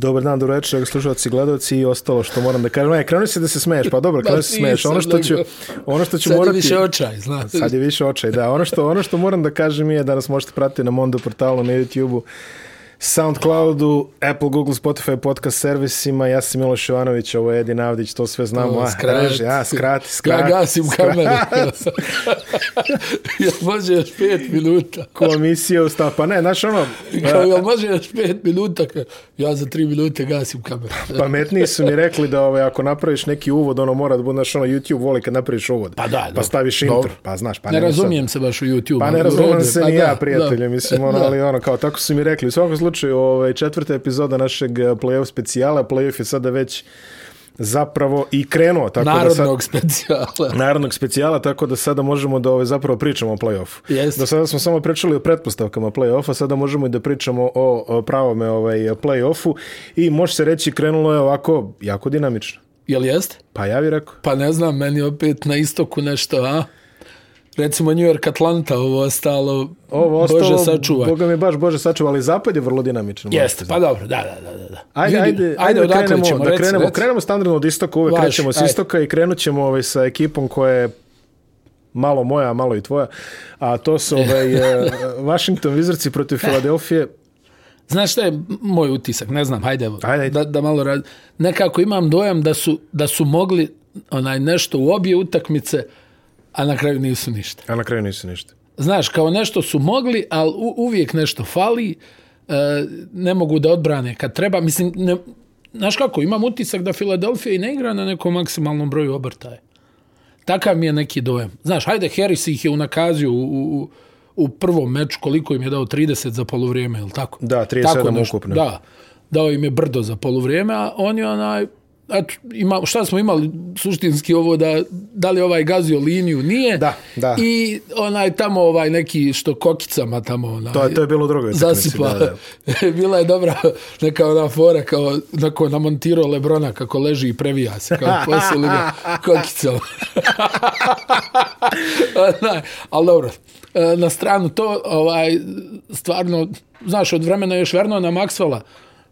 Dobar dan, dobro večer, slušalci gledalci i ostalo što moram da kažem. E, krenu se da se smeješ, pa dobro, krenu se smeješ. Ono što ću, ono što ću Sad morati... je više očaj, znaš. Sad je više očaj, da. Ono što, ono što moram da kažem je da nas možete pratiti na Mondo portalu, na YouTube-u, Soundcloudu, Apple, Google, Spotify, podcast servisima. Ja sam Miloš Jovanović, ovo je Edin Avdić, to sve znamo. O, A, skrati. reži, a, skrati, skrati. Ja gasim kameru. jel može još pet minuta? Komisija ustava. Pa ne, znaš ono, Kao, jel može još pet minuta? Ja za tri minute gasim kameru. pametniji su mi rekli da ovaj, ako napraviš neki uvod, ono mora da bude, znaš, ono, YouTube voli kad napraviš uvod. Pa da, Pa dobro. staviš intro. Dobro. Pa znaš, pa ne sad- razumijem se baš u YouTube. Pa ne razumijem se Pa ni ja, prijatelju, da. mislim, ono, ali ono, kao tako su mi rekli. U svakom slučaju, ovaj, četvrta epizoda našeg eh, playoff specijala, playoff je sada već zapravo i krenuo, tako da sad, Narodnog specijala. narodnog specijala, tako da sada možemo da ovaj, zapravo pričamo o play-offu. Jeste. Do sada smo samo pričali o pretpostavkama play-offa, sada možemo i da pričamo o, o pravome ovaj, play-offu i može se reći krenulo je ovako jako dinamično. Jel jeste? Pa ja bih rekao. Pa ne znam, meni opet na istoku nešto, a? Recimo New York Atlanta, ovo ostalo, Ovo ostalo, Bože sačuvaj. Boga mi baš Bože sačuvaj, ali zapad je vrlo dinamičan. Jeste, pa dobro, da, da, da, da. Ajde, Vidi, ajde, ajde, ajde da krenemo, ćemo, da krenemo, reci. krenemo standardno od istoka, uvek Važi, krećemo s ajde. istoka i krenut ćemo ovaj, sa ekipom koja je malo moja, malo i tvoja, a to su ovaj, eh, Washington Wizardsi protiv Filadelfije. Znaš šta je moj utisak, ne znam, hajde, evo, Ajde, ajde. Da, da malo rad... Nekako imam dojam da su, da su mogli onaj nešto u obje utakmice, a na kraju nisu ništa. A na kraju nisu ništa. Znaš, kao nešto su mogli, ali u, uvijek nešto fali, e, ne mogu da odbrane kad treba. Mislim, ne, znaš kako, imam utisak da Filadelfija i ne igra na nekom maksimalnom broju obrtaja. Takav mi je neki dojam. Znaš, hajde, Harris ih je unakazio u, u, u prvom meču, koliko im je dao 30 za polovrijeme, ili tako? Da, 37 Tako ukupno. Da, dao im je brdo za polovrijeme, a on je onaj, eto, ima, šta smo imali suštinski ovo da, da li ovaj gazio liniju, nije. Da, da. I onaj tamo ovaj neki što kokicama tamo onaj, To je, to je bilo utakmici, zasipa. Da, da. Bila je dobra neka ona fora kao nako namontirao Lebrona kako leži i previja se kao posuli ga kokicama. Onaj, ali dobro, e, na stranu to, ovaj, stvarno, znaš, od vremena još verno na Maxwella,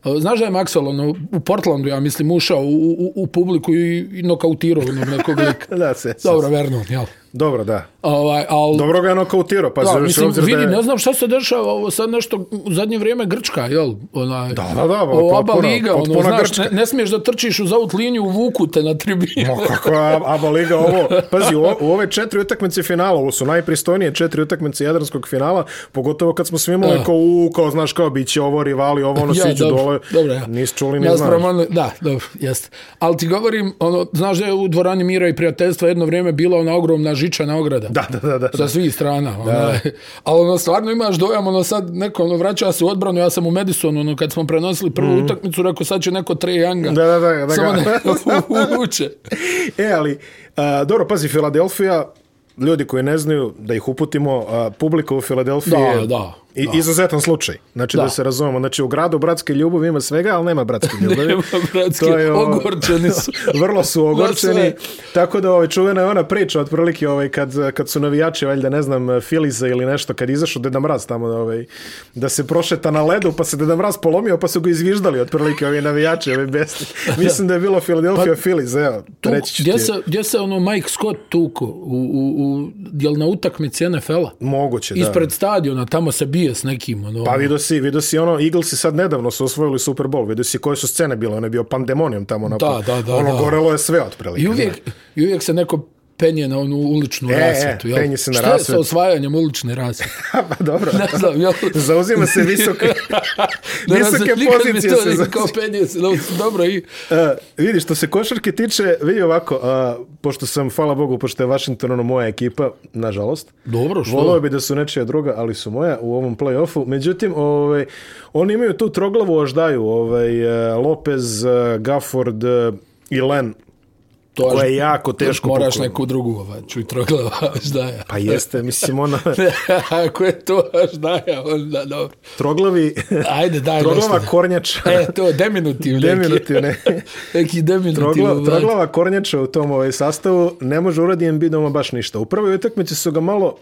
Znaš da je Maxwell ono, u Portlandu, ja mislim, ušao u, u, u publiku i, i nokautirao nekog lika. Da, se, se, Dobro, Vernon, jel? Dobro, da. Ovaj, al, Dobro ga je nokautirao, pa da, za mislim, obzir da vidi, je... ne znam šta se dešava, ovo sad nešto u zadnje vrijeme Grčka, jel? Onaj, Da, da, da, ovo potpuno- liga, ono, potpuna znaš, Grčka. ne, ne smiješ da trčiš uz out liniju, vuku te na tribinu. Ma kako Aba Liga ovo? Pazi, u, u ove četiri utakmice finala, ovo su najpristojnije četiri utakmice Jadranskog finala, pogotovo kad smo svi imali Da. kao, u, kao, znaš, kao, bit će ovo rivali, ovo ono, siđu dobro, dole. Dobro, ja. Čuli, ni ja znaš. da, dobro, jeste. Ali ti govorim, ono, znaš da je u dvorani mira i prijateljstva jedno vrijeme bila ona ogromna žičana ograda. Da, da, da, da. Sa svih strana. Ono, ali ono, stvarno imaš dojam, ono sad neko ono, vraća se u odbranu, ja sam u Madisonu, ono, kad smo prenosili prvu mm. utakmicu, rekao sad će neko Trae Younga. Da, da, da, da Samo ga- ne uče. E, ali, a, dobro, pazi, Filadelfija, ljudi koji ne znaju, da ih uputimo, a, publika u Filadelfiji Da, je da, i, da. izuzetan slučaj. Znači, da. Da. se razumemo. Znači, u gradu bratske ljubavi ima svega, ali nema bratske ljubavi. Nema bratske, To je, o, ogorčeni su. vrlo su ogorčeni. Tako da ovaj, čuvena je ona priča, otprilike, ovaj, kad, kad su navijači, valjda, ne znam, Filiza ili nešto, kad izašao Deda Mraz tamo, ovaj, da se prošeta na ledu, pa se Deda Mraz polomio, pa su ga izviždali, otprilike, ovi navijači, ovi besni. Mislim da je bilo Philadelphia pa, Phillies, evo, Tu, reći ću gdje, ti. se, gdje se ono Mike Scott tuko? U, u, u, jel na utakmici NFL-a? Moguće, da. Ispred stadiona, tamo se bije s nekim. Ono, Pa vidio si, vidio si ono, Eaglesi sad nedavno su osvojili Super Bowl, vidio si koje su scene bile, ono je bio pandemonijum tamo. Na, Da, da, da, Ono da. gorelo je sve otprilike. I uvijek, I uvijek se neko penje na onu uličnu E, e, rasvetu. jel? penje se na Šta je rasvetu. sa osvajanjem ulične rasvete? pa dobro. Ne znam, jel? Zauzima se visoke, visoke znam, nikad mi pozicije. to Se nije zauzima. kao penje se. no, Dobro, i... Uh, vidi, što se košarke tiče, vidi ovako, uh, pošto sam, hvala Bogu, pošto je Washington ono moja ekipa, nažalost, Dobro, što? volio bi da su nečija druga, ali su moja u ovom play-offu. Međutim, ovaj, oni imaju tu troglavu oždaju, ovaj, uh, Lopez, uh, Gafford i Len, To koja je jako teško Moraš poklon. neku drugu, ovaj, čuj troglava, je. Pa jeste, mislim, ona Ako je to ždaja, onda dobro. troglavi, Ajde, daj troglava nešto. kornjača, E, to, deminutiv neki. deminutiv, ne. Neki deminutiv. Trogla, ovaj. troglava kornjača u tom ovaj sastavu ne može uradi Embiid doma baš ništa. U prvoj utakmici su ga malo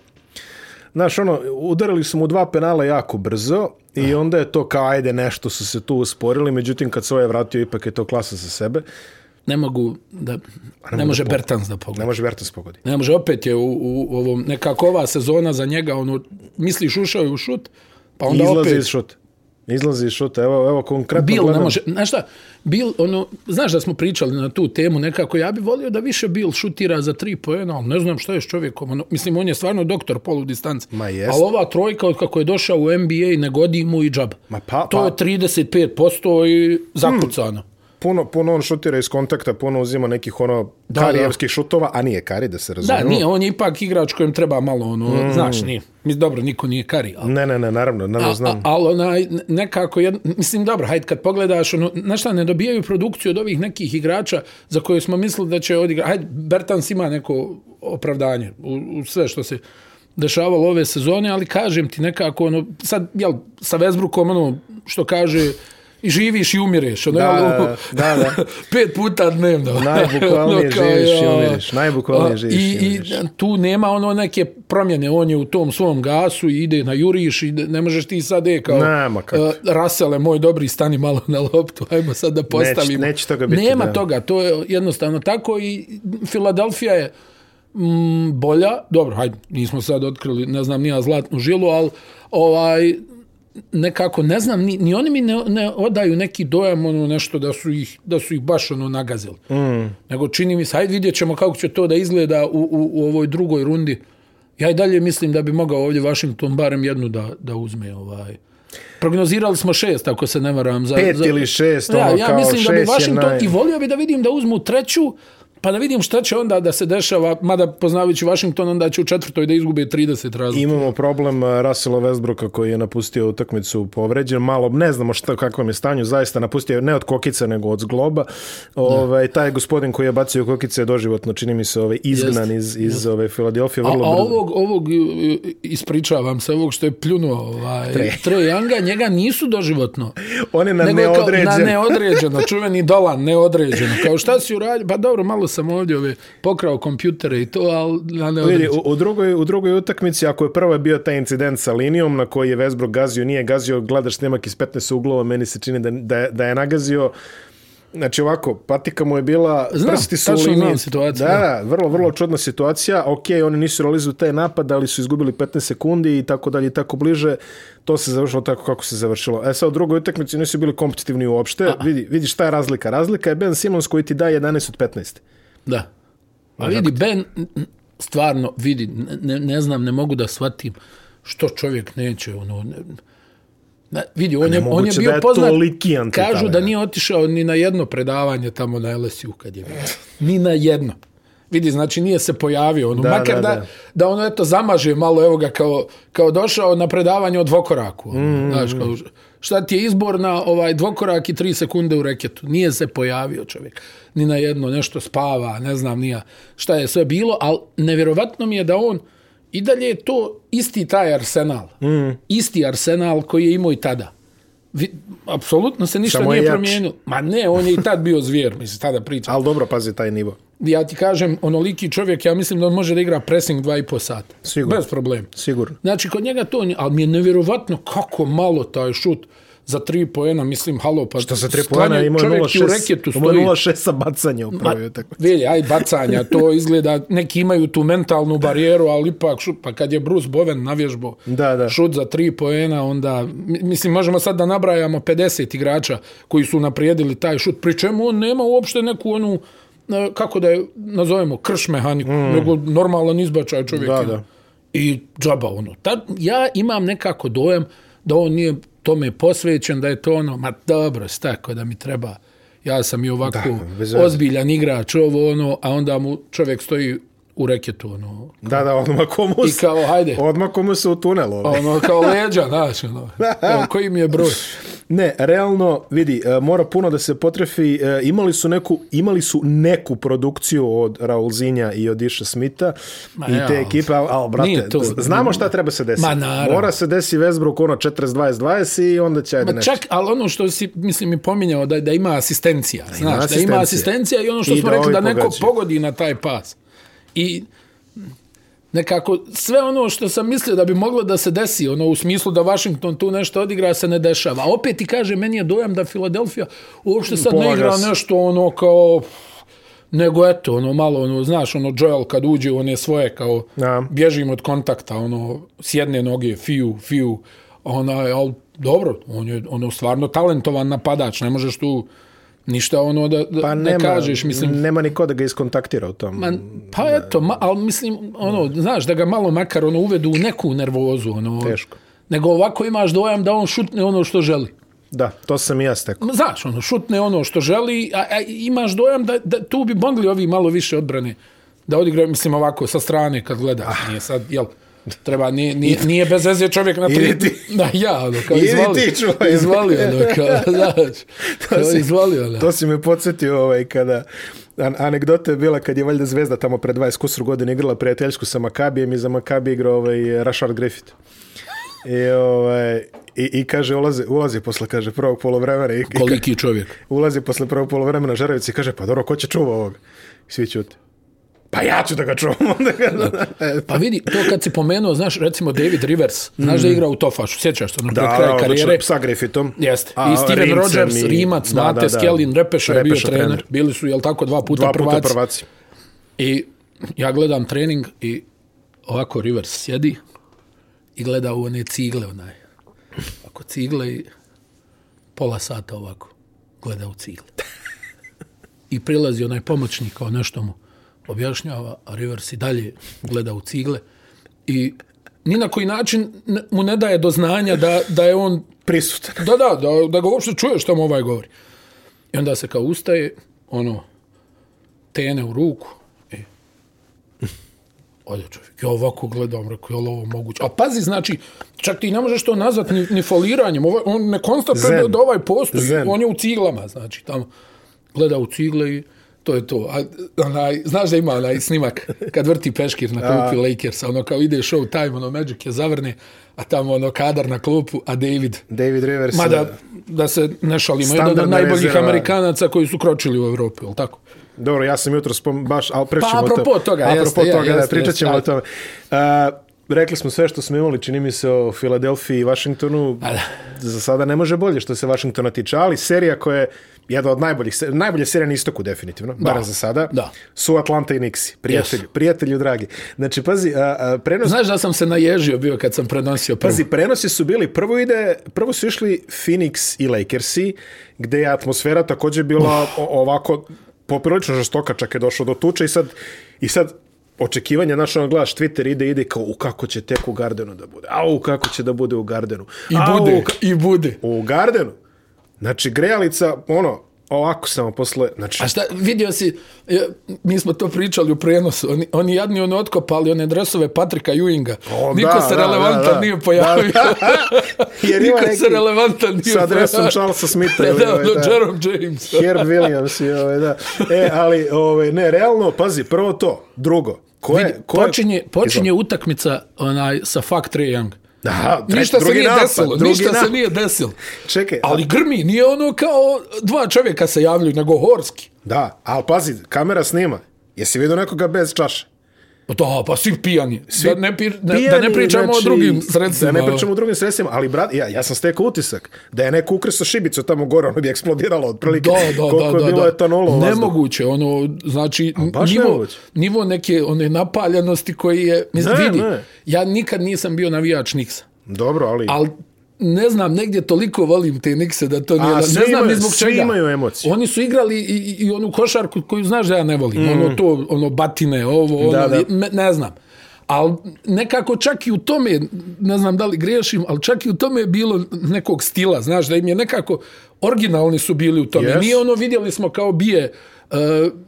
Znaš, ono, udarili su mu dva penala jako brzo i onda je to kao, ajde, nešto su se tu usporili, međutim, kad se ovaj vratio, ipak je to klasa za sebe. Ne mogu da... Ne može Bertans da pogodi. Ne može Vertas pogodi. Ne može, opet je u, u, ovom, nekako ova sezona za njega, ono, misliš ušao je u šut, pa onda Izlazi opet... iz šuta. Izlazi iz šuta. Evo, evo konkretno Bil ne može, znaš šta, Bil, ono, znaš da smo pričali na tu temu nekako, ja bi volio da više Bil šutira za tri pojena, ali ne znam šta je s čovjekom, ono, mislim, on je stvarno doktor polu distance, Ma jest. ali ova trojka od kako je došao u NBA ne godi mu i džab. Ma pa- to je pa- 35% i zakucano. Puno, puno on šutira iz kontakta, puno uzima nekih ono Da, karijevskih šutova, a nije kari, da se Da, razumijemo. nije, on je ipak igrač kojem treba malo, ono, mm. znaš, nije. Mislim, dobro, niko nije kari, ali... Ne, ne, ne, naravno, naravno A, znam. a, ali onaj, nekako, jed, mislim, dobro, hajde, kad pogledaš, ono, znaš šta, ne dobijaju produkciju od ovih nekih igrača za koje smo mislili da će odigrati. Hajde, Bertans ima neko opravdanje u, u sve što se dešavalo ove sezone, ali kažem ti nekako, ono, sad, jel, sa Westbrookom, ono, što kaže, i živiš i umireš. Ono, Da, jel, da, da. pet puta dnevno. Najbukvalnije kao, živiš i ja. umiriš. Najbukvalnije živiš I, i tu nema ono neke promjene, on je u tom svom gasu i ide na juriš i ne možeš ti sad e kao Nema kako. uh, Rasele, moj dobri, stani malo na loptu, ajmo sad da postavimo. neće toga biti, Nema da. toga, to je jednostavno tako i Filadelfija je mm, bolja, dobro, hajde, nismo sad otkrili, ne znam, nija zlatnu žilu, ali ovaj, nekako, ne znam, ni, ni oni mi ne, ne odaju neki dojam, ono nešto da su ih, da su ih baš ono nagazili. Mm. Nego čini mi se, hajde vidjet ćemo kako će to da izgleda u, u, u ovoj drugoj rundi. Ja i dalje mislim da bi mogao ovdje Washington barem jednu da, da uzme ovaj. Prognozirali smo šest, ako se ne varam. Za, Pet za... ili šest, ja, ono ja kao mislim da bi šest Washington, naj- i volio bi da vidim da uzmu treću, pa da vidim šta će onda da se dešava, mada poznavajući Washington, onda će u četvrtoj da izgube 30 razlika. Imamo problem uh, Russella Westbrooka koji je napustio utakmicu povređen. Malo ne znamo šta kakvom je stanju, zaista napustio ne od kokice nego od zgloba. Ovaj taj gospodin koji je bacio kokice je doživotno čini mi se ovaj izgnan iz iz ove Filadelfije A, a ovog, ovog, ispričavam se, ovog što je pljunuo ovaj, Tre. Younga, njega nisu doživotno. On je na Nego je kao- neodređen. Na neodređeno, čuveni Dolan, neodređeno. Kao šta si uradio? Pa dobro, malo sam ovdje ove, pokrao kompjutere i to, ali na Vidi, neodređeno. u, u, drugoj, u drugoj utakmici, ako je prvo je bio taj incident sa linijom na koji je Westbrook gazio, nije gazio, gledaš snimak iz 15 uglova, meni se čini da, da, da je nagazio Znači ovako, patika mu je bila, Znam, prsti su u liniji. znam situaciju, Da, da. da, vrlo, vrlo čudna situacija. Ok, oni nisu realizovali taj napad, ali su izgubili 15 sekundi i tako dalje i tako bliže. To se završilo tako kako se završilo. E sad, u drugoj utakmici nisu bili kompetitivni uopšte. Vidi, vidi šta je razlika. Razlika je Ben Simmons koji ti daje 11 od 15. Da. A vidi, Ben, stvarno, vidi, ne, ne znam, ne mogu da shvatim što čovjek neće, ono, ne, Na, vidi, on je, on je bio da je poznat, kažu da nije otišao ni na jedno predavanje tamo na LSU kad je bio. Ni na jedno. Vidi, znači nije se pojavio. Ono, Da, makar da, da, da. da, da ono eto zamaže malo, evo ga, kao, kao došao na predavanje o dvokoraku. Ono, mm, znaš, kao, šta ti je izbor na ovaj dvokorak i tri sekunde u reketu. Nije se pojavio čovjek. Ni na jedno, nešto spava, ne znam nija šta je sve bilo, ali nevjerovatno mi je da on i dalje je to isti taj arsenal. Mm. Isti arsenal koji je imao i tada. Vi, apsolutno se ništa Samo je nije promijenilo. Ma ne, on je i tad bio zvijer, mislim, tada pričam. Ali dobro, pazi taj nivo. Ja ti kažem, onoliki čovjek, ja mislim da on može da igra pressing 2,5 sata. Sigurno. Bez problema. Sigurno. Znači, kod njega to, ali mi je nevjerovatno kako malo taj šut za tri poena, mislim, halo, pa... Što sa tri pojena imao i u 0,6 reketu imao je stoji. 0,6 sa bacanja u prvoj utakmici. Vidi, aj bacanja, to izgleda, neki imaju tu mentalnu barijeru, ali ipak šut, pa kad je Bruce Bowen navježbo Da, da. šut za tri poena, onda, mi- mislim, možemo sad da nabrajamo 50 igrača koji su naprijedili taj šut, pri čemu on nema uopšte neku onu, kako da je nazovemo, krš mehaniku, mm. nego normalan izbačaj čovjek. Da, da. I džaba ono. Tad, ja imam nekako dojam da on nije tome posvećen, da je to ono, ma dobro, stako da mi treba, ja sam i ovako Da, ozbiljan igrač, ovo ono, a onda mu čovjek stoji u reketu, ono, Da, da, odmah komu i kao, hajde, Odmah komu se u tunel ovdje. ono, kao leđa, znaš, ono, evo, koji mi je broj? Ne, realno, vidi, e, mora puno da se potrefi. E, Imali su neku, imali su neku produkciju od Raulzinja i od Iša Smita Ma i ja, te ali- ekipe, ali, al, brate, to- znamo šta treba se desiti. Ma, naravno. Mora se desi Westbrook ono 40-20-20 i onda će ajde Ma nešto. čak, ali ono što si, mislim, mi pominjao, da, da ima asistencija, znaš, da ima asistencija. i ono što I smo da rekli, da neko pogađaju. pogodi na taj pas. I nekako sve ono što sam mislio da bi moglo da se desi, ono u smislu da Washington tu nešto odigra se ne dešava. A opet ti kaže, meni je dojam da Filadelfija uopšte sad ne Polaga igra se. nešto ono kao nego eto, ono malo, ono, znaš, ono, Joel kad uđe u one svoje, kao, Da. bježim od kontakta, ono, s jedne noge, fiju, fiju, onaj, ali dobro, on je, ono, stvarno talentovan napadač, ne možeš tu ništa, ono, da, da Pa ne nema, kažeš, mislim, nema niko da ga iskontaktira u tom. Ma, pa eto, ma, ali mislim, ono, znaš, da ga malo makar ono, uvedu u neku nervozu. Ono, Teško. Nego ovako imaš dojam da on šutne ono što želi. Da, to sam i ja stekao. Znaš, ono, šutne ono što želi, a, a imaš dojam da, da tu bi mogli ovi malo više odbrane da odigraju, mislim, ovako, sa strane kad gledaš. Nije sad, jel, treba, nije, nije, nije bez veze čovjek na tri... Ti. Da, ja, ono, kao Idi izvali. ti. Izvali, ono, kao, znaš, kao, si- izvali, ono. To si me podsjetio ovaj, kada... An anegdota je bila kad je valjda Zvezda tamo pre 20 kusur godina igrala prijateljsku sa Makabijem i za Makabi igrao ovaj, Rashard Griffith. I, ovaj, i, i kaže, ulazi, ulazi posle, kaže, prvog polovremena i, i Koliki čovjek. ulazi posle prvog polovremena Žarevic i kaže, pa dobro, ko će čuva ovoga? I svi ćute. Pa ja ću da ga čuvam. Ga, e, Pa vidi, to kad si pomenuo, znaš, recimo David Rivers, znaš da je igrao u Tofašu, sjećaš se, ono, do da, kraja da, karijere. karijere. sa Griffithom. Jeste. A, I Steven Rimcem Rogers, i- Rimac, da, Mate, da, da. Skelin, Repeša je bio Repeša trener. trener. Bili su, jel tako, dva puta, Dva puta prvaci. prvaci. I ja gledam trening i ovako Rivers sjedi i gleda u one cigle, onaj. Ako cigle i pola sata ovako gleda u cigle. I prilazi onaj pomoćnik kao nešto mu objašnjava, a Rivers i dalje gleda u cigle i ni na koji način mu ne daje do znanja da, da je on Prisutan. da, da, da, da ga uopšte čuje što mu ovaj govori. I onda se kao ustaje, ono, tene u ruku i Ode čovjek, ja ovako gledam, rekao, je li ovo moguće? A pazi, znači, čak ti ne možeš to nazvati ni, ni foliranjem, ovo, on ne konstatuje da, da ovaj postoji, Zen. on je u ciglama, znači, tamo gleda u cigle i to je to. A, onaj, znaš da ima onaj snimak kad vrti peškir na klupi Lakersa, ono kao ide show time, ono Magic je zavrne, a tamo ono kadar na klupu, a David David Rivers. Mada, da se ne šalimo, jedan od najboljih rezerva. Amerikanaca koji su kročili u Evropu, je li tako? Dobro, ja sam jutro spom, baš, ali pričat Pa, apropo tome. toga, apropo jeste, toga, je, da, jeste, pričat ćemo jeste, o tome. Uh, rekli smo sve što smo imali, čini mi se o Filadelfiji i Washingtonu. Da. Za sada ne može bolje što se Washingtona tiče, ali serija koja je jedna od najboljih, najbolje serija na istoku definitivno, da. barem za sada, Da. su Atlanta i Nixi. Prijatelji, Yes. prijatelju dragi. Znači, pazi, a, a, prenos, Znaš da sam se naježio bio kad sam prenosio prvo. Pazi, prenosi su bili, prvo ide, prvo su išli Phoenix i Lakersi, gde je atmosfera također bila o, ovako poprilično žestoka, čak je došlo do tuče i sad, i sad očekivanje, znaš, ono gledaš Twitter ide, ide kao, u kako će tek u Gardenu da bude, au, kako će da bude u Gardenu. I Au, bude, ka- i bude. U Gardenu. Znači, grejalica, ono, ovako samo posle, znači, A šta, vidio si, e, mi smo to pričali u prenosu, oni, oni jadni ono otkopali one dresove Patrika Ewinga. O, Niko da, se da, relevantan da, da. nije pojavio. Da, Jer ima Niko neki se relevantan nije sa adresom pojavio. Charlesa Smitha Da, da, ovaj, ono, da. Jerome James. Herb Williams i ovaj, da. E, ali, ovaj, ne, realno, pazi, prvo to, drugo, ko je, Vidi, ko je, počinje, počinje utakmica onaj, sa fuck Trae Young. Da, tre- Ništa se drugi nije napad, desilo, ništa se napad. nije desilo. Čekaj, Ali grmi, nije ono kao dva čovjeka se javljaju, nego horski. da, ali pazi, kamera snima. Jesi vidio nekoga bez čaše? Pa Da, pa svi pijani. Svi da, ne, pi, ne, da Pijani, ne pričamo o drugim sredstvima. Da ne pričamo o drugim sredstvima, ali brat, ja, ja sam stekao utisak da je neko ukreso šibicu tamo gore, ono bi eksplodiralo otprilike. Da, da, koliko da, je da, bilo da. etanola u vazduhu. Nemoguće, ono, znači, nivo, nemoguće. nivo neke one napaljenosti koji je, mislim, Ne, vidi, ne. ja nikad nisam bio navijač Niksa, Dobro, ali... ali ne znam, negdje toliko volim te Nikse da to nije, A, ne svi znam imaju- ni zbog svi čega. imaju emocije. Oni su igrali i, i, i onu košarku koju znaš da ja ne volim, mm. ono to, ono batine, ovo, ono, Da, da. Me, ne znam. Ali nekako čak i u tome, ne znam da li griješim, ali čak i u tome je bilo nekog stila, znaš, da im je nekako, originalni su bili u tome. Yes. Nije ono, vidjeli smo kao bije uh,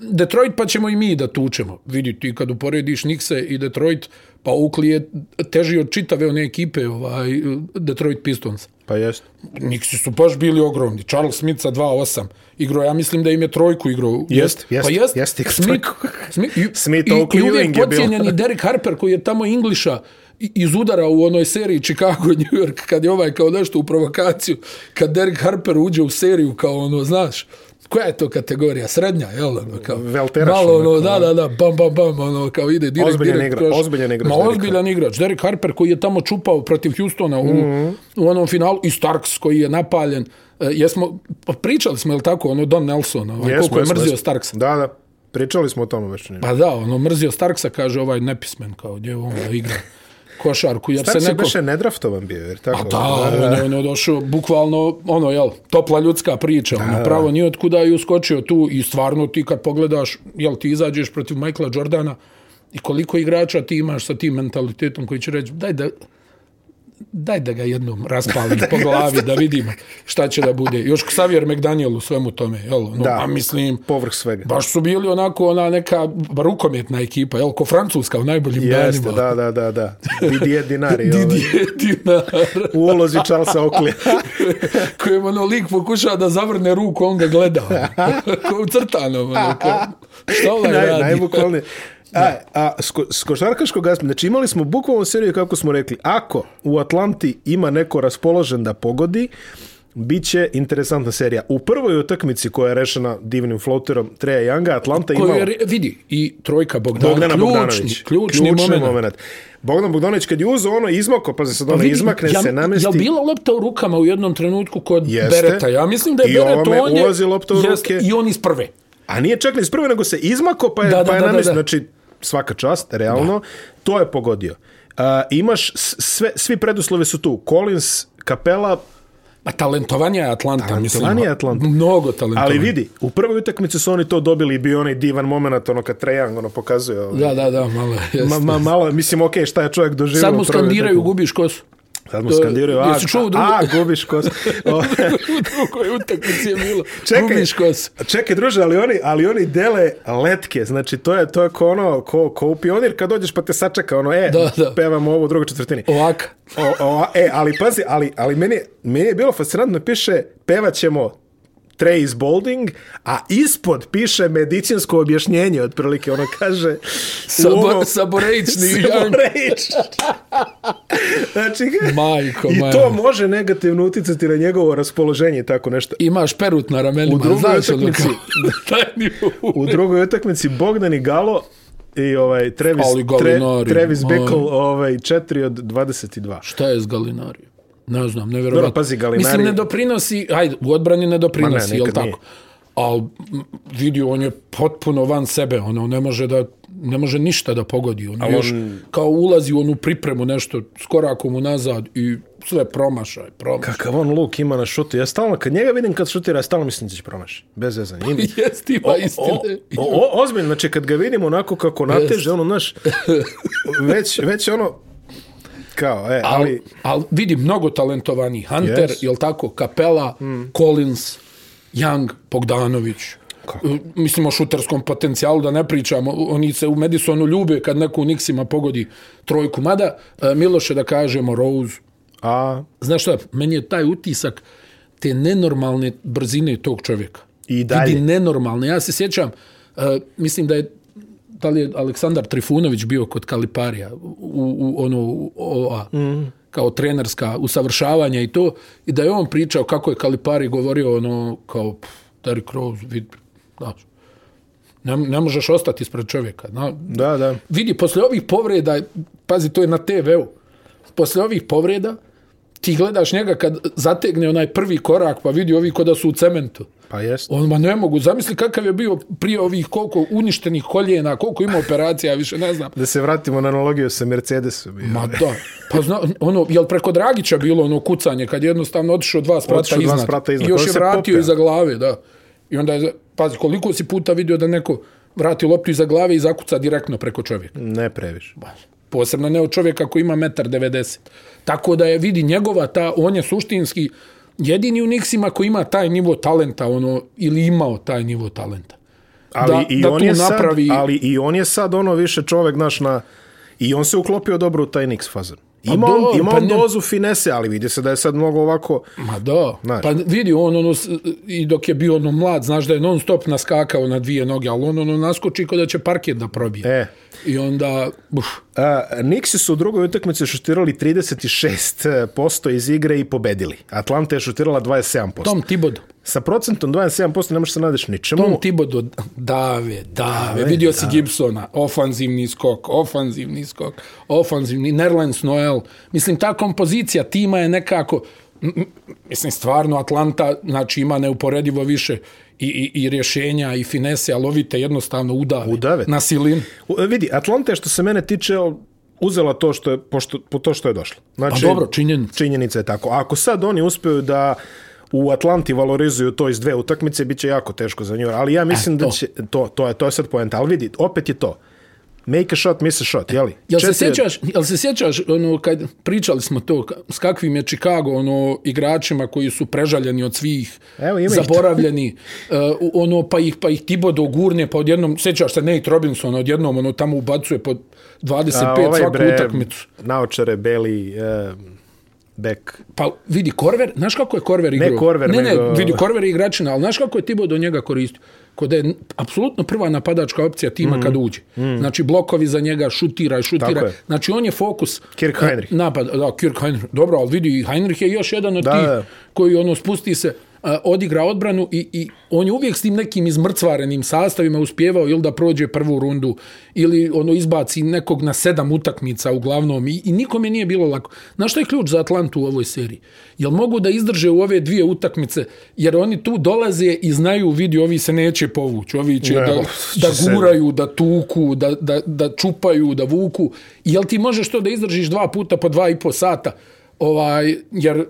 Detroit, pa ćemo i mi da tučemo. Vidi ti kad uporediš Nixe i Detroit, pa Oakley je teži od čitave one ekipe, ovaj, Detroit Pistons. Pa jest. Nixi su baš bili ogromni. Charles Smith sa 2-8 igrao, ja mislim da im je trojku igrao. Jest, jest, pa jest. jest, Smith. Smith, i, Smith, i, Oakley, i uvijek Ewing je bio. pocijenjeni Derek Harper koji je tamo Englisha i- iz udara u onoj seriji Chicago New York kad je ovaj kao nešto u provokaciju kad Derek Harper uđe u seriju kao ono znaš koja je to kategorija? Srednja, jel? Ono, kao, Velteraš, malo, ono, onako, da, da, da, bam, bam, bam, ono, kao ide direkt, Ozbiljan direkt. igra- kroz- ozbiljan igrač, Ma, Derek ozbiljan igrač. Derek Harper koji je tamo čupao protiv Houstona u, mm -hmm. u onom finalu i Starks koji je napaljen. E, jesmo, pa pričali smo, jel tako, ono, Don Nelson, ovaj, Jesmo, koliko je jesmo, mrzio jesmo. Starksa. Da, da. Pričali smo o tome već. Pa da, ono, mrzio Starksa, kaže ovaj nepismen, kao, gdje on da igra košarku, jer Starks se neko... beše nedraftovan bio, jer tako? Pa da, on je ono došao, bukvalno, ono, jel, topla ljudska priča, ono, pravo nije otkuda i uskočio tu i stvarno ti kad pogledaš, jel, ti izađeš protiv Michaela Jordana i koliko igrača ti imaš sa tim mentalitetom koji će reći, daj da, daj da ga jednom raspalim po glavi da vidimo šta će da bude. Još Xavier McDaniel u svemu tome, jel, ono, Da. a mislim, Povrh svega. baš su bili onako ona neka rukometna ekipa, jel, ko francuska u najboljim Jeste, danima. da, da, da, da. Didier Dinari. Didier Dinar. u ulozi Charlesa Oakley. kojem ono lik pokušava da zavrne ruku, on ga gleda. Ko u crtanom. Ono, ko, šta ovaj Naj, radi? najbukvalnije. A, a s, ko, s košarkaškog aspekta, znači imali smo bukvalnu seriju kako smo rekli, ako u Atlanti ima neko raspoložen da pogodi, bit će interesantna serija. U prvoj utakmici koja je rešena divnim floaterom Treja Younga, Atlanta Koju imala je, vidi, i trojka Bogdana, Bogdana ključni, Bogdanović. ključni, moment. moment. Bogdan Bogdanović kad je uzeo ono izmako, pa se sad ono izmakne ja, se, namesti. Jel bila lopta u rukama u jednom trenutku kod Jeste. Bereta? Ja mislim da je I Beret ovome on je... ulazi lopta u jeste, ruke. I on iz prve. A nije čak ni iz prve, nego se izmako, pa je, Da, da, pa je da, da, namestio. da. Znači, svaka čast, realno, to je pogodio. Uh, imaš, sve, svi preduslovi su tu. Collins, Kapela, A talentovanje je Atlanta. Talentovanje mislim, je Atlanta. Mnogo talentovanje. ali vidi, u prvoj utakmici su oni to dobili i bio onaj divan moment, ono kad Trajan ono pokazuje. Ovaj. Da, da, da, malo je. Ma, ma, malo, mislim, okej, šta je čovjek doživio Sad mu skandiraju, gubiš kosu. Sad mu skandiraju, a, u a, gubiš kos. U drugoj utakmici je bilo. čekaj, Gubiš kosu. čekaj, druže, ali oni, ali oni dele letke, znači to je to je ko ono, ko, ko u pionir kad dođeš pa te sačeka, ono, e, Da, da. pevamo ovo u drugoj četvrtini. Ovaka. O, o, e, ali pazi, ali, ali meni, meni je bilo fascinantno, piše, pevat is bolding, a ispod piše medicinsko objašnjenje, otprilike, ono kaže... Sabo, u ovo- saborejčni. Saborejč. znači, Majko, I to može negativno uticati na njegovo raspoloženje tako nešto. Imaš perut na ramenima. U drugoj znaš ono utakmici-. U drugoj utakmici Bogdan i Galo i ovaj Travis, Ali Tre, Travis oj. Bickle ovaj 4 od 22. Šta je s Galinarijom? Ne znam, nevjerovatno. Dobro, pazi, Gallinari- Mislim, ne doprinosi, ajde, u odbrani ne doprinosi, ne, jel tako? nije. Ali vidi, on je potpuno van sebe, ono, ne može da ne može ništa da pogodi. On, Ali još on- kao ulazi u onu pripremu nešto s korakom unazad i sve promašaj, promašaj. Kakav on luk ima na šutu. Ja stalno, kad njega vidim kad šutira, ja stalno mislim da će promaši. Bez zezanja. Ima- Jeste, ima O, istine. o, o, ozbiljno, znači kad ga vidim onako kako nateže, ono, znaš, već, već ono, kao, e, ali, ali, ali vidi, mnogo talentovani. Hunter, Yes. jel tako, Kapela, mm. Collins, Young, Bogdanović. E, Mislim o šuterskom potencijalu da ne pričamo. Oni se u Madisonu ljube kad neko u Nixima pogodi trojku. Mada, e, Miloše da kažemo, Rose. a, Znaš šta, meni je taj utisak te nenormalne brzine tog čovjeka. I dalje. Vidi, nenormalne. Ja se sjećam, uh, mislim da je da li je Aleksandar Trifunović bio kod Kaliparija u, u ono u, ova, mm. kao trenerska usavršavanja i to i da je on pričao kako je Kalipari govorio ono kao Derrick Rose vid, znaš, ne, ne možeš ostati ispred čovjeka na, da, da. vidi, posle ovih povreda, pazi, to je na TV-u, posle ovih povreda, ti gledaš njega kad zategne onaj prvi korak, pa vidi ovi ko da su u cementu. Pa jest. On, ma ne mogu, zamisli kakav je bio prije ovih koliko uništenih koljena, koliko ima operacija, više ne znam. Da se vratimo na analogiju sa Mercedesom. Ma da, pa zna, ono, jel preko Dragića bilo ono kucanje, kad je jednostavno otišao dva sprata Otišao dva iznad, sprata iznad, i još je vratio iza glave, da. I onda je, pazi, koliko si puta vidio da neko vrati loptu iza glave i zakuca direktno preko čovjeka. Ne previše. Posebno ne od čovjeka koji ima 1,90 Tako da je, vidi, njegova ta, on je suštinski jedini u Nixima koji ima taj nivo talenta, ono, ili imao taj nivo talenta. Ali, Da- i da on je sad, napravi- ali i on je sad ono više čovek naš na... I on se uklopio dobro u taj Nix fazon. Ima Pa on, ima pa on dozu finese, ali vidi se da je sad mnogo ovako... Ma da, Znaš. pa vidi on ono, i dok je bio ono mlad, znaš da je non stop naskakao na dvije noge, ali on ono naskoči kao da će parket da probije. E, I onda, uf, Nixi su u drugoj utakmici šutirali 36% iz igre i pobedili. Atlanta je šutirala 27%. Tom Thibodeau. Sa procentom 27% ne možeš se nadeš ničemu. Tom Thibodeau, dave, dave. Vidio si Gibsona, ofanzivni skok, ofanzivni skok, ofanzivni, Nerlens Noel. Mislim, ta kompozicija tima je nekako, mislim, stvarno Atlanta, znači, ima neuporedivo više i, i, i rješenja i finese, ali ovi te jednostavno udave, Udave. na silin. U- Vidi, Atlanta je što se mene tiče uzela to što je, pošto, po to što je došlo. Znači, Pa dobro, činjenica. Činjenica je tako. A ako sad oni uspeju da u Atlanti valorizuju to iz dve utakmice, bit će jako teško za nju. Ali ja mislim E, da to. će... To, to, je, to je sad poenta. Ali vidi, opet je to. Make a shot, miss a shot, jeli? Jel se, sjećaš, jel se sjećaš, ono, kad pričali smo to, s kakvim je Chicago, ono, igračima koji su prežaljeni od svih, Evo, zaboravljeni, uh, ono, pa ih, pa ih Thibodeau gurne, pa odjednom, sjećaš se Nate Robinson, odjednom, ono, tamo ubacuje po 25 A, ovaj svaku bre, utakmicu. Naočare, Beli, uh, Beck. Pa vidi, Korver, znaš kako je Korver igrao? Korver, ne, nego- ne, vidi, Korver je igračina, ali znaš kako je Thibodeau njega koristio? Kod je apsolutno prva napadačka opcija tima mm. kad uđe. Mm. Znači, blokovi za njega, šutira i šutira. Znači, on je fokus... Kirk Heinrich. e, Napad, da, Kirk Heinrich. Dobro, ali vidi, Heinrich je još jedan od Da, tih da. koji ono spusti se odigra odbranu i, i on je uvijek s tim nekim izmrcvarenim sastavima uspjevao ili da prođe prvu rundu ili ono izbaci nekog na sedam utakmica uglavnom i, i nikome nije bilo lako. Znaš što je ključ za Atlantu u ovoj seriji? Jel mogu da izdrže u ove dvije utakmice jer oni tu dolaze i znaju vidi ovi se neće povući, ovi će Ne, da, da guraju, da tuku, da, da, da čupaju, da vuku. Jel ti možeš to da izdržiš dva puta po dva i po sata? Ovaj, jer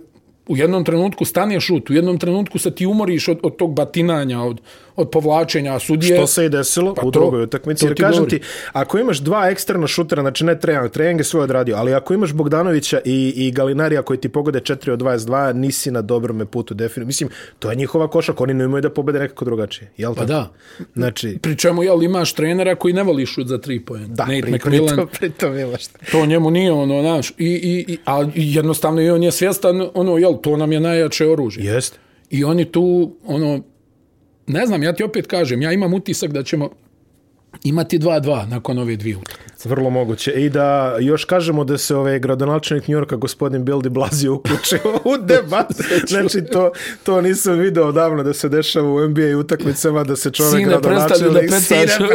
u jednom trenutku stane šut, u jednom trenutku se ti umoriš od, od tog batinanja, od, od povlačenja sudije. Što se i desilo Pa u to- drugoj utakmici. to Jer kažem govorim. ti, ako imaš dva eksterna šutera, znači ne Trejang, Trejang je svoje odradio, ali ako imaš Bogdanovića i, i Galinarija koji ti pogode 4 od 22, nisi na dobrome putu definitivno. Mislim, to je njihova košak, oni ne imaju da pobede nekako drugačije. Jel Pa tako? da. Znači, Pri čemu, jel, imaš trenera koji ne voli šut za tri pojena. da, Nate pri, McMillan, pritom imaš. to njemu nije ono, znaš, i, i, i, a jednostavno i on je svjestan, ono, jel, to nam je najjače oružje. Jest. I oni tu, ono, ne znam, ja ti opet kažem, ja imam utisak da ćemo imati 2-2 nakon ove dvije utakmice. Vrlo moguće. I da još kažemo da se ovaj gradonačelnik Njorka, gospodin Bill de Blasio, uključio u debat. znači, to, to nisam video davno da se dešava u NBA utakmicama, da se čovjek Sine, prestani da gradonačelnik... pecaš Sine,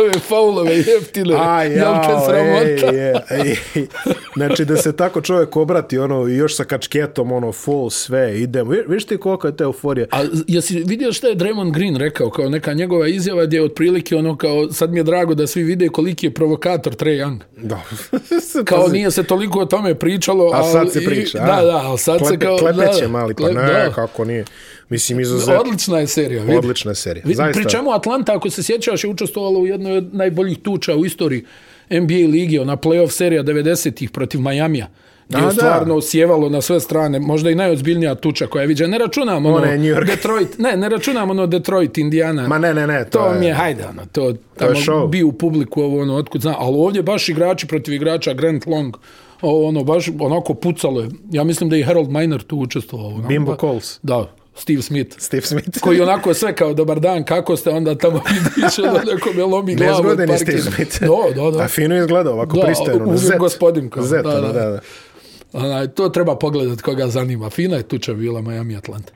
ove faulove jeftine. A, sramota? ej, ej, ej. Znači, da se tako čovjek obrati, ono, još sa kačketom, ono, full, sve, idemo. Vi, viš ti koliko je te euforija? A jesi vidio šta je Draymond Green rekao, kao neka njegova izjava gdje je otprilike ono kao, sad mi je drago da svi vide koliki je provokator Trae Young. Da. Kao nije se toliko o tome pričalo, A sad se priča, i- a? Da, da, ali sad se Klepe- kao... Klepeće da, mali, pa ne, da. kako nije. Mislim, izuzetno. Odlična je serija. vidi. Odlična je serija. Vidi, Zaista. Pri čemu Atlanta, ako se sjećaš, je učestvovala u jednoj od najboljih tuča u istoriji NBA ligi, ona playoff serija 90-ih protiv Majamija. Gdje A, je da. stvarno sjevalo na sve strane, možda i najozbiljnija tuča koja je viđena. Ne računam ono je New York. Detroit, ne, ne računam ono Detroit, Indiana. Ma ne, ne, ne, to, to je... mi je, hajde, ono, to, tamo show. bi u publiku ovo, ono, otkud znam, ali ovdje baš igrači protiv igrača, Grant Long, ovo, ono, baš onako pucalo je. Ja mislim da je Harold Miner tu učestvovao. Ono, Bimbo ba- Coles. Da, Steve Smith Steve Smith. koji onako sve kao dobar dan, kako ste, onda tamo vidiš da nekom je lomi glavu. je parkira. Steve Smith. Da, da, da. A fino izgleda ovako Da, uvijek gospodin kao, Zet, da, ono, da. da, da. Onaj, to treba pogledat koga zanima. Fina je tuča bila Miami Atlanta.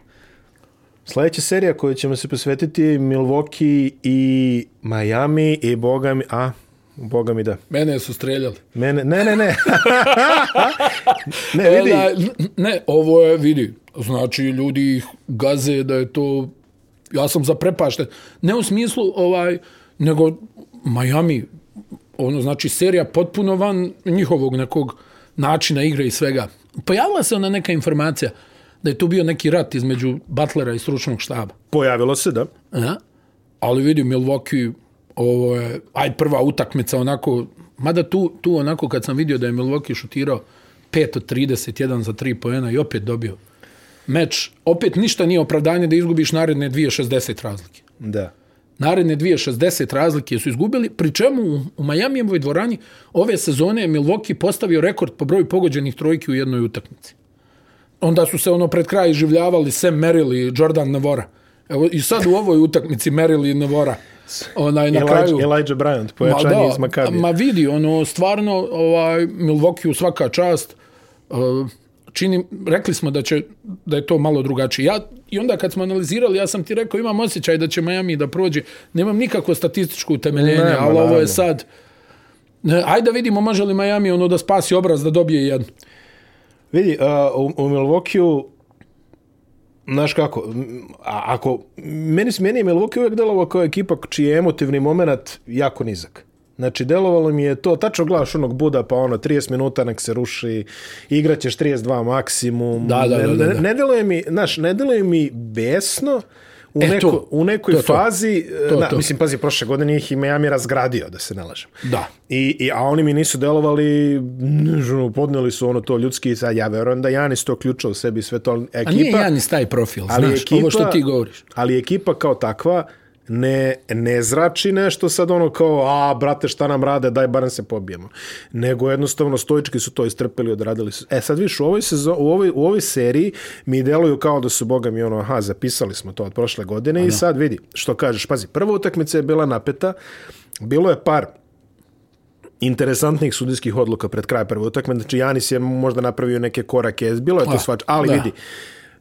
Sljedeća serija koju ćemo se posvetiti je Milwaukee i Miami i boga mi... A, boga mi da. Mene su streljali. Mene, ne, ne, ne. ne, vidi. Da, ne, ovo je, vidi, znači ljudi ih gaze da je to, ja sam zaprepašten. Ne u smislu, ovaj, nego Miami, ono, znači serija potpuno van njihovog nekog načina igre i svega. Pojavila se ona neka informacija da je tu bio neki rat između Butlera i stručnog štaba. Pojavilo se, da. Ja? Ali vidi, Milwaukee, ovo je, aj prva utakmica onako, mada tu, tu onako kad sam vidio da je Milwaukee šutirao 5 od 31 za 3 poena i opet dobio meč, opet ništa nije opravdanje da izgubiš naredne 2.60 razlike. Da. Naredne 2.60 razlike su izgubili, pri čemu u, Majamijevoj dvorani ove sezone je Milwaukee postavio rekord po broju pogođenih trojki u jednoj utakmici. Onda su se ono pred kraj življavali Sam Merrill i Jordan Navora. Evo, I sad u ovoj utakmici Merrill i Navora. onaj, na Elijah, kraju... Elijah Bryant, pojačanje iz Makabija. Ma vidi, ono, stvarno, ovaj, Milwaukee u svaka čast, uh, čini, rekli smo da će da je to malo drugačije. Ja, I onda kad smo analizirali, ja sam ti rekao, imam osjećaj da će Miami da prođe. Nemam nikakvo statističko utemeljenje, Nema, ali ovo je sad... Ajde da vidimo može li Miami ono da spasi obraz da dobije jednu. Vidi, uh, u, u Milwaukee Znaš kako, a, ako, meni, meni je Milwaukee uvijek delovao kao ekipa čiji je emotivni moment jako nizak. Znači, delovalo mi je to, tačno gledaš onog Buda, pa ono, 30 minuta nek se ruši, igraćeš 32 maksimum. Da, da, ne, da, da, da. Ne, ne deluje mi, znaš, ne deluje mi besno, u, E, neko, to. u nekoj To, to. fazi, To, na, to. mislim, pazi, prošle godine ih i Miami razgradio, da se ne lažem. Da. I, i, a oni mi nisu delovali, ono, podneli su ono to ljudski, sad ja verujem da Janis to ključa u sebi sve to, ekipa, A nije Janis taj profil, ali znaš, ekipa, ovo što ti govoriš. Ali ekipa kao takva ne, ne zrači nešto sad ono kao, a, brate, šta nam rade, daj, barem se pobijemo. Nego jednostavno stoički su to istrpeli, odradili su. E, sad viš, u ovoj, sezon, u ovoj, u ovoj seriji mi deluju kao da su, boga mi, ono, aha, zapisali smo to od prošle godine i sad vidi, što kažeš, pazi, prva utakmica je bila napeta, bilo je par interesantnih sudijskih odluka pred kraj prve utakmice. Znači, Janis je možda napravio neke korake, bilo je to Da, svač, ali da. vidi,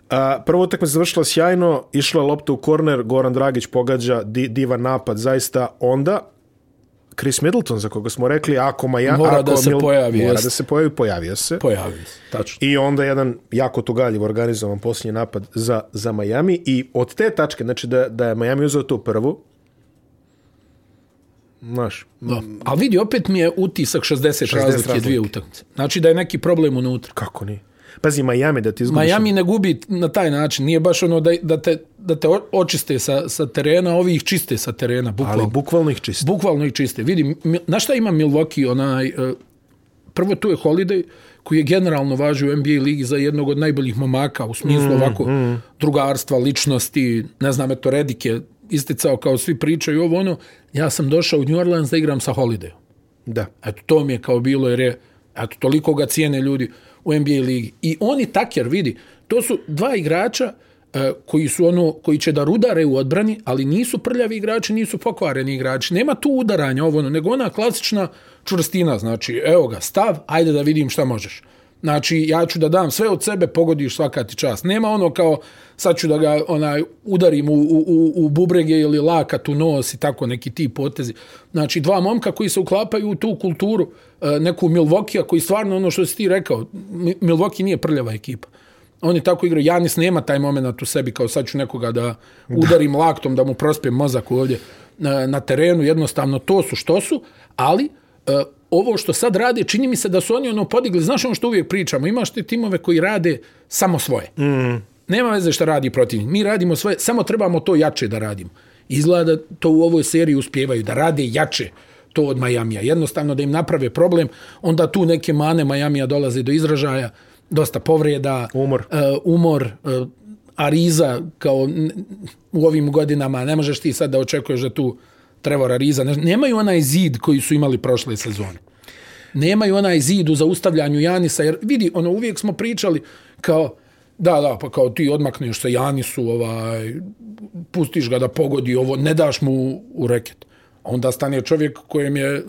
A, prva utakmica završila sjajno, išla lopta u korner, Goran Dragić pogađa di, divan napad, zaista onda Chris Middleton, za koga smo rekli, ako Maja, Mora ako da se pojavi, mora jest. da se pojavi, pojavio se. Pojavi se, tačno. I onda jedan jako tugaljiv organizovan posljednji napad za, za Miami i od te tačke, znači da, da je Miami uzeo tu prvu, znaš, Da. Ali vidi, opet mi je utisak 60, 60 razlike razlike. dvije utakmice. Znači da je neki problem unutra. kako nije? Pazi, Miami da ti izgubiš. Miami ne gubi na taj način. Nije baš ono da, da, te, da te očiste sa, sa terena, ovi ih čiste sa terena, bukvalno. ali bukvalno ih čisti. Bukvalno ih čiste. Vidi, mi- na šta ima Milwaukee, onaj, e, prvo tu je Holiday, koji je generalno važio u NBA ligi za jednog od najboljih momaka u smislu mm, ovako mm. drugarstva, ličnosti, ne znam, eto Redik je isticao kao svi pričaju ovo ono, ja sam došao u New Orleans da igram sa Holidayom. Da. Eto, to mi je kao bilo, jer je, eto, toliko ga cijene ljudi u NBA ligi. I oni Taker, vidi, to su dva igrača e, koji su ono, koji će da rudare u odbrani, ali nisu prljavi igrači, nisu pokvareni igrači. Nema tu udaranja ovo, ono, nego ona klasična čvrstina, znači, evo ga, stav, ajde da vidim šta možeš. Znači, ja ću da dam sve od sebe, pogodiš svaka ti čast. Nema ono kao, sad ću da ga onaj, udarim u, u, u, bubrege ili lakat u nos i tako neki ti potezi. Znači, dva momka koji se uklapaju u tu kulturu, e, neku Milwaukee, koji stvarno ono što si ti rekao, Mi- Milwaukee nije prljava ekipa. Oni tako igraju. Janis nema taj moment u sebi kao sad ću nekoga da udarim laktom, da mu prospijem mozak ovdje na, na terenu. Jednostavno, to su što su, ali e, ovo što sad rade, čini mi se da su oni ono podigli, znaš ono što uvijek pričamo, imaš te timove koji rade samo svoje. Mm. Nema veze šta radi protiv. Mi radimo svoje, samo trebamo to jače da radimo. Izgleda da to u ovoj seriji uspjevaju, da rade jače to od Majamija. Jednostavno da im naprave problem, onda tu neke mane Majamija dolaze do izražaja, dosta povreda, Umor. uh, umor uh, Ariza kao u ovim godinama, ne možeš ti sad da očekuješ da tu Trevor Ariza, ne, nemaju onaj zid koji su imali prošle sezone. Nemaju onaj zid u zaustavljanju Janisa, jer vidi, ono, uvijek smo pričali kao, da, da, pa kao ti odmakneš se Janisu, ovaj, pustiš ga da pogodi ovo, ne daš mu u reket. Onda stane čovjek kojem je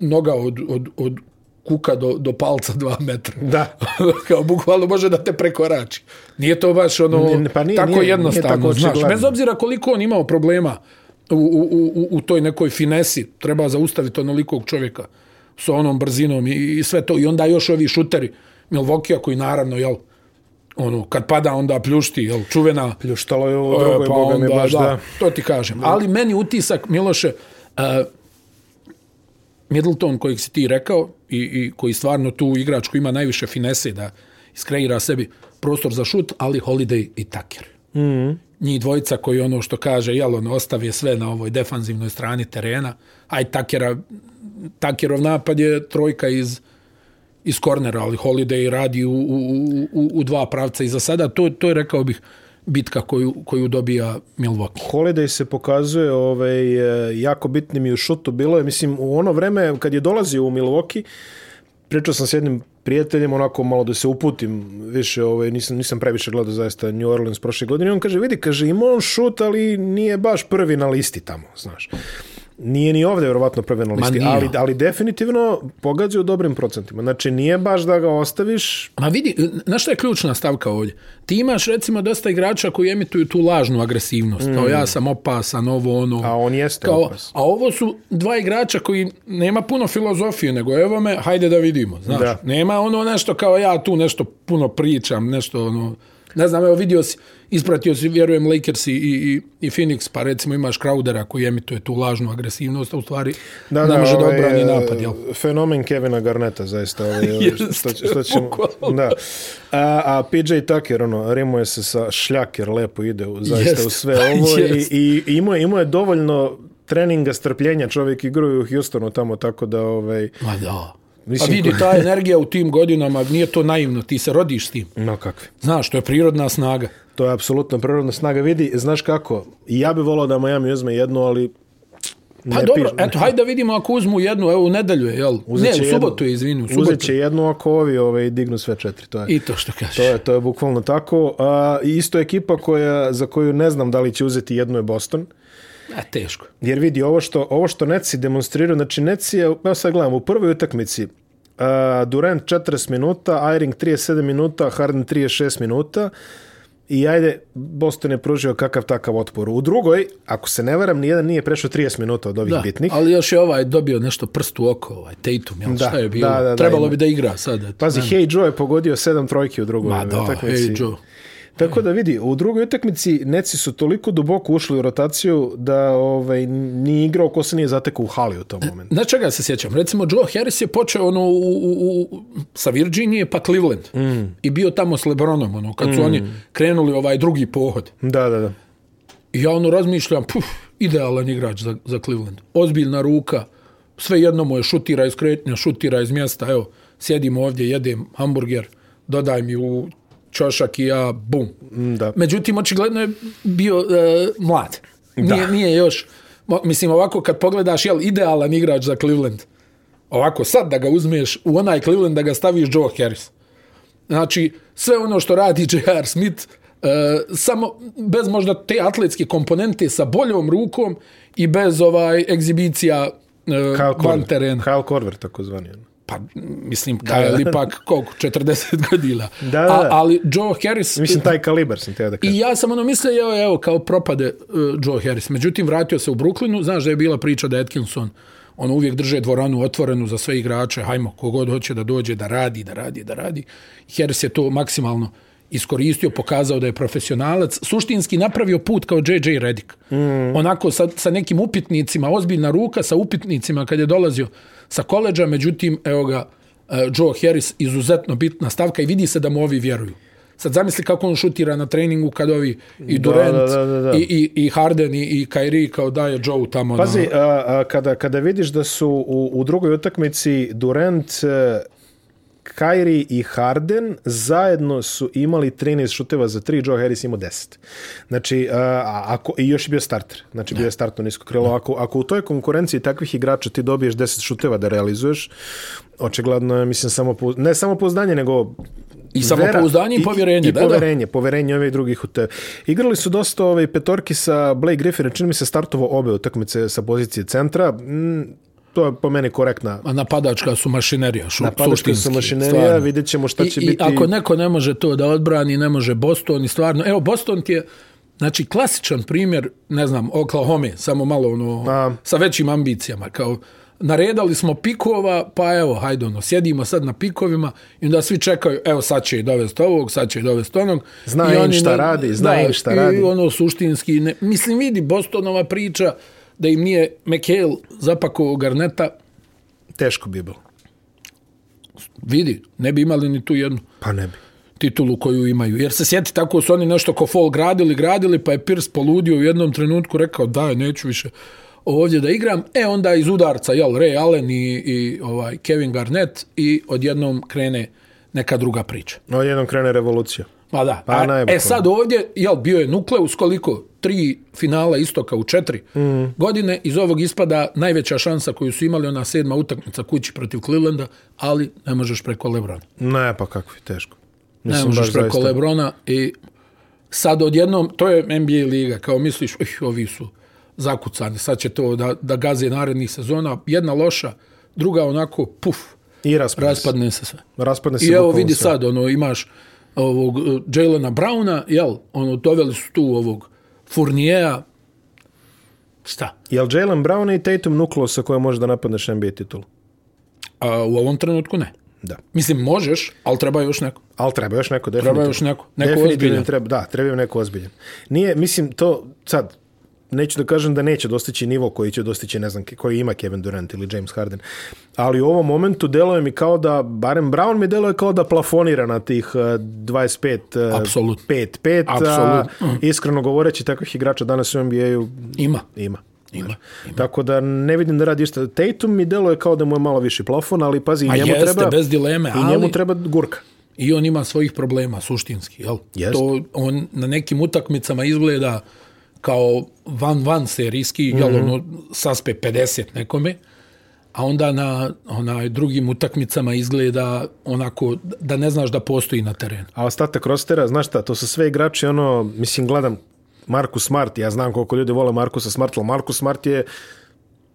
noga od, od, od kuka do, do palca dva metra. Da. kao bukvalno može da te prekorači. Nije to baš ono Nije- pa nije- tako nije- nije jednostavno, tako znaš. Bez obzira koliko on imao problema u, u, u, u toj nekoj finesi, treba zaustaviti onolikog čovjeka sa onom brzinom i, i sve to. I onda još ovi šuteri Milvokija koji naravno, jel, ono, kad pada onda pljušti, jel, čuvena Pljuštalo je u E, drugoj, pa boga mi onda, baš da. To ti kažem. Ali meni utisak, Miloše, uh, Middleton kojeg si ti rekao i, i koji stvarno tu igrač koji ima najviše finese da iskreira sebi prostor za šut, ali Holiday i Tucker. Mm -hmm. Njih dvojica koji ono što kaže, jel, ono, ostavi sve na ovoj defanzivnoj strani terena, aj Takera, Takerov napad je trojka iz iz kornera, ali Holiday radi u, u, u, u dva pravca i za sada to, to je, rekao bih, bitka koju, koju dobija Milwaukee. Holiday se pokazuje ovaj, eh, jako bitnim i u šutu. Bilo je, mislim, u ono vreme kad je dolazio u Milwaukee, pričao sam s jednim prijateljem, onako malo da se uputim više, ovaj, nisam, nisam previše gledao zaista New Orleans prošle godine. On kaže, vidi, kaže, ima on šut, ali nije baš prvi na listi tamo, znaš. Nije ni ovde vjerovatno prvi na listi, ali, ali definitivno pogađa u dobrim procentima. Znači, nije baš da ga ostaviš, Ma vidi, na što je ključna stavka ovdje? Ti imaš recimo dosta igrača koji emituju tu lažnu agresivnost. Mm. Kao ja sam opasan, ovo ono. a on jeste Kao, opasan. a ovo su dva igrača koji nema puno filozofije, nego evo me, hajde da vidimo. Znaš, Da. nema ono nešto kao ja tu nešto puno pričam, nešto ono, ne znam, evo vidio si, ispratio si, vjerujem, Lakers i, i, i Phoenix, pa recimo imaš Crowdera koji emituje tu lažnu agresivnost, a u stvari da, ne može da ovaj, odbrani e, napad, jel? Fenomen Kevina Garneta, zaista. Ovaj, Jeste, što, što ćemo, da. A, a PJ Tucker, ono, rimuje se sa šljaker, lepo ide u, zaista Jeste, u sve ovo i, i, i imao, je, imao je dovoljno treninga strpljenja, čovjek igruje u Houstonu tamo, tako da, ovaj, Ma da. Mislim, a vidi, ta energija u tim godinama, nije to naivno, ti se rodiš s tim. no kakvi. Znaš, to je prirodna snaga. To je apsolutno prirodna snaga. Vidi, znaš kako, ja bih volao da Miami uzme jednu, ali Pa ne dobro, piše- eto, hajde da vidimo ako uzmu jednu, evo u nedelju je, jel? Uzet Ne, u subotu je, izvini, u subotu. Uzet će jednu ako ovi ovaj, dignu sve četiri. To je. I to što kažeš. To je, to je bukvalno tako. A, i isto ekipa koja, za koju ne znam da li će uzeti jednu je Boston. A, teško. Jer vidi, ovo što, ovo što Netsi demonstriraju, znači Netsi je, evo sad gledam, u prvoj utakmici a, Durant 40 minuta, Iring 37 minuta, Harden 36 minuta i ajde, Boston je pružio kakav takav otpor. U drugoj, ako se ne varam, nijedan nije prešao 30 minuta od ovih Da, bitnih. ali još je ovaj dobio nešto prst u oko, ovaj Tatum, jel? Da, šta je bilo? da, da, da, Trebalo ima. bi da igra sad. eto. Pazi, Hey Joe je pogodio sedam trojki u drugoj Ma da, hey Joe. Tako da vidi, u drugoj utakmici Neci su toliko duboko ušli u rotaciju da ovaj, nije igrao ko se nije zatekao u hali u tom momentu. Na čega se sjećam? Recimo, Joe Harris je počeo ono u, u, u, sa Virginije pa Cleveland. Mm. I bio tamo s Lebronom, ono, kad su mm. oni krenuli ovaj drugi pohod. Da, da, da. I ja ono razmišljam, puf, idealan igrač za, za Cleveland. Ozbiljna ruka, sve jedno mu je šutira iz kretnja, šutira iz mjesta, evo, sjedim ovdje, jedem hamburger, dodaj mi u čošak i ja, bum. Da. Međutim, očigledno je bio e, mlad. Nije, nije još, mislim, ovako kad pogledaš, jel, idealan igrač za Cleveland. Ovako, sad da ga uzmeš u onaj Cleveland, da ga staviš Joe Harris. Znači, sve ono što radi J.R. Smith, e, samo bez možda te atletske komponente sa boljom rukom i bez ovaj egzibicija e, Kyle van terena. Kyle Korver, tako zvani. Pa, mislim, Kyle ipak, koliko, 40 godina. Da, da, da. A, ali Joe Harris... Mislim, taj kalibar sam teo da kažem. I ja sam ono mislio, evo, evo, kao propade uh, Joe Harris. Međutim, vratio se u Brooklynu. Znaš da je bila priča da Atkinson ono uvijek drže dvoranu otvorenu za sve igrače. Hajmo, kogod hoće da dođe, da radi, da radi, da radi. Harris je to maksimalno iskoristio, pokazao da je profesionalac, suštinski napravio put kao JJ Redick. Mm. Onako sa, sa nekim upitnicima, ozbiljna ruka sa upitnicima kad je dolazio sa koleđa, međutim, evo ga, uh, Joe Harris, izuzetno bitna stavka i vidi se da mu ovi vjeruju. Sad zamisli kako on šutira na treningu kad ovi i Durant da, da, da, da. I, i, i Harden i, i Kyrie kao daje Joe tamo. Pazi, na, a, a, kada, kada vidiš da su u, u drugoj utakmici Durant, e, Kyrie i Harden zajedno su imali 13 šuteva za 3, Joe Harris imao 10. Znači, a, a, ako, i još je bio starter. Znači, bio je startno nisko krilo. Ako, ako u toj konkurenciji takvih igrača ti dobiješ 10 šuteva da realizuješ, očigledno je, mislim, samo, pou- ne samo pouzdanje, nego I samopouzdanje i povjerenje, I, i da, da. poverenje, poverenje ove drugih u te. Igrali su dosta ove petorki sa Blake Griffin, čini mi se startovo obe utakmice sa pozicije centra. To je po meni korektna A napadačka su mašinerija, šu, napadačka su suštinski, mašinerija, stvarno. vidjet ćemo šta će I, biti. I ako neko ne može to da odbrani, ne može Boston i stvarno, evo Boston ti je Znači, klasičan primjer, ne znam, Oklahoma, samo malo ono, A. sa većim ambicijama, kao naredali smo pikova, pa evo, hajde ono, sjedimo sad na pikovima i onda svi čekaju, evo sad će i dovesti ovog, sad će i dovesti onog. Zna I im šta ne- radi, zna im šta i radi. ono suštinski, ne, mislim, vidi, Bostonova priča da im nije McHale zapako Garneta, Teško bi bilo. vidi, ne bi imali ni tu jednu Pa ne bi. titulu koju imaju. Jer se sjeti tako su oni nešto ko fol gradili, gradili, pa je Pierce poludio u jednom trenutku, rekao daj, neću više ovdje da igram. E onda iz udarca, jel, Ray Allen i, i ovaj Kevin Garnett i odjednom krene neka druga priča. No, jednom krene revolucija. Ma da. Pa, A, e sad ovdje, jel, bio je Nukleus koliko? Tri finala istoka u četiri mm. godine. Iz ovog ispada najveća šansa koju su imali ona sedma utakmica kući protiv Clevelanda, ali ne možeš preko Lebrona. Ne, pa kakvi, teško. Ne Mislim, možeš baš preko zaista. Lebrona i sad odjednom, to je NBA liga, kao misliš, ih, ovi su zakucani, sad će to da, da gaze narednih sezona, jedna loša, druga onako, puf, I raspadne, raspadne se sve. Raspadne se I evo vidi sve. sad, ono, imaš ovog uh, Jalena Browna, jel, ono, doveli su tu ovog Furnijeja, šta? Jel Jalen Brown i Tatum nuklo sa koje može da napadneš NBA titulu? A u ovom trenutku ne. Da. Mislim, možeš, ali treba još neko. Ali treba još neko, definitivno. još neko. Neko ozbiljan. Treba, da, treba im neko ozbiljan. Nije, mislim, to sad, neću da kažem da neće dostići nivo koji će dostići, ne znam, koji ima Kevin Durant ili James Harden. Ali u ovom momentu deluje mi kao da, barem Brown mi deluje kao da plafonira na tih uh, 25, uh, Apsolutno. 5, 5. Apsolutno. A, iskreno govoreći, takvih igrača danas u NBA-u Ima. Ima. Ima. Tako da ne vidim da radi isto. Tatum mi deluje kao da mu je malo viši plafon, ali pazi, i A njemu jeste, treba... bez dileme, I njemu ali- treba gurka. I on ima svojih problema, suštinski, jel? Jeste. To on na nekim utakmicama izgleda kao van-van serijski, mm -hmm. jel, ono, saspe 50 nekome, a onda na onaj drugim utakmicama izgleda onako da ne znaš da postoji na terenu. A ostatak rostera, znaš šta, to su sve igrači, ono, mislim, gledam Markus Smart, ja znam koliko ljudi vole Markusa Smart, ali Markus Smart je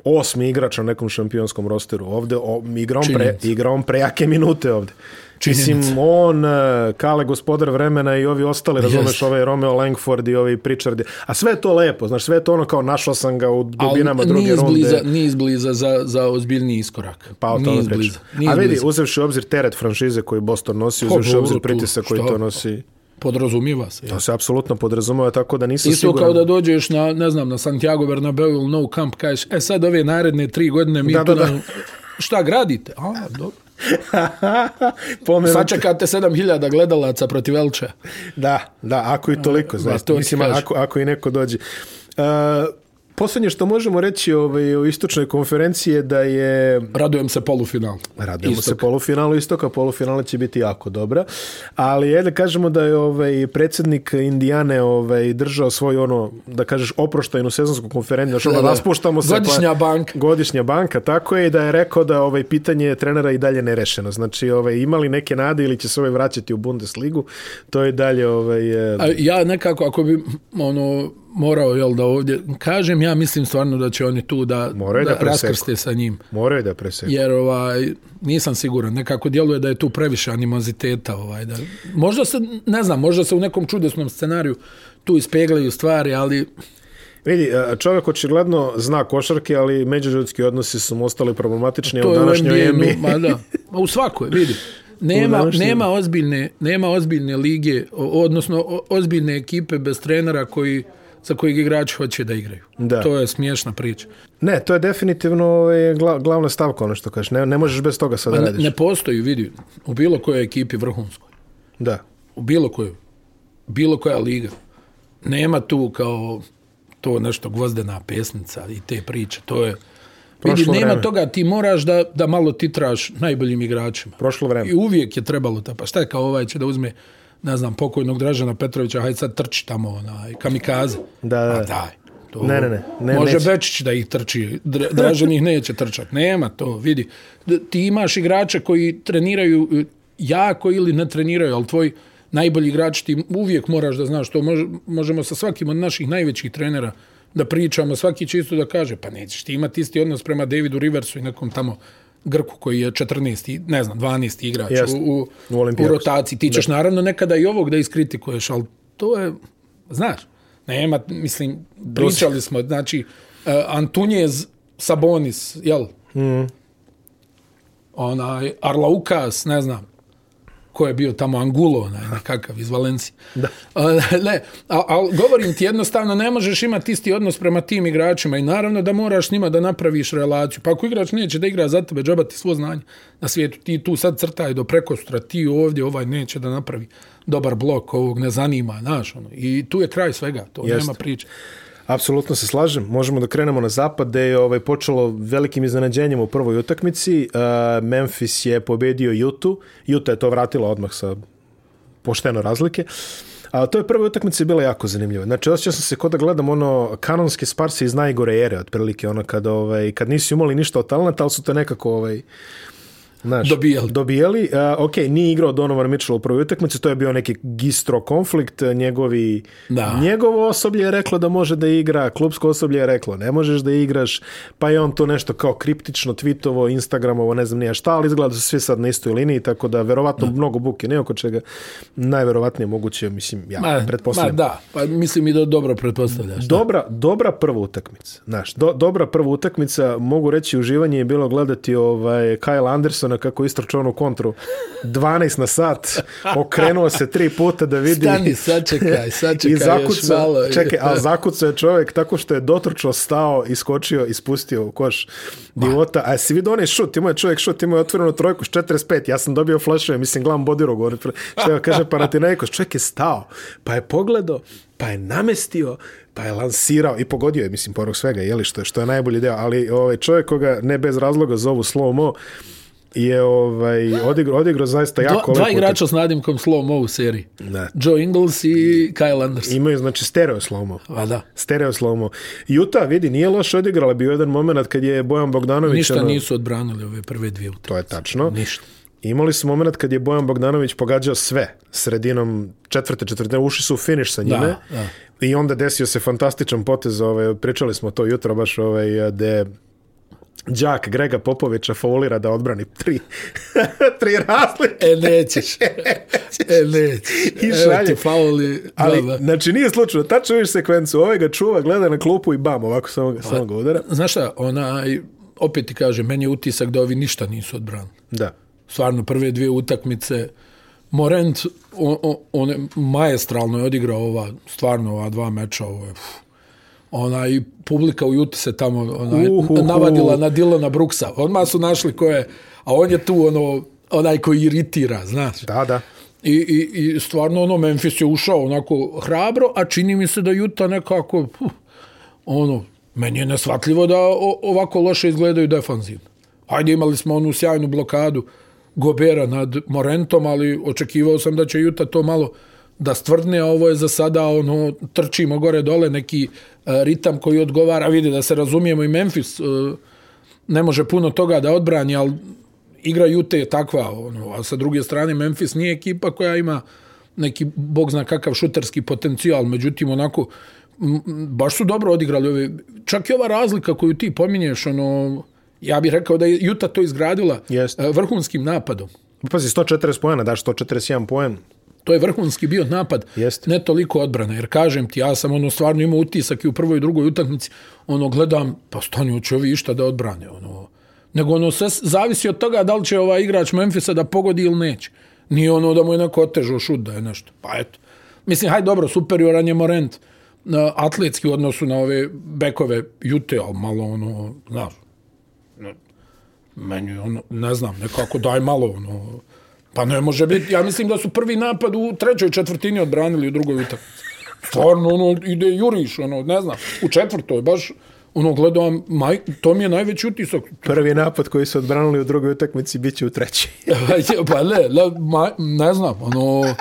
osmi igrač na nekom šampionskom rosteru. Ovde o, igra, on pre, igra on prejake minute ovde. Činjenica. Mislim, on, eh, Kale, gospodar vremena i ovi ostali, razumeš, Jeste. ovaj Romeo Langford i ovi Pritchard. A sve je to lepo, znaš, sve je to ono kao našao sam ga u dubinama druge runde. izbliza, nije izbliza za, za ozbiljniji iskorak. Pa o nije tome izbliza. Nije A vidi, uzevši obzir teret franšize koji Boston nosi, uzevši obzir pritisak koji to nosi, Podrazumiva se. to se apsolutno podrazumeva, tako da nisam Isto siguran. kao da dođeš na, ne znam, na Santiago Bernabeu ili No Camp, kažeš, e sad ove naredne tri godine mi Da, tu da, da. nam- šta gradite? A, dobro. Pomenuti- Sačekate 7000 gledalaca protiv Elča. Da, da, ako i toliko, zaista. to Mislim, kažem. ako, ako i neko dođe. Uh, Posljednje što možemo reći ovaj, o istočnoj konferenciji je da je Radujem se polufinalu. Radujemo se Istok. polufinalu istoka, polufinale će biti jako dobra. Ali je da kažemo da je ovaj predsjednik Indijane ovaj držao svoj ono da kažeš oproštajnu sezonsku konferenciju, znači ono raspuštamo se Godišnja banka. Godišnja banka, tako je i da je rekao da ovaj pitanje trenera i dalje nerešeno. Znači, ovaj imali neke nade ili će se ovaj vraćati u Bundesligu, to je dalje ovaj A ja nekako, ako bi ono, morao jel, da ovdje kažem, ja mislim stvarno da će oni tu da, Moraju da da raskrste sa njim. moraju da preseku. Jer ovaj, nisam siguran, nekako djeluje da je tu previše animoziteta. Ovaj, da, možda se, ne znam, možda se u nekom čudesnom scenariju tu ispeglaju stvari, ali Vidi, čovjek očigledno zna košarke, ali međuljudski odnosi su mu ostali problematični u današnjoj NBA, ma da, u svakoj, vidi. Nema, nema, ozbiljne, nema ozbiljne lige, odnosno ozbiljne ekipe bez trenera koji, za kojeg igrači hoće da igraju. Da. To je smiješna priča. Ne, to je definitivno ovaj, gla- glavna stavka, ono što kažeš. Ne, ne možeš bez toga sada Pa Ne, radiš. ne postoji, vidi, u bilo kojoj ekipi vrhunskoj, Da. u bilo kojoj, bilo koja liga, nema tu kao to nešto gvozdena pesnica i te priče. To je, vidi, Prošlo nema vreme. toga, ti moraš da, da malo titraš najboljim igračima. Prošlo vreme. I uvijek je trebalo to. Pa šta je kao ovaj će da uzme, ne znam, pokojnog Dražana Petrovića, hajde sad trči tamo, onaj, kamikaze. Da, da. Pa daj. To, Ne, ne, ne, ne, može neće. Bečić da ih trči, Dra- Dražan ih neće trčati. Nema to, vidi. Ti imaš igrače koji treniraju e, jako ili ne treniraju, ali tvoj najbolji igrač ti uvijek moraš da znaš to. Može, možemo sa svakim od naših najvećih trenera da pričamo, svaki će isto da kaže, pa nećeš ti imati isti odnos prema Davidu Riversu i nekom tamo Grku koji je 14. ne znam, 12. igrač Jeste. u, u, U u rotaciji. Ti ćeš naravno nekada i ovog da iskritikuješ, ali to je, znaš, nema, mislim, pričali smo, znači, uh, Antunjez, Sabonis, jel? Mm. Onaj, Arlaukas, ne znam, ko je bio tamo Angulo, onaj, nekakav iz Valencije. Da. ne, ali al, govorim ti jednostavno, ne možeš imati isti odnos prema tim igračima i naravno da moraš s njima da napraviš relaciju. Pa ako igrač neće da igra za tebe, džaba ti svo znanje na svijetu, ti tu sad crtaj do prekostra, ti ovdje, ovaj neće da napravi dobar blok, ovog ne zanima, znaš, ono. I tu je kraj svega, to Jeste. nema priče. Apsolutno se slažem. Možemo da krenemo na zapad, gde je ovaj, počelo velikim iznenađenjem u prvoj utakmici. Uh, Memphis je pobedio Jutu. Juta je to vratila odmah sa pošteno razlike. A to je prva utakmica je bila jako zanimljiva. Znači, osjećao sam se kod da gledam ono kanonske sparse iz najgore ere, otprilike, ono kad, ovaj, kad nisi imali ništa od talenta, ali su te nekako ovaj, Znaš, Dobijali. Dobijali. Uh, ok, nije igrao Donovan Mitchell u prvoj utakmici, to je bio neki gistro konflikt, njegovi, Da. njegovo osoblje je reklo da može da igra, klubsko osoblje je reklo ne možeš da igraš, pa je on to nešto kao kriptično tweetovo, instagramovo, ne znam nije šta, ali izgleda da su svi sad na istoj liniji, tako da verovatno Mm. mnogo buke, ne oko čega, najverovatnije moguće, mislim, ja Ma, ma pretpostavljam. da, pa mislim i da dobro pretpostavljaš. da. Dobra, dobra prva utakmica. Znaš, do, dobra prva utakmica, mogu reći, uživanje je bilo gledati ovaj Kyle Andersona kako istračao onu kontru. 12 na sat, okrenuo se tri puta da vidi... Stani, sačekaj, sačekaj I još zakucao, malo. čekaj, a zakucao je čovjek tako što je dotrčao, stao, iskočio, ispustio u koš. Divota. A si vidio onaj šut, imao je čovjek šut, imao je otvorenu trojku s 45, ja sam dobio flashove, mislim, gledam Bodirogu, govori, što kaže Panathinaikos, čovjek je stao, pa je pogledao, pa je namestio, pa je lansirao i pogodio je, mislim, porog svega, jeli, što, je- što je najbolji deo, ali ovaj čovjek koga ne bez razloga zovu slow-mo, je ovaj, odigrao, odigrao zaista jako Dva, dva igrača s nadimkom slow mo u seriji. Da. Joe Ingles i Kyle Anderson. Imaju, znači, stereo slow-mo. A da. Stereo slomo. Utah, vidi, nije loše odigrala. Bio je jedan moment kad je Bojan Bogdanović... Ništa ono- nisu odbranili ove prve dvije utakmice. To je tačno. Ništa. Imali su moment kad je Bojan Bogdanović pogađao sve sredinom četvrte četvrte, ušli su u finiš sa njime. Da, da. I onda desio se fantastičan potez, ovaj, pričali smo to jutro baš ovaj, gde Đak Grega Popovića faulira da odbrani tri, tri razlike. E, nećeš. e, nećeš. I Evo ti fauli. Ali, da, da. znači, nije slučajno. Tačno viš sekvencu. Ovaj ga čuva, gleda na klupu i bam, ovako samo, ga- samo ga udara. Znaš šta, onaj, opet ti kažem, meni je utisak da ovi ništa nisu odbranili. Da. stvarno prve dvije utakmice Morent on, on, on je maestralno je odigrao ova stvarno ova dva meča ovo je pff. Ona i publika u Juti se tamo onaj, Uhuhu. navadila na Dilana Brooksa odmah su našli ko je a on je tu ono onaj koji iritira znaš Da, da. I, i, I stvarno ono Memphis je ušao onako hrabro, a čini mi se da Juta nekako puh, ono, meni je nesvatljivo da o, ovako loše izgledaju defanzivno. Hajde, imali smo onu sjajnu blokadu Gobera nad Morentom, ali očekivao sam da će Juta to malo da stvrdne, a ovo je za sada ono, trčimo gore dole neki uh, ritam koji odgovara, vidi da se razumijemo i Memphis uh, ne može puno toga da odbrani, ali igra Jute je takva, ono, a sa druge strane Memphis nije ekipa koja ima neki, bog zna kakav šuterski potencijal, međutim, onako, baš su dobro odigrali ove, čak i ova razlika koju ti pominješ, ono, ja bih rekao da je Juta to izgradila Jeste. e, vrhunskim napadom. Pazi, 140 poena, daš 141 poen. To je vrhunski bio napad, Jeste. ne toliko odbrana, jer kažem ti, ja sam ono stvarno imao utisak i u prvoj i drugoj utakmici, ono gledam, pa stani, hoće ovi išta da odbrane, ono, nego ono sve zavisi od toga da li će ovaj igrač Memfisa da pogodi ili neće. Nije ono da mu je neko otežao šut da je nešto. Pa eto. Mislim, haj dobro, superioran je Morent na atletski u odnosu na ove bekove Jute, ali malo ono, znaš, meni ono, ne znam, nekako daj malo ono, pa ne može biti, ja mislim da su prvi napad u trećoj četvrtini odbranili u drugoj utakmici. Stvarno, ono, ide juriš, ono, ne znam, u četvrtoj, baš, ono, gledam, maj, to mi je najveći utisak. Prvi napad koji su odbranili u drugoj utakmici bit će u trećoj. pa ne, ma, ne znam, ono,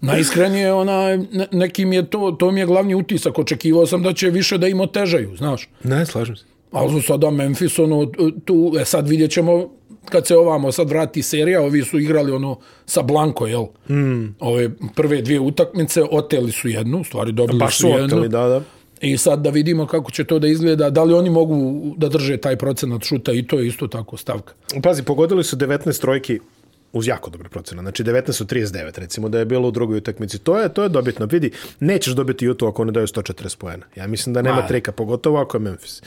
najiskrenije, ona, ne, nekim je to, to mi je glavni utisak, očekivao sam da će više da im otežaju, znaš. ne, slažem se. Ali sada Memphis, ono, tu, e, sad vidjet ćemo, kad se ovamo sad vrati serija, ovi su igrali ono sa Blanko, jel? Mm. Ove prve dvije utakmice, oteli su jednu, u stvari dobili Baš su su jednu. oteli, da, da. I sad da vidimo kako će to da izgleda, da li oni mogu da drže taj procenat šuta i to je isto tako stavka. Pazi, pogodili su 19 trojki uz jako dobar procenat. Znači 19 u 39, recimo da je bilo u drugoj utakmici. To je to je dobitno. Vidi, nećeš dobiti Utah ako ne daju 140 poena. Ja mislim da nema Ma. trika, pogotovo ako je Memphis.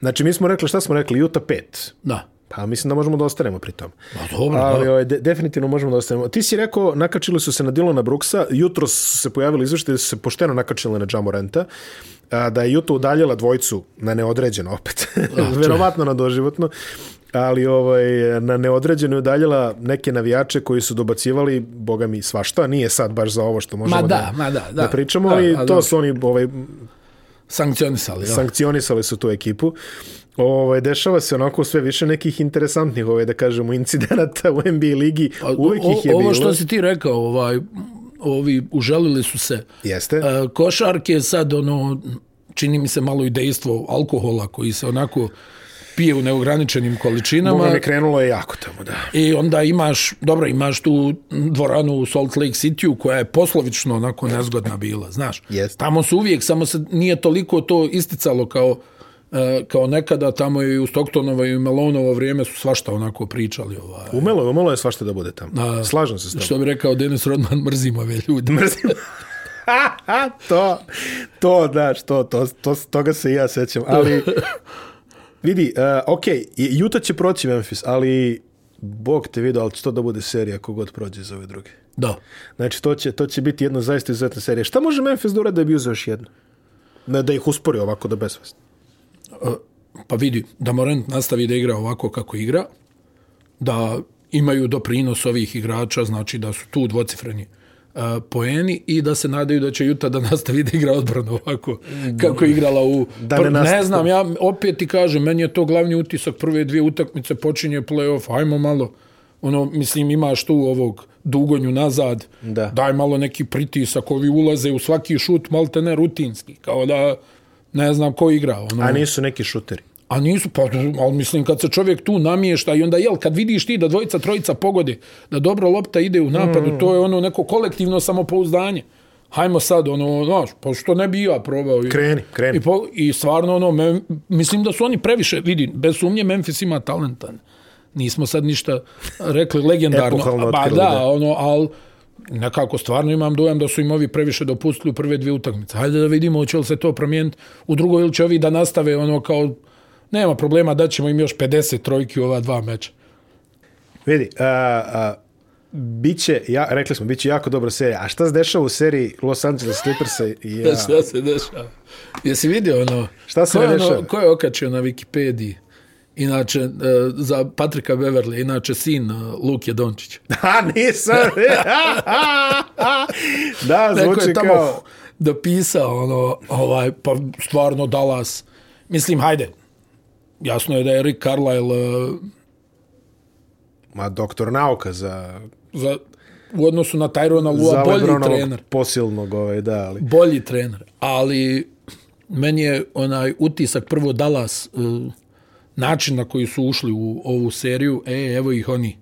Znači mi smo rekli, šta smo rekli? Utah 5. Da. Pa mislim da možemo da ostanemo pri tom. Pa dobro, Ali da. ovaj, de, definitivno možemo da ostanemo. Ti si rekao, nakačili su se na Dilona Brooksa, jutro su se pojavili izveštaji da su se pošteno nakačili na Jamorenta, a, da je Utah udaljila dvojcu na neodređeno opet, verovatno na doživotno, ali ovaj, na neodređeno je udaljila neke navijače koji su dobacivali, boga mi, svašta, nije sad baš za ovo što možemo Ma da, da, ma da, da. da pričamo, Da, ali to su oni ovaj, Sankcionisali, sankcionisali su tu ekipu. Ovaj dešava se onako sve više nekih interesantnih, ovaj da kažemo incidenata u NBA ligi. Uvijek ih je ovo bilo. što si ti rekao, ovaj, ovi uželili su se Jeste. e, košarke, sad ono, čini mi se malo i dejstvo alkohola koji se onako pije u neograničenim količinama. Boga mi krenulo je jako tamo, da. I onda imaš, dobro, imaš tu dvoranu u Salt Lake City-u koja je poslovično onako nezgodna bila, znaš. Jest. Tamo su uvijek, samo se nije toliko to isticalo kao, kao nekada, tamo i u Stocktonovo i u Melonovo vrijeme su svašta onako pričali. Ovaj. Umelo, je, umelo je svašta da bude tamo. A, Slažem se s tobom. Što bi rekao Denis Rodman, mrzim ove ljude. Mrzim. to, to, znaš, to, to, to, toga se i ja sećam. Ali, vidi, uh, ok, Juta će proći Memphis, ali Bog te vidio, ali će to da bude serija kogod prođe za ove druge. Da. Znači, to će, to će biti jedna zaista izuzetna serija. Šta može Memphis da uradi da bi uzeo još jednu? Ne da ih uspori ovako da besvest. Pa vidi, da Morant nastavi da igra ovako kako igra, da imaju doprinos ovih igrača, znači da su tu dvocifreni uh, poeni i da se nadaju da će Juta da nastavi da igra odbranu ovako kako je igrala u... Da ne ne, znam, ja opet ti kažem, meni je to glavni utisak prve dvije utakmice, počinje play-off, ajmo malo, ono, mislim, imaš tu ovog dugonju nazad, Da. daj malo neki pritisak, ovi ulaze u svaki šut, malte ne rutinski, kao da ne znam ko igra. Ono. A nisu neki šuteri. A nisu, pa, ali mislim, kad se čovjek tu namješta i onda, jel, kad vidiš ti da dvojica, trojica pogode, da dobro lopta ide u napadu, mm. to je ono neko kolektivno samopouzdanje. Hajmo sad, ono, znaš, pa što ne bi ja probao. I, Kreni, kreni. I, po, I stvarno, ono, mem, mislim da su oni previše, vidi, bez sumnje Memphis ima talentan. Nismo sad ništa rekli legendarno. Epohalno ba, otkrili, da, da. ono, ali nekako stvarno imam dojam da su im ovi previše dopustili u prve dvije utakmice. Hajde da vidimo hoće li se to promijeniti u drugoj ili će ovi da nastave ono kao nema problema da ćemo im još 50 trojki u ova dva meča. Vidi, a, a, biće, ja, rekli smo, biće jako dobra serija. A šta se dešava u seriji Los Angeles Clippersa i ja, Šta se dešava? Jesi vidio ono? Šta se ko je ne dešava? Ono, ko je okačio na Wikipediji? Inače, e, za Patrika Beverly, inače sin e, Luke Dončić. A, nisam. da, Neko zvuči je tamo kao... dopisao, ono, ovaj, pa stvarno Dallas. Mislim, hajde, jasno je da je Rick Carlisle e, Ma, doktor nauka za, za, u odnosu na Tyrona Lua bolji Lebronovog trener. posilnog, ovaj, da, ali... Bolji trener. Ali meni je onaj utisak prvo Dallas uh, način na koji su ušli u ovu seriju, e, evo ih oni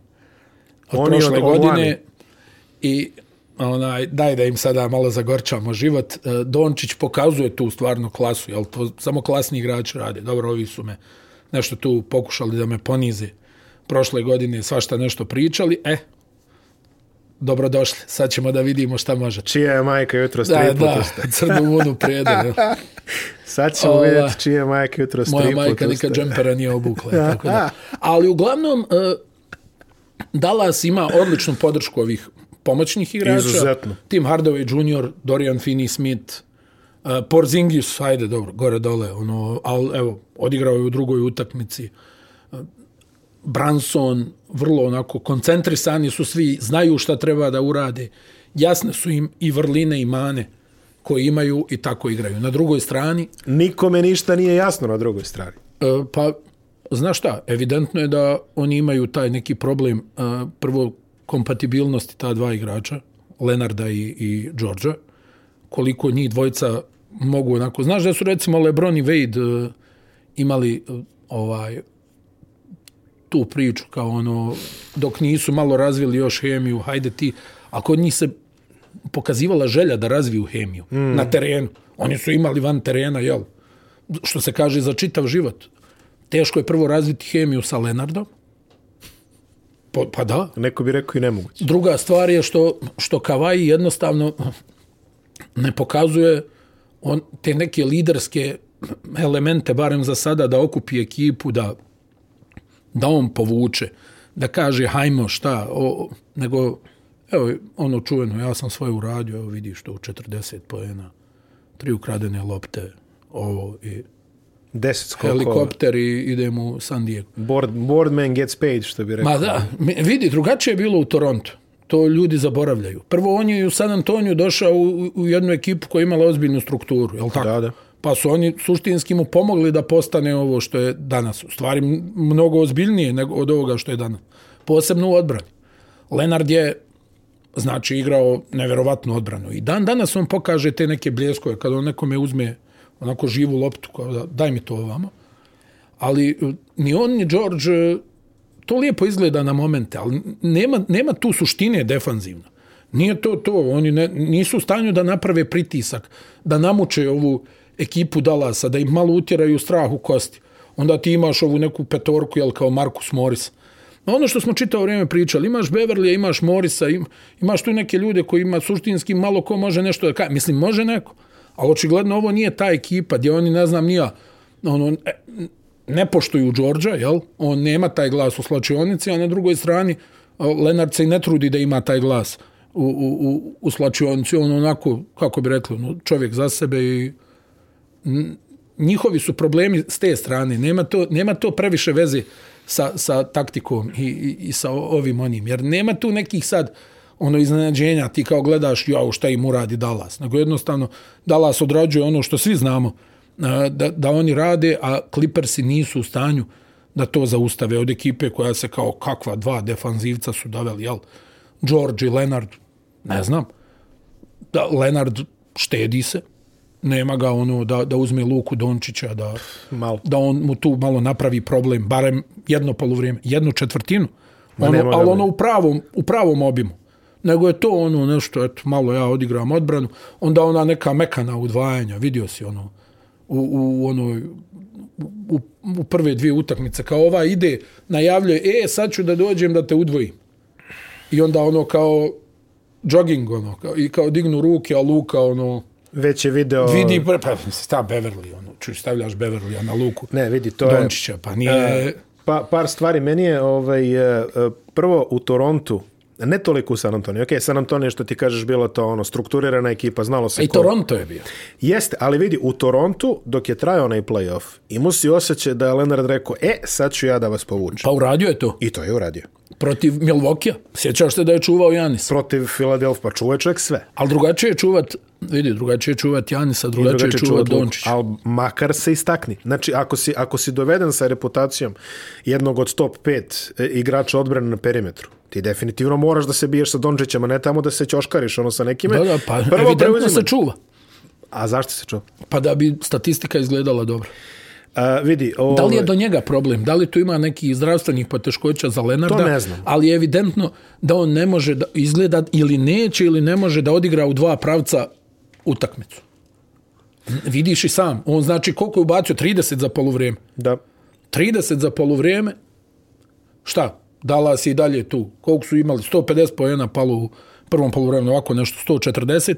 od Oni prošle od- od godine i onaj, daj da im sada malo zagorčamo život. E, Dončić pokazuje tu stvarno klasu, jel to samo klasni igrači rade. Dobro, ovi su me nešto tu pokušali da me ponize prošle godine, svašta nešto pričali. E, dobrodošli. Sad ćemo da vidimo šta može. Čija je majka jutro Da, tri da, crnu vodu prijede. Sad ćemo Ova. vidjeti čija je majka jutro Moja tri majka nikad džempera nije obukla. Tako da. Ali uglavnom, uh, Dallas ima odličnu podršku ovih pomoćnih igrača. Izuzetno. Tim Hardaway Jr., Dorian Finney-Smith, uh, Porzingis, ajde, dobro, gore dole, ono, ali evo, odigrao je u drugoj utakmici. Uh, Branson, vrlo onako koncentrisani su svi, znaju šta treba da urade. Jasne su im i vrline i mane koje imaju i tako igraju. Na drugoj strani, Nikome ništa nije jasno na drugoj strani. E, pa, znaš šta, evidentno je da oni imaju taj neki problem, e, prvo kompatibilnosti ta dva igrača, Lenarda i, i Georgia, koliko njih dvojica mogu onako, znaš da su recimo Lebron i Wade e, imali ovaj tu priču kao ono dok nisu malo razvili još hemiju, hajde ti, a kod njih se pokazivala želja da razviju hemiju mm. na terenu. Oni su imali van terena, jel? Što se kaže za čitav život. Teško je prvo razviti hemiju sa Lenardom. Pa, pa da. Neko bi rekao i nemoguće. Druga stvar je što, što Kavaji jednostavno ne pokazuje on, te neke liderske elemente, barem za sada, da okupi ekipu, da, da on povuče, da kaže hajmo šta, o, nego evo ono čuveno, ja sam svoje uradio, evo vidiš to u 40 poena, tri ukradene lopte, ovo i Deset skokova. helikopter i idemo u San Diego. Board, boardman gets paid, što bi rekao. Ma da, vidi, drugačije je bilo u Torontu. To ljudi zaboravljaju. Prvo, on je u San Antoniju došao u, u jednu ekipu koja je imala ozbiljnu strukturu, je li tako? Da, da. Pa su oni suštinski mu pomogli da postane ovo što je danas. U stvari, mnogo ozbiljnije nego od ovoga što je danas. Posebno u odbrani. Lenard je znači igrao neverovatnu odbranu. I dan danas on pokaže te neke bljeskove, kada on nekome uzme onako živu loptu, kao da, daj mi to ovamo. Ali e, ni on, ni George, to lijepo izgleda na momente, ali nema, nema tu suštine defanzivno. Nije to to, oni ne, nisu u stanju da naprave pritisak, da namuče ovu ekipu Dalasa, da im malo utjeraju strah u kosti. Onda ti imaš ovu neku petorku, jel, kao Markus Morris. Ono što smo čitao vrijeme pričali, imaš Beverlija, imaš Morisa, im, imaš tu neke ljude koji ima suštinski malo ko može nešto da kaže. Mislim, može neko, ali očigledno ovo nije ta ekipa gdje oni, ne znam, nija, ono, e, ne poštuju Đorđa, jel? On nema taj glas u slačionici, a na drugoj strani Lenard se i ne trudi da ima taj glas u, u, u, u slačionici. On onako, kako bi rekli, ono, čovjek za sebe i njihovi su problemi s te strane. Nema to, nema to previše veze sa, sa taktikom i, i, i sa ovim onim. Jer nema tu nekih sad ono iznenađenja, ti kao gledaš, ja, šta im uradi Dallas. Nego jednostavno, Dallas odrađuje ono što svi znamo, da, da oni rade, a Clippersi nisu u stanju da to zaustave od ekipe koja se kao kakva dva defanzivca su daveli, jel? George i Leonard, ne znam. Da, Leonard štedi se, nema ga ono da, da uzme Luku Dončića, da, Malo. da on mu tu malo napravi problem, barem jedno polovrijeme, jednu četvrtinu, ono, ali ono u pravom, u pravom obimu. Nego je to ono nešto, eto, malo ja odigram odbranu, onda ona neka mekana udvajanja, vidio si ono, u, u onoj, u, u prve dvije utakmice, kao ova ide, najavljuje, e, sad ću da dođem da te udvojim. I onda ono kao jogging, ono, kao, i kao dignu ruke, a Luka, ono, Već je video... Vidi, pa, pa sta Beverly, ono, čuj, stavljaš Beverly na luku. Ne, vidi, to Dončića, je... pa nije... Uh, pa, par stvari, meni je ovaj, uh, prvo u Torontu, ne toliko u San Antonio. Ok, San Antonio što ti kažeš bilo to ono strukturirana ekipa, znalo se I ko... Toronto je bio. Jeste, ali vidi, u Torontu, dok je trajao onaj playoff, imao si osjećaj da je Leonard rekao, e, sad ću ja da vas povučem. Pa uradio je to. I to je uradio. Protiv Milvokija. Sjećaš se da je čuvao Janis. Protiv Philadelphia, pa čuvao je čovjek sve. Ali drugačije je čuvat, vidi, drugačije je čuvat Janisa, drugačije, drugačije je čuvat Dončića. Ali makar se istakni. Znači, ako si, ako si doveden sa reputacijom jednog od top 5 e, igrača odbrane na perimetru, ti definitivno moraš da se biješ sa Dončićem, a ne tamo da se ćoškariš ono sa nekime. Da, da, pa Prvo evidentno preuzime. se čuva. A zašto se čuva? Pa da bi statistika izgledala dobro. A, vidi, ovo... Da li je do njega problem? Da li tu ima neki zdravstvenih poteškoća za Lenarda? To ne znam. Ali je evidentno da on ne može da izgleda ili neće ili ne može da odigra u dva pravca utakmicu. Vidiš i sam. On znači koliko je ubacio? 30 za polovrijeme. Da. 30 za polovrijeme. Šta? Dala si i dalje tu. Koliko su imali? 150 pojena palo u prvom polovremenu, ovako nešto 140.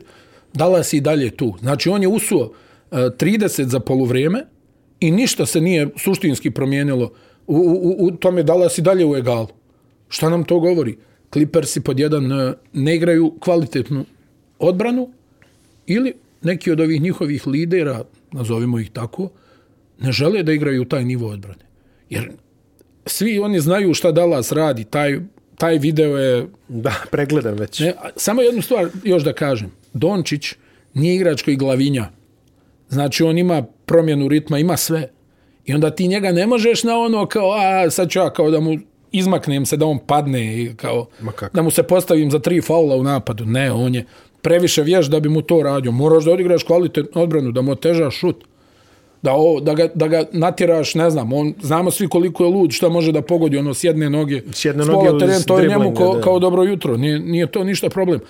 Dala si i dalje tu. Znači on je usuo 30 za polovrijeme, i ništa se nije suštinski promijenilo u, u, u tome da si dalje u egalu. Šta nam to govori? Clippersi pod jedan e, ne igraju kvalitetnu odbranu ili neki od ovih njihovih lidera, nazovimo ih tako, ne žele da igraju taj nivo odbrane. Jer svi oni znaju šta Dallas radi, taj, taj video je... Da, pregledan već. Ne, samo jednu stvar još da kažem. Dončić nije igrač koji glavinja. Znači on ima promjenu ritma, ima sve. I onda ti njega ne možeš na ono kao, a sad ću ja kao da mu izmaknem se da on padne i kao da mu se postavim za tri faula u napadu. Ne, on je previše vješ da bi mu to radio. Moraš da odigraš kvalitetnu odbranu, da mu otežaš šut. Da, o, da, ga, da ga natjeraš, ne znam, on, znamo svi koliko je lud, šta može da pogodi, ono, s jedne noge, s jedne noge teren, to je njemu ko, kao dobro jutro, nije, nije to ništa problem.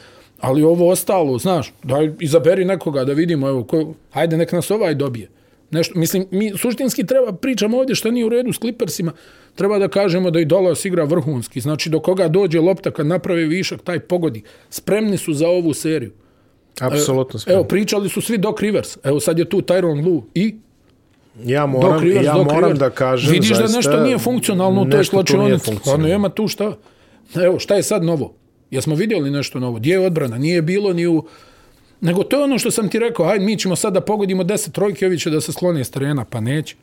Ali ovo ostalo, znaš, daj, izaberi nekoga da vidimo, evo, ko, hajde, nek nas ovaj dobije. Nešto, mislim, mi suštinski treba pričamo ovdje što nije u redu s Clippersima, treba da kažemo da i Dolas igra vrhunski. Znači, do koga dođe lopta kad napravi višak, taj pogodi. Spremni su za ovu seriju. Apsolutno spremni. Evo, pričali su svi Doc Rivers. Evo, sad je tu Tyron Lu i Ja moram, Doc Rivers, ja Doc moram Rivers. da kažem Vidiš zaista, da nešto nije funkcionalno u toj slačionici. Pa nema tu šta. Evo, šta je sad novo? Jesmo vidjeli nešto novo? Gdje je odbrana? Nije bilo ni u Nego to je ono što sam ti rekao, hajde mi ćemo sad da pogodimo deset trojke, ovi će da se sklone s terena, pa neće.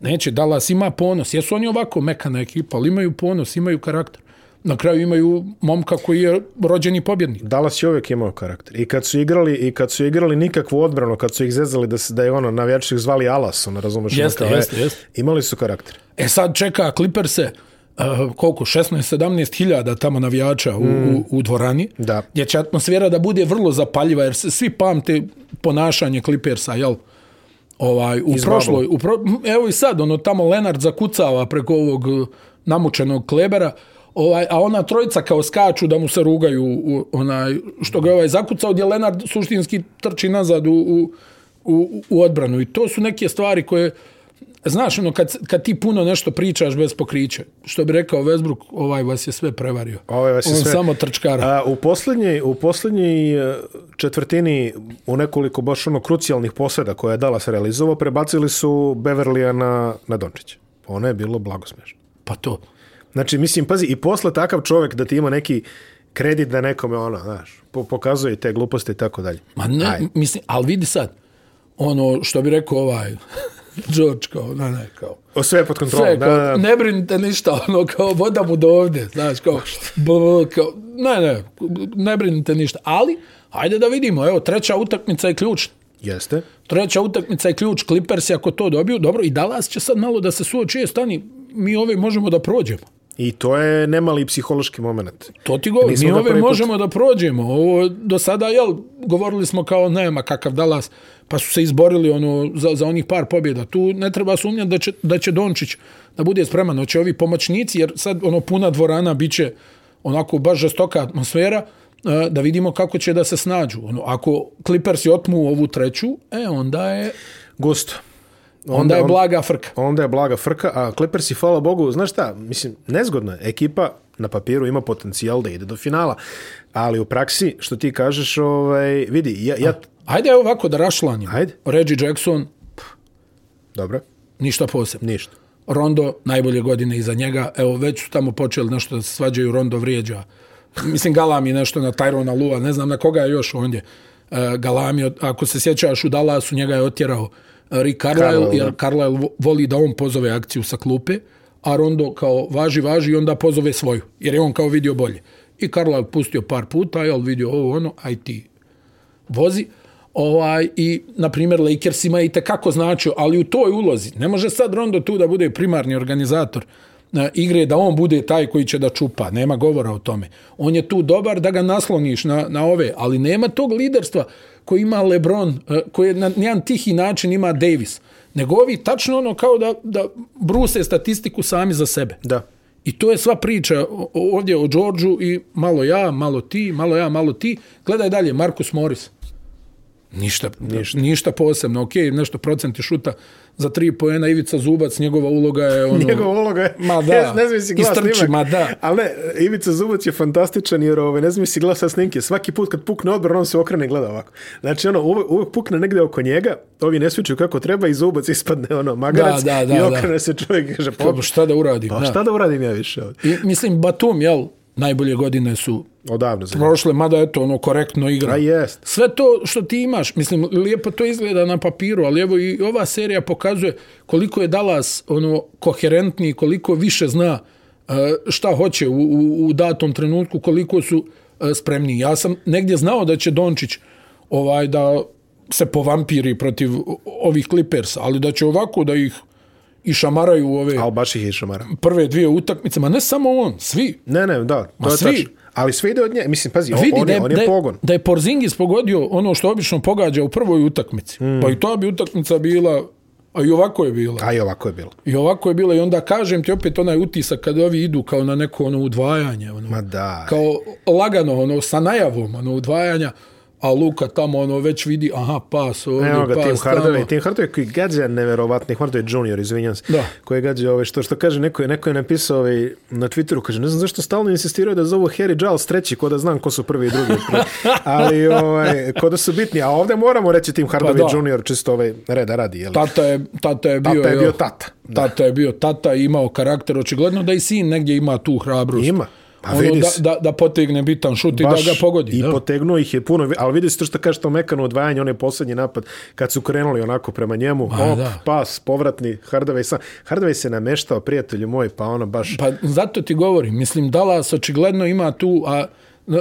Neće, Dallas ima ponos. Jesu oni ovako mekana ekipa, ali imaju ponos, imaju karakter. Na kraju imaju momka koji je rođeni pobjednik. Dallas je uvijek imao karakter. I kad su igrali, i kad su igrali nikakvu odbranu, kad su ih zezali da, se, da je ono navijači ih zvali Alas, ono razumeš? Jeste, kao, jeste, jeste. Imali su karakter. E sad čeka Clippers se uh, koliko, 16-17 hiljada tamo navijača u, mm. u, u dvorani, Da. gdje će atmosfera da bude vrlo zapaljiva, jer se svi pamte ponašanje Clippersa, jel? Ovaj, u Iz prošloj, u pro, evo i sad, ono, tamo Lenard zakucava preko ovog uh, namučenog Klebera, ovaj, a ona trojica kao skaču da mu se rugaju u, onaj, što ga je ovaj zakucao, gdje Lenard suštinski trči nazad u, u, u, u odbranu. I to su neke stvari koje, znaš, ono, kad, kad ti puno nešto pričaš bez pokrića, što bi rekao Westbrook, ovaj vas je sve prevario. Ovaj vas je On sve- samo trčkara. A, u posljednjoj u posljednjoj e, četvrtini u nekoliko baš ono krucijalnih poseda koje je Dallas realizovao, prebacili su Beverlija na, na Dončića. Ono je bilo blago smešno. Pa to. Znači, mislim, pazi, i posle takav čovjek da ti ima neki kredit da nekome, ono, znaš, po, pokazuje te gluposti i tako dalje. Ma ne, Ajde. mislim, ali vidi sad, ono što bi rekao ovaj George, kao, ne, ne, kao, O, sve pod kontrolom. sve, Da, kao, da, ne brinite ništa, ono, kao, voda mu do ovdje, znaš, kao, b, b, kao, ne, ne, ne brinite ništa, ali, hajde da vidimo, evo, treća utakmica je ključna. Jeste. Treća utakmica je ključ, Clippers ako to dobiju, dobro, i Dallas će sad malo da se suoči, stani, mi ove možemo da prođemo. I to je nemali psihološki moment. To ti govorim, Nismo mi ove prvi put- možemo da prođemo. Ovo, do sada, jel, govorili smo kao nema kakav Dallas, pa su se izborili ono, za, za onih par pobjeda. Tu ne treba sumnjati da će, da će Dončić da bude spreman. Hoće ovi pomoćnici, jer sad ono puna dvorana biće onako baš žestoka atmosfera, e, da vidimo kako će da se snađu. Ono, ako Clippersi otmu ovu treću, e, onda je, Gusto. Onda je blaga frka. onda je blaga frka, a Clippersi, hvala Bogu, znaš šta, mislim, nezgodno je. Ekipa na papiru ima potencijal da ide do finala, ali u praksi, što ti kažeš, ovaj, vidi, ja, ja Ajde evo ovako da rašlanimo. Ajde. Reggie Jackson, dobro, ništa posebno. ništa. Rondo, najbolje godine iza njega. Evo, već su tamo počeli nešto da se svađaju, Rondo vrijeđa. Mislim, Galami nešto na Tyrona Lua, ne znam na koga je još ondje. E, Galami, ako se sjećaš u Dallasu, njega je otjerao Rick Carlisle, Carlisle, jer. Carlisle vo- voli da on pozove akciju sa klupe, a Rondo kao važi, važi i onda pozove svoju, jer je on kao vidio bolje. I Carlisle pustio par puta, jel vidio ovo ono, aj ti vozi. Ovaj, I, na primjer, Lakersima je i tekako značio, ali u toj ulozi. Ne može sad Rondo tu da bude primarni organizator na igre, da on bude taj koji će da čupa. Nema govora o tome. On je tu dobar da ga nasloniš na, na ove, ali nema tog liderstva koji ima LeBron, eh, koji je na jedan tihi način ima Davis. Nego ovi tačno ono kao da, da bruse statistiku sami za sebe. Da. I to je sva priča ovdje o Đorđu i malo ja, malo ti, malo ja, malo ti. Gledaj dalje, Markus Morris. Ništa, ništa. ništa posebno. Ok, nešto procenti šuta za tri poena. Ivica Zubac, njegova uloga je ono... Njegova uloga je... Ma da, ne, ne znam si glas istrči, snimak. ma da. Ali ne, Ivica Zubac je fantastičan jer ovaj, ne znam si glasa snimke. Svaki put kad pukne odbor, on se okrene i gleda ovako. Znači, ono, uvek, uvek pukne negde oko njega, ovi ne svičaju kako treba i Zubac ispadne ono, magarac Da, da, da, i da. okrene se čovjek i kaže, pa, Pa šta da uradim? pa da. šta da uradim ja više ovdje? I, mislim, Batum, jel, najbolje godine su Odavno za prošle, mada eto, ono, korektno igra. A jest. Sve to što ti imaš, mislim, lijepo to izgleda na papiru, ali evo i ova serija pokazuje koliko je Dallas ono, koherentni, koliko više zna e, šta hoće u, u, u datom trenutku, koliko su e, spremni. Ja sam negdje znao da će Dončić ovaj da se povampiri protiv ovih Clippersa, ali da će ovako da ih i šamaraju ove Ali baš ih je šamara. prve dvije utakmice, ma ne samo on, svi. Ne, ne, da, to Ma je svi. tačno. Ali sve ide od nje. Mislim, pazi, Vidi on, je, je, on da, je pogon. da je Porzingis pogodio ono što obično pogađa u prvoj utakmici. Mm. Pa i to bi utakmica bila, a i ovako je bila. A i ovako je bilo. I ovako je bila i onda kažem ti opet onaj utisak kad ovi idu kao na neko ono udvajanje. Ono, Ma da. Kao lagano, ono, sa najavom ono, udvajanja, a Luka tamo ono već vidi, aha, pas ovdje, Evo ga, Tim pas Hardaway, tamo. Tim Hardaway koji gađa neverovatni, Hardaway junior, izvinjam se, Da. koji gađa ove, što, što kaže, neko je, neko je napisao ovaj, na Twitteru, kaže, ne znam zašto stalno insistiraju da zovu Harry Giles treći, ko da znam ko su prvi i drugi, ali ovaj, ko da su bitni, a ovdje moramo reći Tim Hardaway Pa da. junior, čisto ovaj reda radi, jel? Tata je, tata je bio, Tata je bio tata. Tata je bio tata i imao karakter, očigledno da i sin negdje ima tu hrabrost. Ima. Pa ono, vidi da, se. da, da potegne bitan šut i da ga pogodi. I da. potegnuo ih je puno, ali vidi se to što kaže to mekano odvajanje, onaj posljednji napad, kad su krenuli onako prema njemu, Ma, op, da. pas, povratni, Hardaway sam, Hardaway se nameštao, prijatelju moj, pa ono baš, Pa zato ti govorim, mislim, Dallas očigledno ima tu, a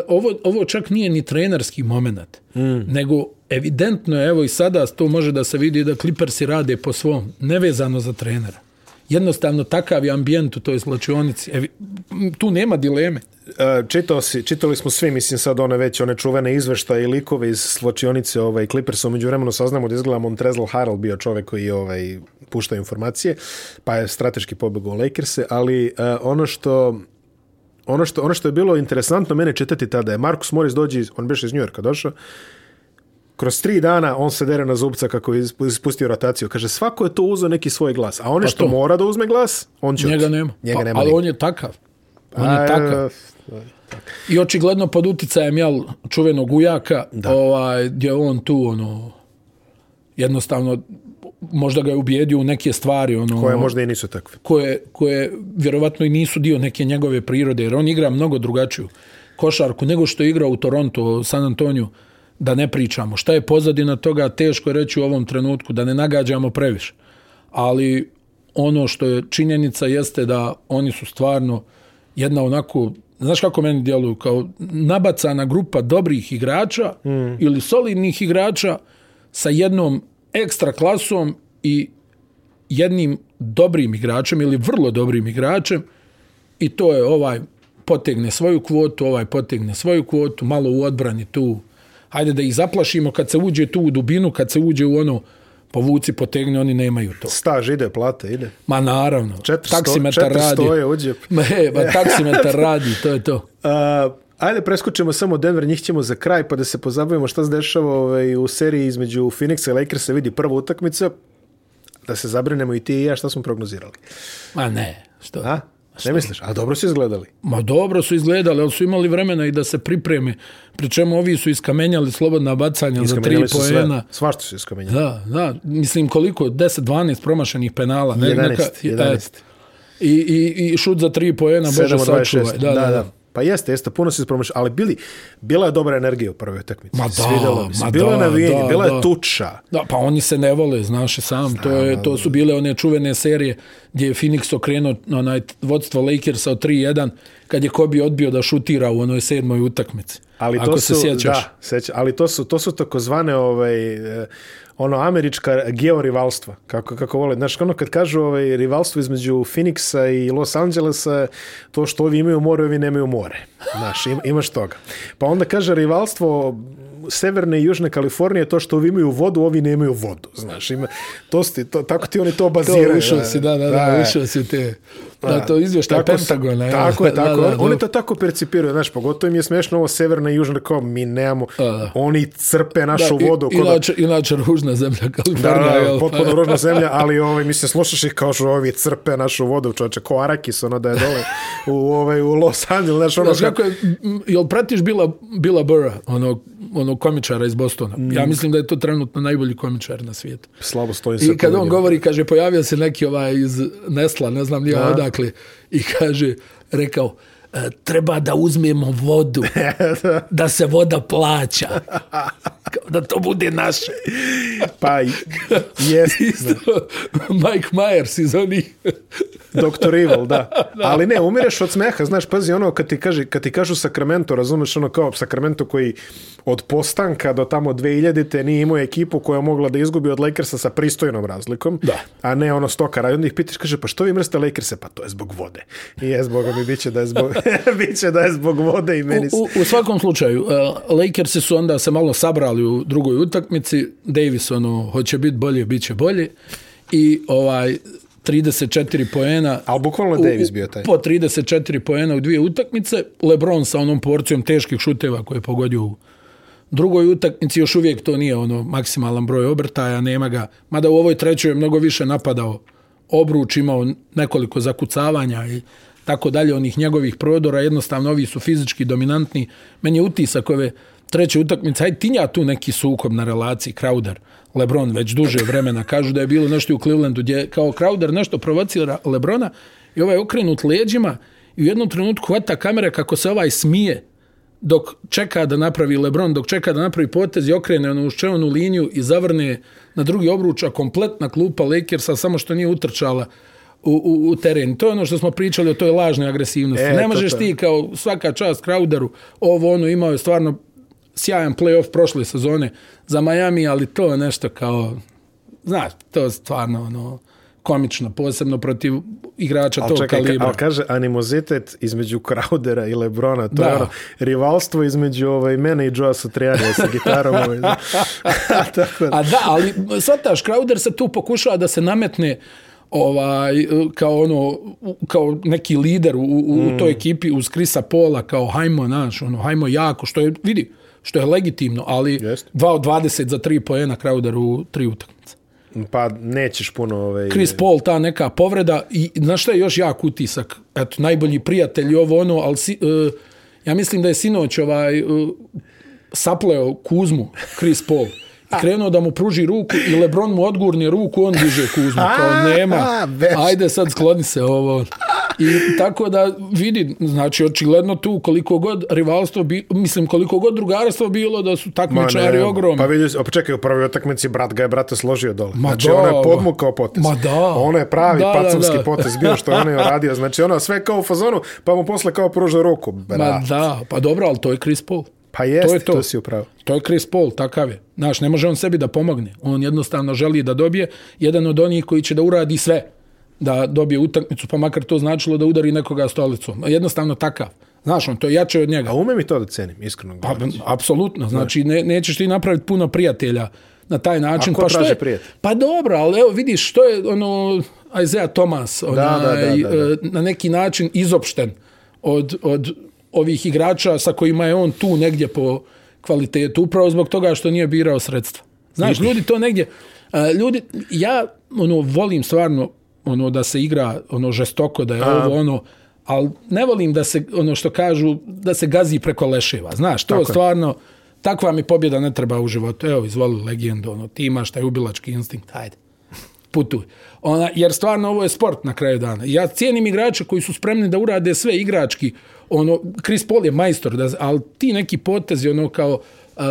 ovo, ovo čak nije ni trenerski moment, mm. nego evidentno je, evo i sada to može da se vidi da Clippersi rade po svom, nevezano za trenera jednostavno takav je ambijent u toj slačionici. Evi, tu nema dileme. E, čitao si, čitali smo svi, mislim sad one već one čuvene izveštaje i likove iz slačionice ovaj, Clippersa, umeđu vremenu saznamo da izgleda Montrezl Harrell bio čovek koji ovaj, pušta informacije, pa je strateški pobegao u Lakers-e, ali uh, ono što ono što, ono što je bilo interesantno mene čitati tada je Markus Morris dođe, iz, on beše iz New Yorka došao, kroz tri dana on se dere na zubca kako je ispustio rotaciju. Kaže, svako je to uzeo neki svoj glas. A on je pa što to. mora da uzme glas, on će... Njega nema. Njega pa, nema ali on je takav. On je takav. I očigledno pod uticajem jel, čuvenog ujaka, da. ovaj, gdje on tu ono, jednostavno možda ga je ubijedio u neke stvari ono koje možda i nisu takve koje koje vjerovatno i nisu dio neke njegove prirode jer on igra mnogo drugačiju košarku nego što je igrao u Toronto, San Antonio da ne pričamo. Šta je pozadina toga, teško je reći u ovom trenutku, da ne nagađamo previše. Ali ono što je činjenica jeste da oni su stvarno jedna onako, znaš kako meni djeluju, kao nabacana grupa dobrih igrača mm. ili solidnih igrača sa jednom ekstra klasom i jednim dobrim igračem ili vrlo dobrim igračem i to je ovaj potegne svoju kvotu, ovaj potegne svoju kvotu, malo u odbrani tu hajde da ih zaplašimo kad se uđe tu u dubinu, kad se uđe u ono povuci, potegne, oni nemaju to. Staž ide, plate ide. Ma naravno. 400, taksimetar 400 radi. je uđe. Me, ba, taksimetar radi, to je to. Uh, ajde preskočimo samo Denver, njih ćemo za kraj pa da se pozabavimo šta se dešava ovaj, u seriji između Phoenixa i Lakersa vidi prva utakmica da se zabrinemo i ti i ja šta smo prognozirali. Ma ne, što? A? Ne misliš? A dobro su izgledali. Ma dobro su izgledali, ali su imali vremena i da se pripreme. Pričemu ovi su iskamenjali slobodna bacanja za tri poena. Svašto su iskamenjali. Da, da. Mislim koliko? 10-12 promašenih penala. 11. Neka, 11. I, i, I šut za tri poena, Bože sačuvaj. Da, da, da. da. Pa jeste, jeste, puno se ispromašao, ali bili, bila je dobra energija u prvoj utakmici. Ma da, Svidjelo mi se. Ma bilo da, je navijenje, da, bila da. je tuča. Da, pa oni se ne vole, znaš sam. Znam, to, je, to su bile one čuvene serije gdje je Phoenix okrenuo onaj vodstvo Lakersa od 3-1 kad je Kobe odbio da šutira u onoj sedmoj utakmici. Ali to su, se sjećaš. Da, sjeća, ali to su, to su takozvane ovaj, ono američka georivalstva, kako, kako vole. Znaš, ono kad kažu ovaj, rivalstvo između Phoenixa i Los Angelesa, to što ovi imaju more, ovi nemaju more. Znaš, im, imaš toga. Pa onda kaže rivalstvo severne i južne Kalifornije, to što ovi imaju vodu, ovi nemaju vodu. Znaš, ima, to sti, to, tako ti oni to baziraju. To ušao si, da, da, da, da ušao si te... Da, to izvještaj Pentagona. Tako je, tako. Da, da, oni to tako percipiraju, znaš, pogotovo im je smiješno ovo severna i južna, kao mi nemamo, da, da. oni crpe našu da, vodu. I, inače, da, inače ružna zemlja, Kalifornija. Da, da, potpuno ružna zemlja, ali ovaj, mislim, slušaš ih kao što ovi crpe našu vodu, čovječe, ko Arakis, ono da je dole u, ovaj, u Los Angeles, znaš, ono znaš, kako je, jel pratiš Bila, Bila Burra, ono, ono komičara iz Bostona? Mm. Ja mislim da je to trenutno najbolji komičar na svijetu. Slabo stoji se. I kad on govori, kaže, pojavio se neki ovaj iz Nesla, ne znam, nije odakle, i kaže, rekao, e, treba da uzmemo vodu, da se voda plaća, da to bude naše. pa, jest. Mike Myers iz onih Doktor Evil, da. da. Ali ne, umireš od smeha, znaš, pazi, ono, kad ti, kaže, kad ti kažu Sacramento, razumeš, ono, kao Sacramento koji od postanka do tamo 2000-te nije imao ekipu koja je mogla da izgubi od Lakersa sa pristojnom razlikom, da. a ne ono stokara. I onda ih pitaš, kaže, pa što vi mrste Lakerse? Pa to je zbog vode. I je zbog, mi biće da je zbog, biće da je zbog vode i meni... U, u, u svakom slučaju, uh, Lakersi su onda se malo sabrali u drugoj utakmici, Davis, ono, hoće biti bolje, bit će bolje. I ovaj 34 poena. Al bukvalno Davis bio taj. Po 34 poena u dvije utakmice. LeBron sa onom porcijom teških šuteva koje je pogodio u drugoj utakmici. Još uvijek to nije ono maksimalan broj obrtaja, nema ga. Mada u ovoj trećoj je mnogo više napadao obruč, imao nekoliko zakucavanja i tako dalje onih njegovih prodora. Jednostavno, ovi su fizički dominantni. Meni je utisak ove treće utakmice. Hajde, tinja tu neki sukob na relaciji Crowder. Lebron već duže vremena. Kažu da je bilo nešto u Clevelandu gdje kao Crowder nešto provocira Lebrona i ovaj okrenut leđima i u jednom trenutku hvata kamera kako se ovaj smije dok čeka da napravi Lebron, dok čeka da napravi potez i okrene onu uščevanu liniju i zavrne na drugi obruč, a kompletna klupa Lakersa samo što nije utrčala u, u, u teren. To je ono što smo pričali o toj lažnoj agresivnosti. E, ne možeš ti kao svaka čast Crowderu, ovo ono imao je stvarno sjajan playoff prošle sezone za Miami, ali to je nešto kao, znaš, to je stvarno ono, komična, posebno protiv igrača Al tog čekaj, kalibra. ali kaže animozitet između Crowdera i Lebrona, to Da. je ono rivalstvo između ovaj, mene i Joa Satrianija sa gitarom. Ovaj. Tako da. A da, ali svataš, Crowder se tu pokušava da se nametne ovaj kao ono kao neki lider u, u, u toj ekipi uz Krisa Pola kao hajmo naš ono hajmo jako što je vidi što je legitimno ali Jeste. 2 od 20 za 3 poena Crowder u tri utakmice. Pa nećeš puno... Ovaj, Chris Paul ta neka povreda i znaš šta je još jak utisak eto najbolji prijatelj ovo ono ali si, uh, ja mislim da je sinoć ovaj uh, sapleo Kuzmu Chris Paul krenuo da mu pruži ruku i Lebron mu odgurni ruku, on diže Kuzmu, kao nema, ajde sad skloni se ovo. I tako da vidi, znači očigledno tu koliko god rivalstvo, bi, mislim koliko god drugarstvo bilo da su Ma takmičari ne, ogromni. Pa vidi, pa čekaj, u prvoj utakmici brat ga je brate složio dole. Ma znači da, ono je ba. podmukao potez. Ma da. Ono je pravi Da, da, pacovski da. potez bio što ono je radio. Znači ono sve kao u fazonu, pa mu posle kao pruža ruku. Ma Brat. da, pa dobro, ali to je Chris Paul. Pa jeste, to je to, to. si upravo. To je Chris Paul, takav je. Znaš, ne može on sebi da pomogne. On jednostavno želi da dobije jedan od onih koji će da uradi sve da dobije utakmicu, pa makar to značilo da udari nekoga stolicom. Jednostavno takav. Znaš, on to je jače od njega. A umem i to da cenim, iskreno Pa, govoreći. apsolutno. Znači, ne, nećeš ti napraviti puno prijatelja na taj način. A ko pa traži je, prijatelj? Pa dobro, ali evo vidiš što je ono Isaiah Thomas onaj, da, da, da. e, na neki način izopšten od, od ovih igrača sa kojima je on tu negdje po kvalitetu, upravo zbog toga što nije birao sredstva. Znaš, ljudi to negdje, e, ljudi, ja ono volim stvarno ono da se igra ono žestoko, da je A. ovo ono, ali ne volim da se, ono što kažu, da se gazi preko leševa. Znaš, to Tako je. stvarno, takva mi pobjeda ne treba u životu. Evo, izvoli legendu, ono, ti imaš taj ubilački instinkt, hajde, putuj. Ona, jer stvarno ovo je sport na kraju dana. Ja cijenim igrače koji su spremni da urade sve igrački. Ono, Chris Paul je majstor, da, ali ti neki potezi, ono kao uh,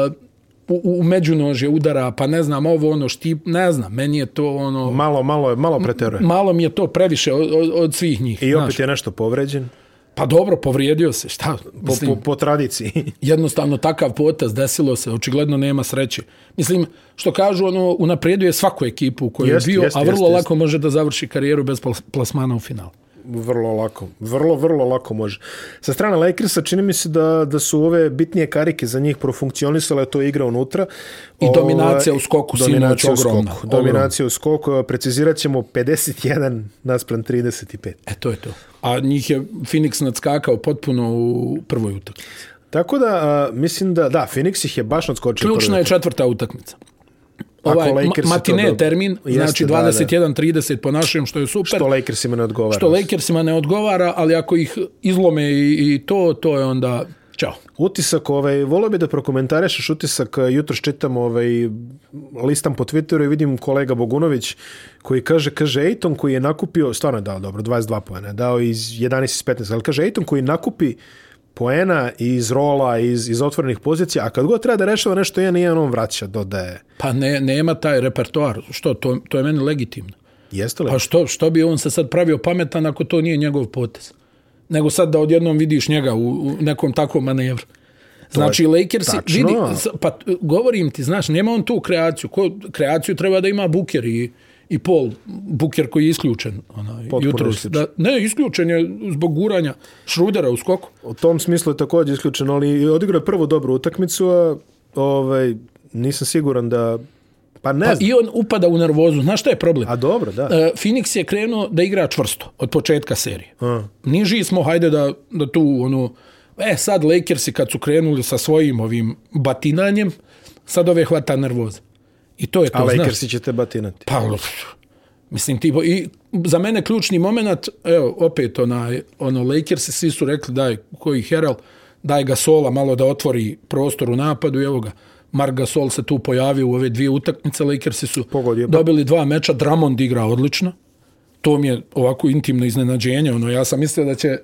u, u međunožje udara, pa ne znam, ovo ono štip, ne znam, meni je to ono, Malo, malo, malo preteruje. malo mi je to previše od, od, od svih njih. I opet znaš. je nešto povređen. Pa dobro, povrijedio se, šta? Po, Mislim, po, po tradiciji. jednostavno takav potez desilo se, očigledno nema sreće. Mislim, što kažu, ono, unaprijedio svaku ekipu u kojoj Jest, je bio, jest, a vrlo jest, jest. lako može da završi karijeru bez plas- plasmana u finalu. Vrlo lako. Vrlo, vrlo lako može. Sa strane Lakersa čini mi se da, da su ove bitnije karike za njih profunkcionisale, to je igra unutra. I dominacija u skoku sinoć dominacija u ogromna, skoku. ogromna. Dominacija u skoku. Precizirat ćemo 51 naspram 35. E, to je to. A njih je Phoenix nadskakao potpuno u prvoj utakmici. Tako da, a, mislim da, da, Phoenix ih je baš nadskočio. Ključna je četvrta utakmica. Ako Ovaj Lakersi to matine dobro- termin, Jeste, znači da, da. 21-30 po našem, što je super. Što Lakersima ne odgovara. što Lakersima ne odgovara, ali ako ih izlome i, i to, to je onda čao. Utisak, ovaj, volio bi da prokomentarišeš utisak, jutro čitam, ovaj, listam po Twitteru i vidim kolega Bogunović koji kaže, kaže, Ejton koji je nakupio, stvarno je dao dobro, 22 poena, dao iz 11 iz 15, ali kaže, Ejton koji nakupi poena iz rola, iz, iz otvorenih pozicija, a kad god treba da rešava nešto jedan i jedan, on vraća, dodaje. Pa ne, nema taj repertoar. Što, to, to je meni legitimno. Jeste li? Pa što, što bi on se sad pravio pametan ako to nije njegov potez? Nego sad da odjednom vidiš njega u, u nekom takvom manevru. Znači, Lakersi, tačno. vidi, pa govorim ti, znaš, nema on tu kreaciju. Ko, kreaciju treba da ima Buker i, i Paul. Buker koji je isključen. Onaj, jutros. isključen. Da, ne, isključen je zbog guranja Šrudera u skoku. U tom smislu je također isključeno, ali odigrao je prvu dobru utakmicu, a ovaj, nisam siguran da... Pa ne Pa znam. I on upada u nervozu. Znaš šta je problem? A dobro, da. E, Phoenix je krenuo da igra čvrsto od početka serije. A. Niži smo, hajde da, da tu ono... E, sad Lakersi kad su krenuli sa svojim ovim batinanjem, sad ove hvata nervoza. I to je to, A znaš. Lakersi će te batinati. Pa, mislim, ti, i za mene ključni moment, evo, opet onaj, ono, Lakersi svi su rekli, daj, koji Herald, daj ga sola malo da otvori prostor u napadu i evo ga. Mark Gasol se tu pojavio u ove dvije utakmice, Lakersi su Pogodio. dobili dva meča, Drummond igra odlično, to mi je ovako intimno iznenađenje, ono, ja sam mislio da će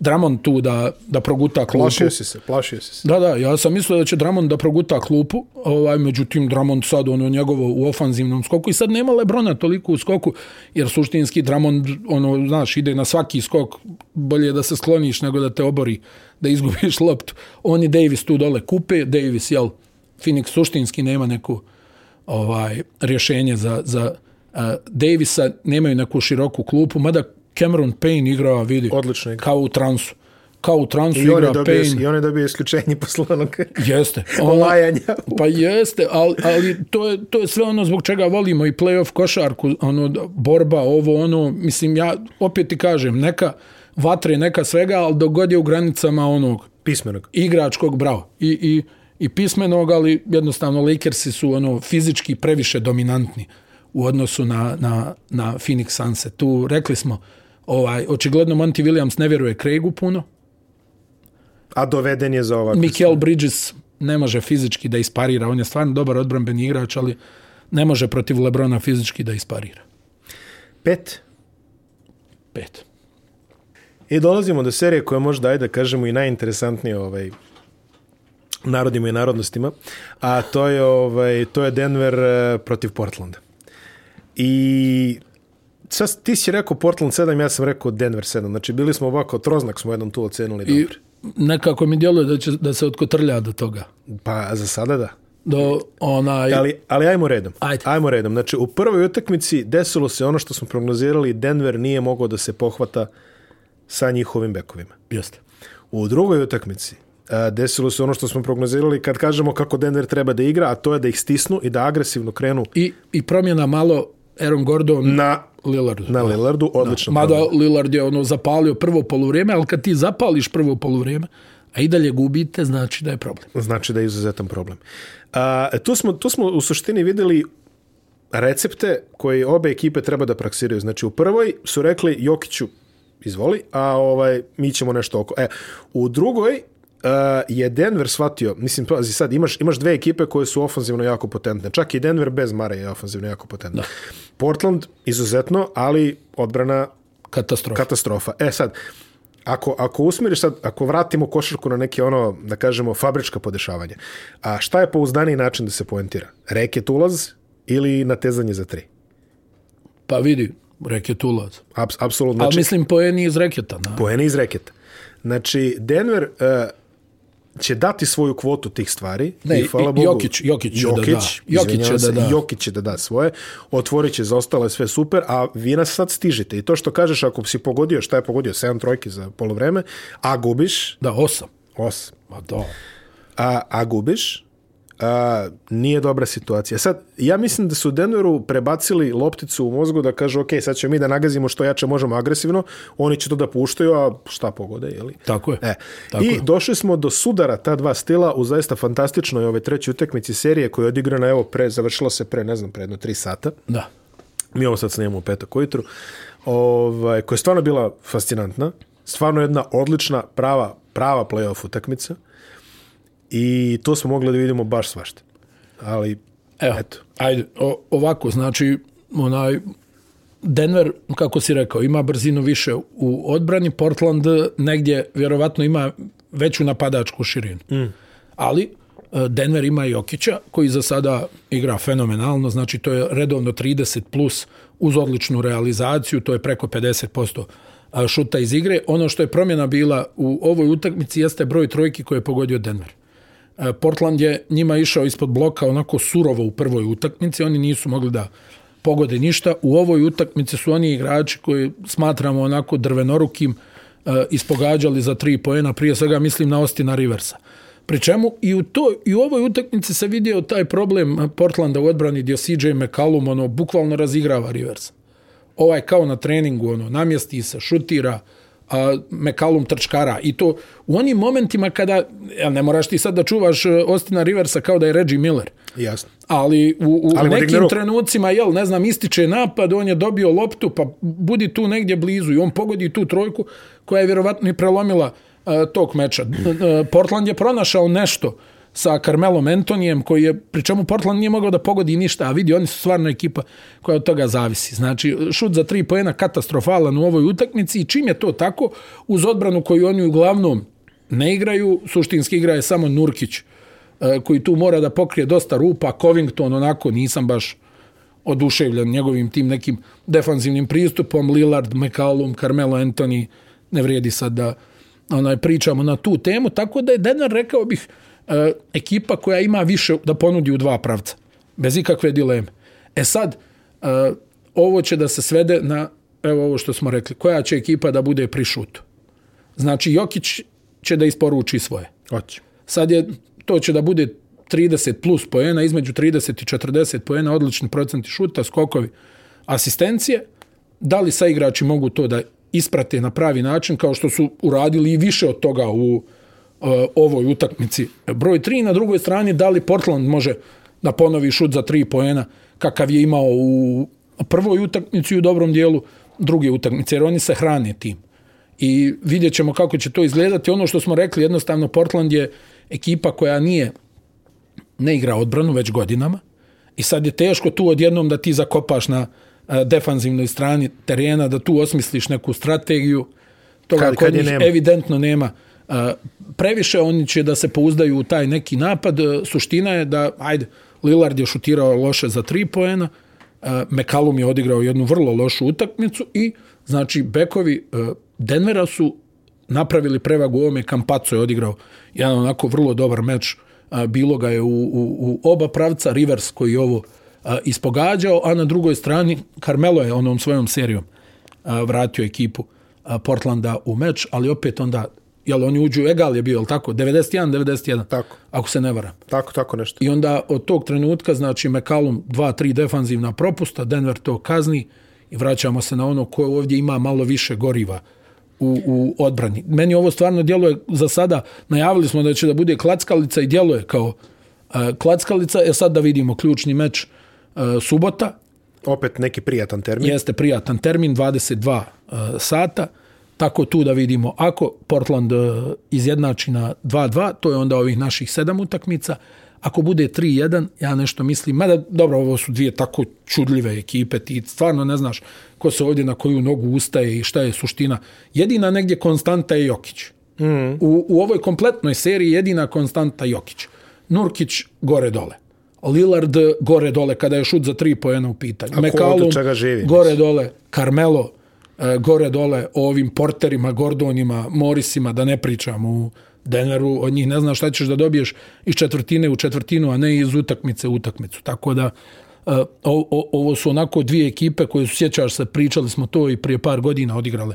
Drummond tu da, da proguta klupu. Plašio si se, plašio si se. Da, da, ja sam mislio da će Drummond da proguta klupu, ovaj, međutim Drummond sad ono njegovo u ofanzivnom skoku i sad nema Lebrona toliko u skoku, jer suštinski Drummond, ono, znaš, ide na svaki skok, bolje je da se skloniš nego da te obori, da izgubiš loptu. On i Davis tu dole kupe, Davis, jel, Phoenix suštinski nema neku ovaj rješenje za, za Uh, Davisa nemaju neku široku klupu, mada Cameron Payne igra, vidi, Odlično igra. kao u transu. Kao u transu I on, igra dobio, Payne. I on je dobio isključenje posle onog Jeste. lajanja. Pa jeste, ali, ali to, je, to je sve ono zbog čega volimo i playoff košarku, ono, borba, ovo, ono, mislim, ja opet ti kažem, neka vatre, neka svega, ali dok god je u granicama onog Pismenog. igračkog, bravo, i, i, i pismenog, ali jednostavno Lakersi su ono fizički previše dominantni u odnosu na, na, na Phoenix Sunse. Tu rekli smo, ovaj, očigledno Monty Williams ne vjeruje Craigu puno, A doveden je za ovako. Mikael Bridges ne može fizički da isparira, on je stvarno dobar odbranbeni igrač, ali ne može protiv Lebrona fizički da isparira. Pet. Pet. I dolazimo do serije koja možda, ajde da kažemo, i najinteresantnije ovaj, narodima i narodnostima, a to je, ovaj, to je Denver eh, protiv Portlanda. I sad ti si rekao Portland 7, ja sam rekao Denver 7. Znači bili smo ovako, troznak smo jednom tu ocenili I dobro. nekako mi djeluje da će da se otkotrlja do toga. Pa za sada da. Do onaj... Ali, ali ajmo redom. Ajde. Ajmo redom. Znači, u prvoj utakmici desilo se ono što smo prognozirali, Denver nije mogao da se pohvata sa njihovim bekovima. Jeste. U drugoj utakmici desilo se ono što smo prognozirali kad kažemo kako Denver treba da igra, a to je da ih stisnu i da agresivno krenu I, I promjena malo Aaron Gordon na, Lillardu. na Lillardu. Odlično. Mada promjena. Lillard je ono zapalio prvo poluvrijeme, ali kad ti zapališ prvo poluvrijeme, a i dalje gubite, znači da je problem. Znači da je izuzetan problem. A, tu, smo, tu smo u suštini videli recepte koje obe ekipe treba da praksiraju. Znači u prvoj su rekli Jokiću izvoli, a ovaj mi ćemo nešto oko. E, u drugoj je Denver shvatio, mislim, pazi sad, imaš, imaš dve ekipe koje su ofanzivno jako potentne. Čak i Denver bez Mare je ofanzivno jako potentna. Da. Portland izuzetno, ali odbrana Katastrofa. katastrofa. E sad, ako, ako usmiriš sad, ako vratimo košarku na neke ono, da kažemo, fabrička podešavanja, a šta je pouzdaniji način da se poentira? Reket ulaz ili natezanje za tri? Pa vidi, reket ulaz. Abs, apsolutno. Ali Znači, mislim poeni iz reketa. Na. poene iz reketa. Znači, Denver uh, će dati svoju kvotu tih stvari. Ne, i, hvala Bogu, Jokić- Jokić će da da. Jokić će da se, da. Jokić će da da svoje. Otvorit će za ostale sve super, a vi nas sad stižite. I to što kažeš, ako si pogodio, šta je pogodio? 7 trojki za polovreme, a gubiš Da, osam. 8. Ma da. a, a gubiš, a, nije dobra situacija. Sad, ja mislim da su Denveru prebacili lopticu u mozgu da kažu, ok, sad ćemo mi da nagazimo što jače možemo agresivno, oni će to da puštaju, a šta pogode, jeli? Tako je. E, Tako I je. došli smo do sudara ta dva stila u zaista fantastičnoj ove treći utekmici serije koja je odigrana, evo, pre, završila se pre, ne znam, pre jedno tri sata. Da. Mi ovo sad snimamo u petak ujutru, ovaj, koja je stvarno bila fascinantna, stvarno jedna odlična, prava, prava playoff utakmica i to smo mogli da vidimo baš svašta. Ali, Evo, eto, ajde, o, ovako, znači, onaj, Denver, kako si rekao, ima brzinu više u odbrani, Portland negdje vjerovatno ima veću napadačku širinu. Mm. Ali e, Denver ima Jokića, koji za sada igra fenomenalno, znači to je redovno 30 plus uz odličnu realizaciju, to je preko 50% a, šuta iz igre. Ono što je promjena bila u ovoj utakmici jeste broj trojki koje je pogodio Denver. E, Portland je njima išao ispod bloka onako surovo u prvoj utakmici, oni nisu mogli da pogode ništa. U ovoj utakmici su oni igrači koji smatramo onako drvenorukim e, ispogađali za tri poena, prije svega mislim na Ostina Riversa. Pri čemu i u, to, i u ovoj utakmici se vidio taj problem Portlanda u odbrani gdje CJ McCallum ono, bukvalno razigrava Riversa. Ovaj kao na treningu, ono, namjesti se, šutira, uh, McCallum trčkara. I to u onim momentima kada, ja ne moraš ti sad da čuvaš e, Ostina Riversa kao da je Reggie Miller, jasno. ali u, u Ali nekim trenucima, jel, ne znam, ističe napad, on je dobio loptu, pa budi tu negdje blizu i on pogodi tu trojku koja je vjerovatno i prelomila uh, tog meča. Uh, Portland je pronašao nešto sa Carmelom Antonijem, koji je, pri čemu Portland nije mogao da pogodi ništa, a vidi, oni su stvarno ekipa koja od toga zavisi. Znači, šut za tri pojena katastrofalan u ovoj utakmici i čim je to tako, uz odbranu koju oni uglavnom ne igraju, suštinski igra je samo Nurkić, e, koji tu mora da pokrije dosta rupa, Covington onako nisam baš oduševljen njegovim tim nekim defanzivnim pristupom, Lillard, McCallum, Carmelo Anthony, ne vrijedi sad da onaj, pričamo na tu temu, tako da je Denver, rekao bih, e, ekipa koja ima više da ponudi u dva pravca, bez ikakve dileme. E sad, e, ovo će da se svede na, evo ovo što smo rekli, koja će ekipa da bude pri šutu. Znači, Jokić će da isporuči svoje. Hoće. Sad je, to će da bude 30 plus poena, između 30 i 40 poena, odlični procenti šuta, skokovi, asistencije. Da li sa igrači mogu to da isprate na pravi način, kao što su uradili i više od toga u uh, ovoj utakmici. Broj 3, na drugoj strani, da li Portland može da ponovi šut za 3 poena, kakav je imao u prvoj utakmici u dobrom dijelu druge utakmice, jer oni se hrane tim. I vidjet ćemo kako će to izgledati. Ono što smo rekli, jednostavno, Portland je ekipa koja nije ne igra odbranu već godinama i sad je teško tu odjednom da ti zakopaš na e, defanzivnoj strani terena, da tu osmisliš neku strategiju. Toga kad, kad nema. evidentno nema. Previše oni će da se pouzdaju u taj neki napad. E, suština je da, ajde, Lillard je šutirao loše za tri poena, e, McCallum je odigrao jednu vrlo lošu utakmicu i, znači, bekovi e, Denvera su napravili prevagu ovome, Kampaco je odigrao jedan onako vrlo dobar meč bilo ga je u, u, u oba pravca, Rivers koji je ovo ispogađao, a na drugoj strani Carmelo je onom svojom serijom vratio ekipu Portlanda u meč, ali opet onda jel oni uđu, egal je bio, jel tako, 91-91, tako. ako se ne vara. Tako, tako nešto. I onda od tog trenutka, znači McCallum 2-3 defanzivna propusta, Denver to kazni i vraćamo se na ono koje ovdje ima malo više goriva u, u odbrani. Meni ovo stvarno djeluje za sada, najavili smo da će da bude klackalica i djeluje kao uh, klackalica, je sad da vidimo ključni meč uh, subota. Opet neki prijatan termin. Jeste prijatan termin, 22 uh, sata. Tako tu da vidimo, ako Portland uh, izjednači na 2-2, to je onda ovih naših sedam utakmica. Ako bude 3-1, ja nešto mislim, mada dobro, ovo su dvije tako čudljive ekipe, ti stvarno ne znaš ko se ovdje na koju nogu ustaje i šta je suština. Jedina negdje konstanta je Jokić. Mm. U, u ovoj kompletnoj seriji jedina konstanta Jokić. Nurkić gore dole. Lillard gore dole kada je šut za tri pojena u pitanju. McCallum živi, gore dole. Carmelo e, E, gore dole o ovim porterima, Gordonima, Morisima, da ne pričam u Denveru, od njih ne znaš šta ćeš da dobiješ iz četvrtine u četvrtinu, a ne iz utakmice u utakmicu. Tako da, e, o, o, ovo su onako dvije ekipe koje su, sjećaš se, pričali smo to i prije par godina odigrale.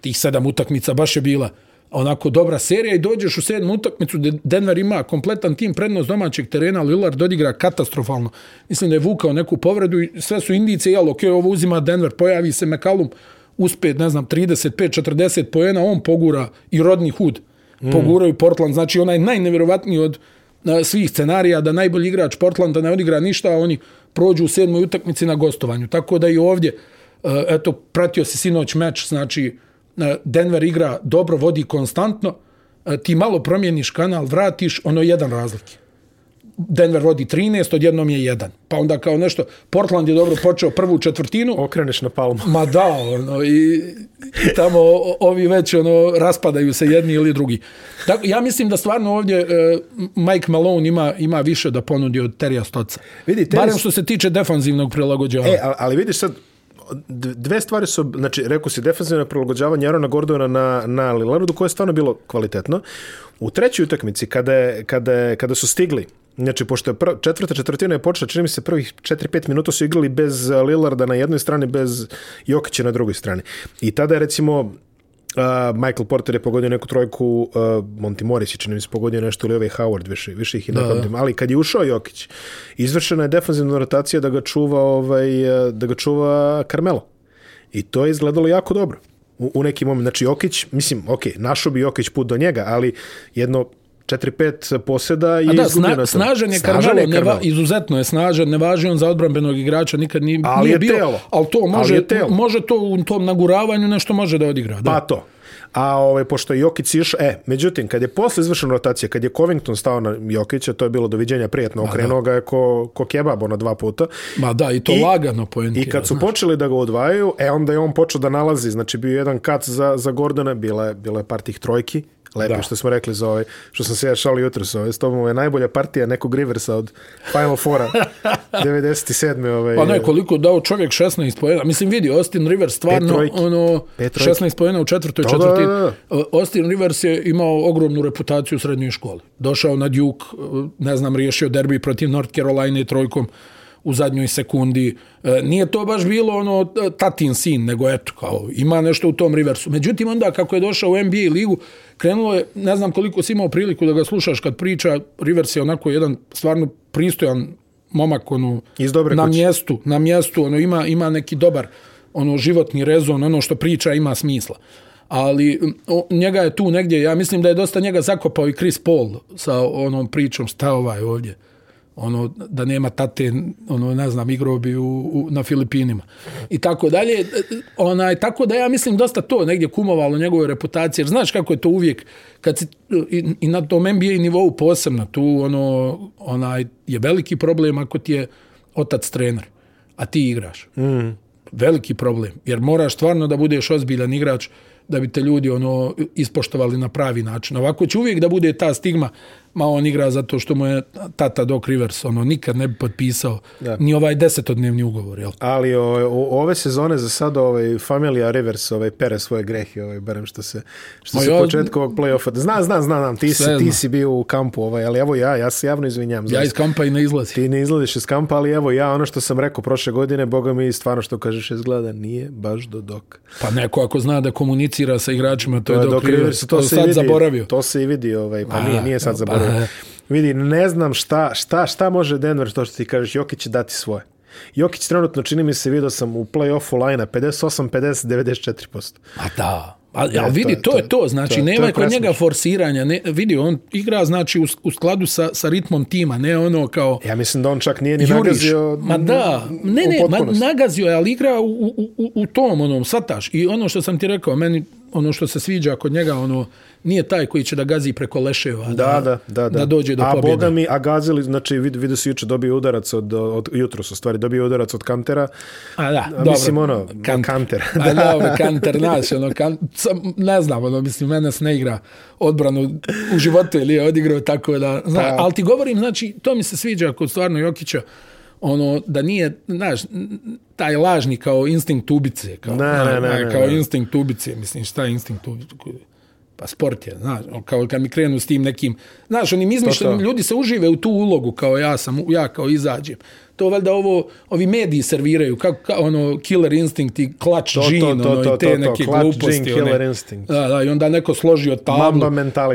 Tih sedam utakmica baš je bila onako dobra serija i dođeš u sedmu utakmicu gdje Denver ima kompletan tim prednost domaćeg terena, Lillard odigra katastrofalno. Mislim da je vukao neku povredu i sve su indice, jel, ok, ovo uzima Denver, pojavi se McCallum, uspe, ne znam, 35-40 poena, on pogura i rodni hud mm. poguraju Portland. Znači, onaj najneverovatniji od e, svih scenarija da najbolji igrač Portlanda ne odigra ništa, a oni prođu u sedmoj utakmici na gostovanju. Tako da i ovdje, e, eto, pratio se sinoć meč, znači, e, Denver igra dobro, vodi konstantno, ti malo promijeniš kanal, vratiš, ono jedan razlike. Denver vodi 13, odjednom je jedan. Pa onda kao nešto, Portland je dobro počeo prvu četvrtinu. Okreneš na palmu. Ma da, ono, i, i tamo ovi već ono, raspadaju se jedni ili drugi. Dakle, ja mislim da stvarno ovdje uh, Mike Malone ima, ima više da ponudi od Terija Stoca. Vidi, tenis... Barem što se tiče defanzivnog prilagođavanja. E, ali vidiš sad, dve stvari su, znači, rekao si, defensivno prilagođavanje Arona Gordona na, na Lillardu, koje je stvarno bilo kvalitetno. U trećoj utakmici, kada, je, kada, je, kada su stigli Znači, pošto je prv, četvrta četvrtina je počela, čini mi se prvih 4-5 minuta su igrali bez Lillarda na jednoj strani, bez Jokića na drugoj strani. I tada je, recimo, uh, Michael Porter je pogodio neku trojku, uh, Monty Morris je čini mi se pogodio nešto, ili ovaj Howard, više, više ih i ne pamtim. Ali kad je ušao Jokić, izvršena je defensivna rotacija da ga čuva, ovaj, da ga čuva Carmelo. I to je izgledalo jako dobro. U, u nekim momentu, znači Jokić, mislim, ok, našao bi Jokić put do njega, ali jedno 4-5 posjeda i da, sna, snažan je Carmelo, neva, izuzetno je snažan, ne važi on za odbranbenog igrača, nikad nije, ali nije bio, telo. ali to može, ali može to u tom naguravanju nešto može da odigra. Da. Pa to. A ovaj, pošto je Jokić išao, e, međutim, kad je posle izvršena rotacija, kad je Covington stao na Jokića, to je bilo doviđenja prijetno, okrenuo ga je ko, ko kebab na dva puta. Ma da, i to I, lagano poentira. I kad su znaš. počeli da ga odvajaju, e, onda je on počeo da nalazi, znači bio jedan kac za, za Gordona, bila je, bila je par tih trojki, Lepo da. što smo rekli za ovaj, što sam se ja šalio jutro sa ovaj, s tobom je najbolja partija nekog Riversa od Final Fora 97. Ovaj, pa ne, koliko dao čovjek 16 pojena. Mislim, vidi, Austin Rivers stvarno ono, 16 pojena u četvrtoj četvrti. Austin Rivers je imao ogromnu reputaciju u srednjoj školi. Došao na Duke, ne znam, riješio derbi protiv North Carolina trojkom u zadnjoj sekundi. E, nije to baš bilo ono tatin sin, nego eto, kao, ima nešto u tom Riversu. Međutim, onda kako je došao u NBA ligu, krenulo je, ne znam koliko si imao priliku da ga slušaš kad priča, Rivers je onako jedan stvarno pristojan momak ono, Iz dobre na kuće. mjestu, na mjestu, ono, ima, ima neki dobar ono životni rezon, ono što priča ima smisla. Ali o, njega je tu negdje, ja mislim da je dosta njega zakopao i Chris Paul sa onom pričom šta ovaj ovdje ono da nema tate ono ne znam igrao bi u, u, na Filipinima. I tako dalje. Onaj tako da ja mislim dosta to negdje kumovalo njegove reputacije. Jer znaš kako je to uvijek kad si, i, i na tom NBA nivou posebno tu ono onaj je veliki problem ako ti je otac trener a ti igraš. Mm. veliki problem. Jer moraš stvarno da budeš ozbiljan igrač da bi te ljudi ono ispoštovali na pravi način. Ovako će uvijek da bude ta stigma, ma on igra zato što mu je tata Doc Rivers, ono nikad ne bi potpisao da. ni ovaj desetodnevni ugovor, jel? Ali o, o, ove sezone za sad ovaj familija Rivers ovaj pere svoje grehi, ovaj barem što se što se početka ovog plej-ofa. Zna, zna, zna, znam, ti si ti si bio u kampu, ovaj, ali evo ja, ja se javno izvinjavam. Ja iz kampa i ne izlazim. Ti ne izlaziš iz kampa, ali evo ja ono što sam rekao prošle godine, boga mi stvarno što kažeš izgleda nije baš do dok. Pa neko ako zna da komunicira sa igračima, to, to je Doc Rivers, to, to se sad vidi, zaboravio. To se i vidi, ovaj, pa A, nije, nije sad zaboravio. Pa, vidi, ne znam šta, šta, šta može Denver, to što ti kažeš, Jokić će dati svoje. Jokić trenutno, čini mi se, vidio sam u play-offu lajna 58, 50, 94%. A da, A, ja, vidi, to, to je to, znači, to, nema to kod njega forsiranja, ne, vidi, on igra, znači, u, u skladu sa, sa ritmom tima, ne ono kao... Ja mislim da on čak nije ni juriš. nagazio Ma da, ne, ne, ma, nagazio je, ali igra u, u, u, u tom, onom, sataš. I ono što sam ti rekao, meni, ono što se sviđa kod njega, ono, nije taj koji će da gazi preko leševa, da, da, da, da, da. da dođe do a pobjede. A boga mi, a gazili, znači vid, vidio si juče dobio udarac od, od jutro su stvari, dobio udarac od Kantera. A da, a, dobro. Mislim, ono, Kanter. Kanter. A da, dobro, Kanter, znaš, ono, kan, sam, ne znam, ono, mislim, mene se ne igra odbranu u životu ili je odigrao tako da, zna, pa. ali ti govorim, znači, to mi se sviđa kod stvarno Jokića, ono da nije znaš taj lažni kao instinkt ubice kao ne, ne, ne, kao ne. instinkt ubice mislim šta je instinkt ubice pa sport je, znaš, kao kad mi krenu s tim nekim, znaš, onim izmišljenim ljudi se užive u tu ulogu, kao ja sam, ja kao izađem. To valjda ovo, ovi mediji serviraju, kao, kao ono, killer instinct i clutch to, gene, to, to, ono, to, i te to, to, neke clutch gluposti. Gene, killer one. instinct. Da, da, i onda neko složio tablu.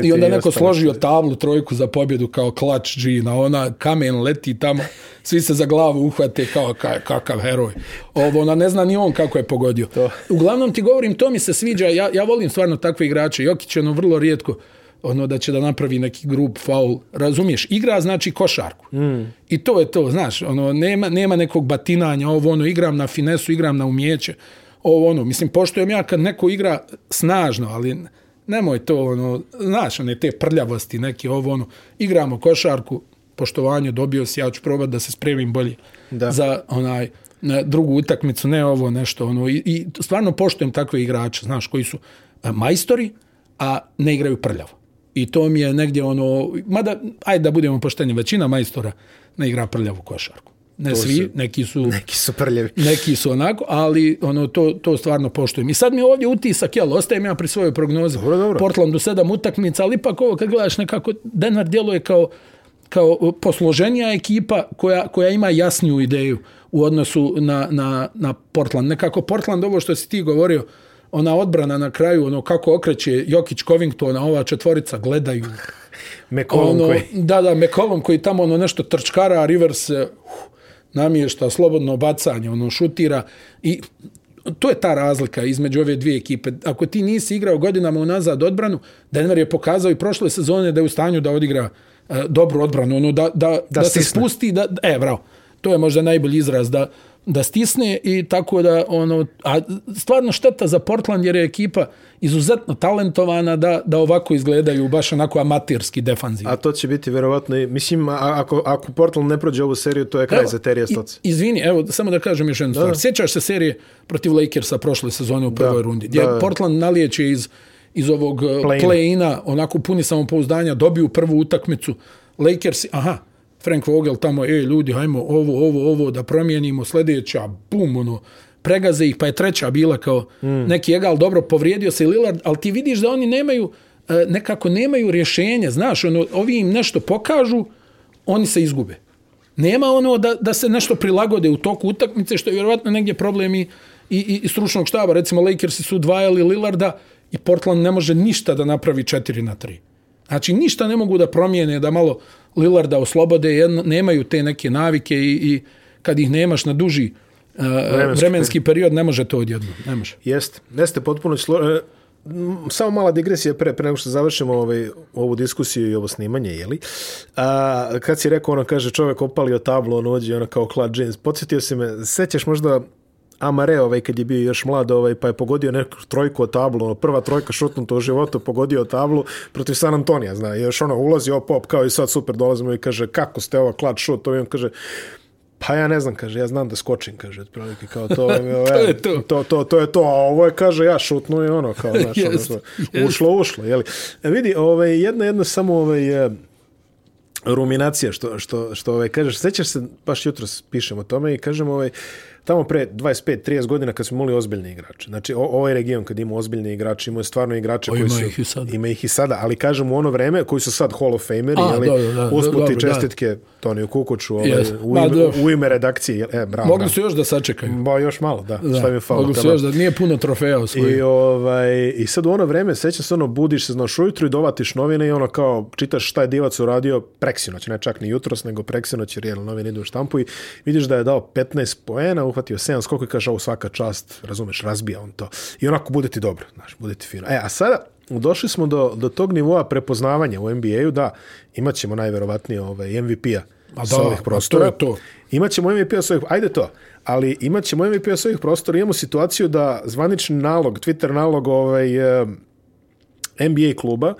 I onda neko složio tablu, trojku za pobjedu kao clutch gene, a ona kamen leti tamo, svi se za glavu uhvate kao kakav heroj. Ovo, ona ne zna ni on kako je pogodio. To. Uglavnom ti govorim, to mi se sviđa, ja, ja volim stvarno takve igrače. Jokić je ono vrlo rijetko, ono da će da napravi neki grup faul, razumiješ, igra znači košarku. Mm. I to je to, znaš, ono nema nema nekog batinanja, ovo ono igram na finesu, igram na umjeće. Ovo ono, mislim poštujem ja kad neko igra snažno, ali nemoj to ono, znaš, one te prljavosti, neki ovo ono, igramo košarku, poštovanje, dobio si, ja ću probati da se spremim bolje da. za onaj na drugu utakmicu, ne ovo nešto ono i, i stvarno poštujem takve igrače, znaš, koji su majstori, a ne igraju prljavo. I to mi je negdje ono, mada, ajde da budemo pošteni, većina majstora ne igra prljavu košarku. Ne to svi, su, neki su neki su prljavi. Neki su onako, ali ono to to stvarno poštujem. I sad mi ovdje utisak, jel, ostajem ja pri svojoj prognozi. Dobro, dobro. Portlandu sedam utakmica, ali ipak ovo kad gledaš nekako Denver djeluje kao kao posloženija ekipa koja, koja ima jasniju ideju u odnosu na, na, na Portland. Nekako Portland, ovo što si ti govorio, ona odbrana na kraju, ono kako okreće Jokić Covington, ova četvorica gledaju. McCollum ono, koji... Da, da, McCollum koji tamo ono nešto trčkara, Rivers uh, namješta slobodno bacanje, ono šutira i to je ta razlika između ove dvije ekipe. Ako ti nisi igrao godinama unazad odbranu, Denver je pokazao i prošle sezone da je u stanju da odigra uh, dobru odbranu, ono da, da, da, da se spusti, da, e, bravo, to je možda najbolji izraz, da, da stisne i tako da ono a stvarno šteta za Portland jer je ekipa izuzetno talentovana da da ovako izgledaju baš onako amaterski defanzivno. A to će biti verovatno mislim ako ako Portland ne prođe ovu seriju to je kraj evo, za Terija Stoc. Izvini, evo samo da kažem još jednu stvar. Sjećaš se serije protiv Lakersa prošle sezone u prvoj da, rundi gdje da. Portland nalijeće iz iz ovog play-ina, onako puni samopouzdanja, dobiju prvu utakmicu. Lakers, aha, Frank Vogel tamo, ej ljudi, hajmo ovo, ovo, ovo da promijenimo, sljedeća, bum, ono, pregaze ih, pa je treća bila kao mm. neki egal, dobro, povrijedio se Lillard, ali ti vidiš da oni nemaju, e, nekako nemaju rješenja, znaš, ono, ovi im nešto pokažu, oni se izgube. Nema ono da, da se nešto prilagode u toku utakmice, što je vjerovatno negdje problem i, i, i stručnog štaba. Recimo, Lakersi su dvajali Lillarda i Portland ne može ništa da napravi 4 na 3. Znači, ništa ne mogu da promijene, da malo Lillarda oslobode, jedno, nemaju te neke navike i, i kad ih nemaš na duži uh, vremenski, vremenski period, ne može to odjedno. Ne može. Jeste. Jeste potpuno slo... E, samo mala digresija pre, pre nego što završimo ovaj, ovu diskusiju i ovo snimanje, jeli? A, kad si rekao, ono, kaže, čovjek opalio tablu, on uđe, ono, kao Claude James, podsjetio si me, sećaš možda Amare, ovaj, kad je bio još mlad, ovaj, pa je pogodio neku trojku od tablu, ono, prva trojka šutnuta u životu, pogodio tablu protiv San Antonija, zna, i još ono, ulazi op, op, kao i sad super, dolazimo i kaže, kako ste ovo, klad šut, ovaj, on kaže, Pa ja ne znam, kaže, ja znam da skočim, kaže, otprilike, kao to, to, je to. to, to, to je to, a ovo je, kaže, ja šutnu i ono, kao, znaš, yes, ono, yes. ušlo, ušlo, jeli. E, vidi, ovaj, jedna, jedna samo, ovaj, e, ruminacija, što, što, što, ovaj, kažeš, sećaš se, baš jutro pišemo o tome i kažemo, ovaj, tamo pre 25-30 godina kad smo imali ozbiljne igrače. Znači, o, ovaj region kad ima ozbiljne igrače, ima stvarno igrače o, koji su... Ih ima ih i sada, ali kažem u ono vreme koji su sad Hall of Fameri, A, ali da, da, usputi čestitke Toniju Kukuću ovaj, yes. u, ime, u ime redakcije. E, bravo, mogli su još da sačekaju. Ba, još malo, da. da šta mi falo, mogli su još da nije puno trofeja osvojio. I, ovaj, I sad u ono vreme, sećam se ono, budiš se, znaš, ujutru i dovatiš novine i ono kao, čitaš šta je divac uradio preksinoć, ne čak ni jutros, nego preksinoć, jer jel, novine idu u štampu i vidiš da je dao 15 poena, uhvatio 7 skoko i kaže ovo svaka čast, razumeš, razbija on to. I onako bude ti dobro, znaš, bude ti fino. E, a sada došli smo do, do tog nivoa prepoznavanja u NBA-u, da, imat ćemo najverovatnije ovaj, MVP-a sa ovih prostora. To je to. Imaćemo MVP-a sa ovih, ajde to, ali imaćemo MVP-a sa ovih prostora, imamo situaciju da zvanični nalog, Twitter nalog ovaj, NBA kluba,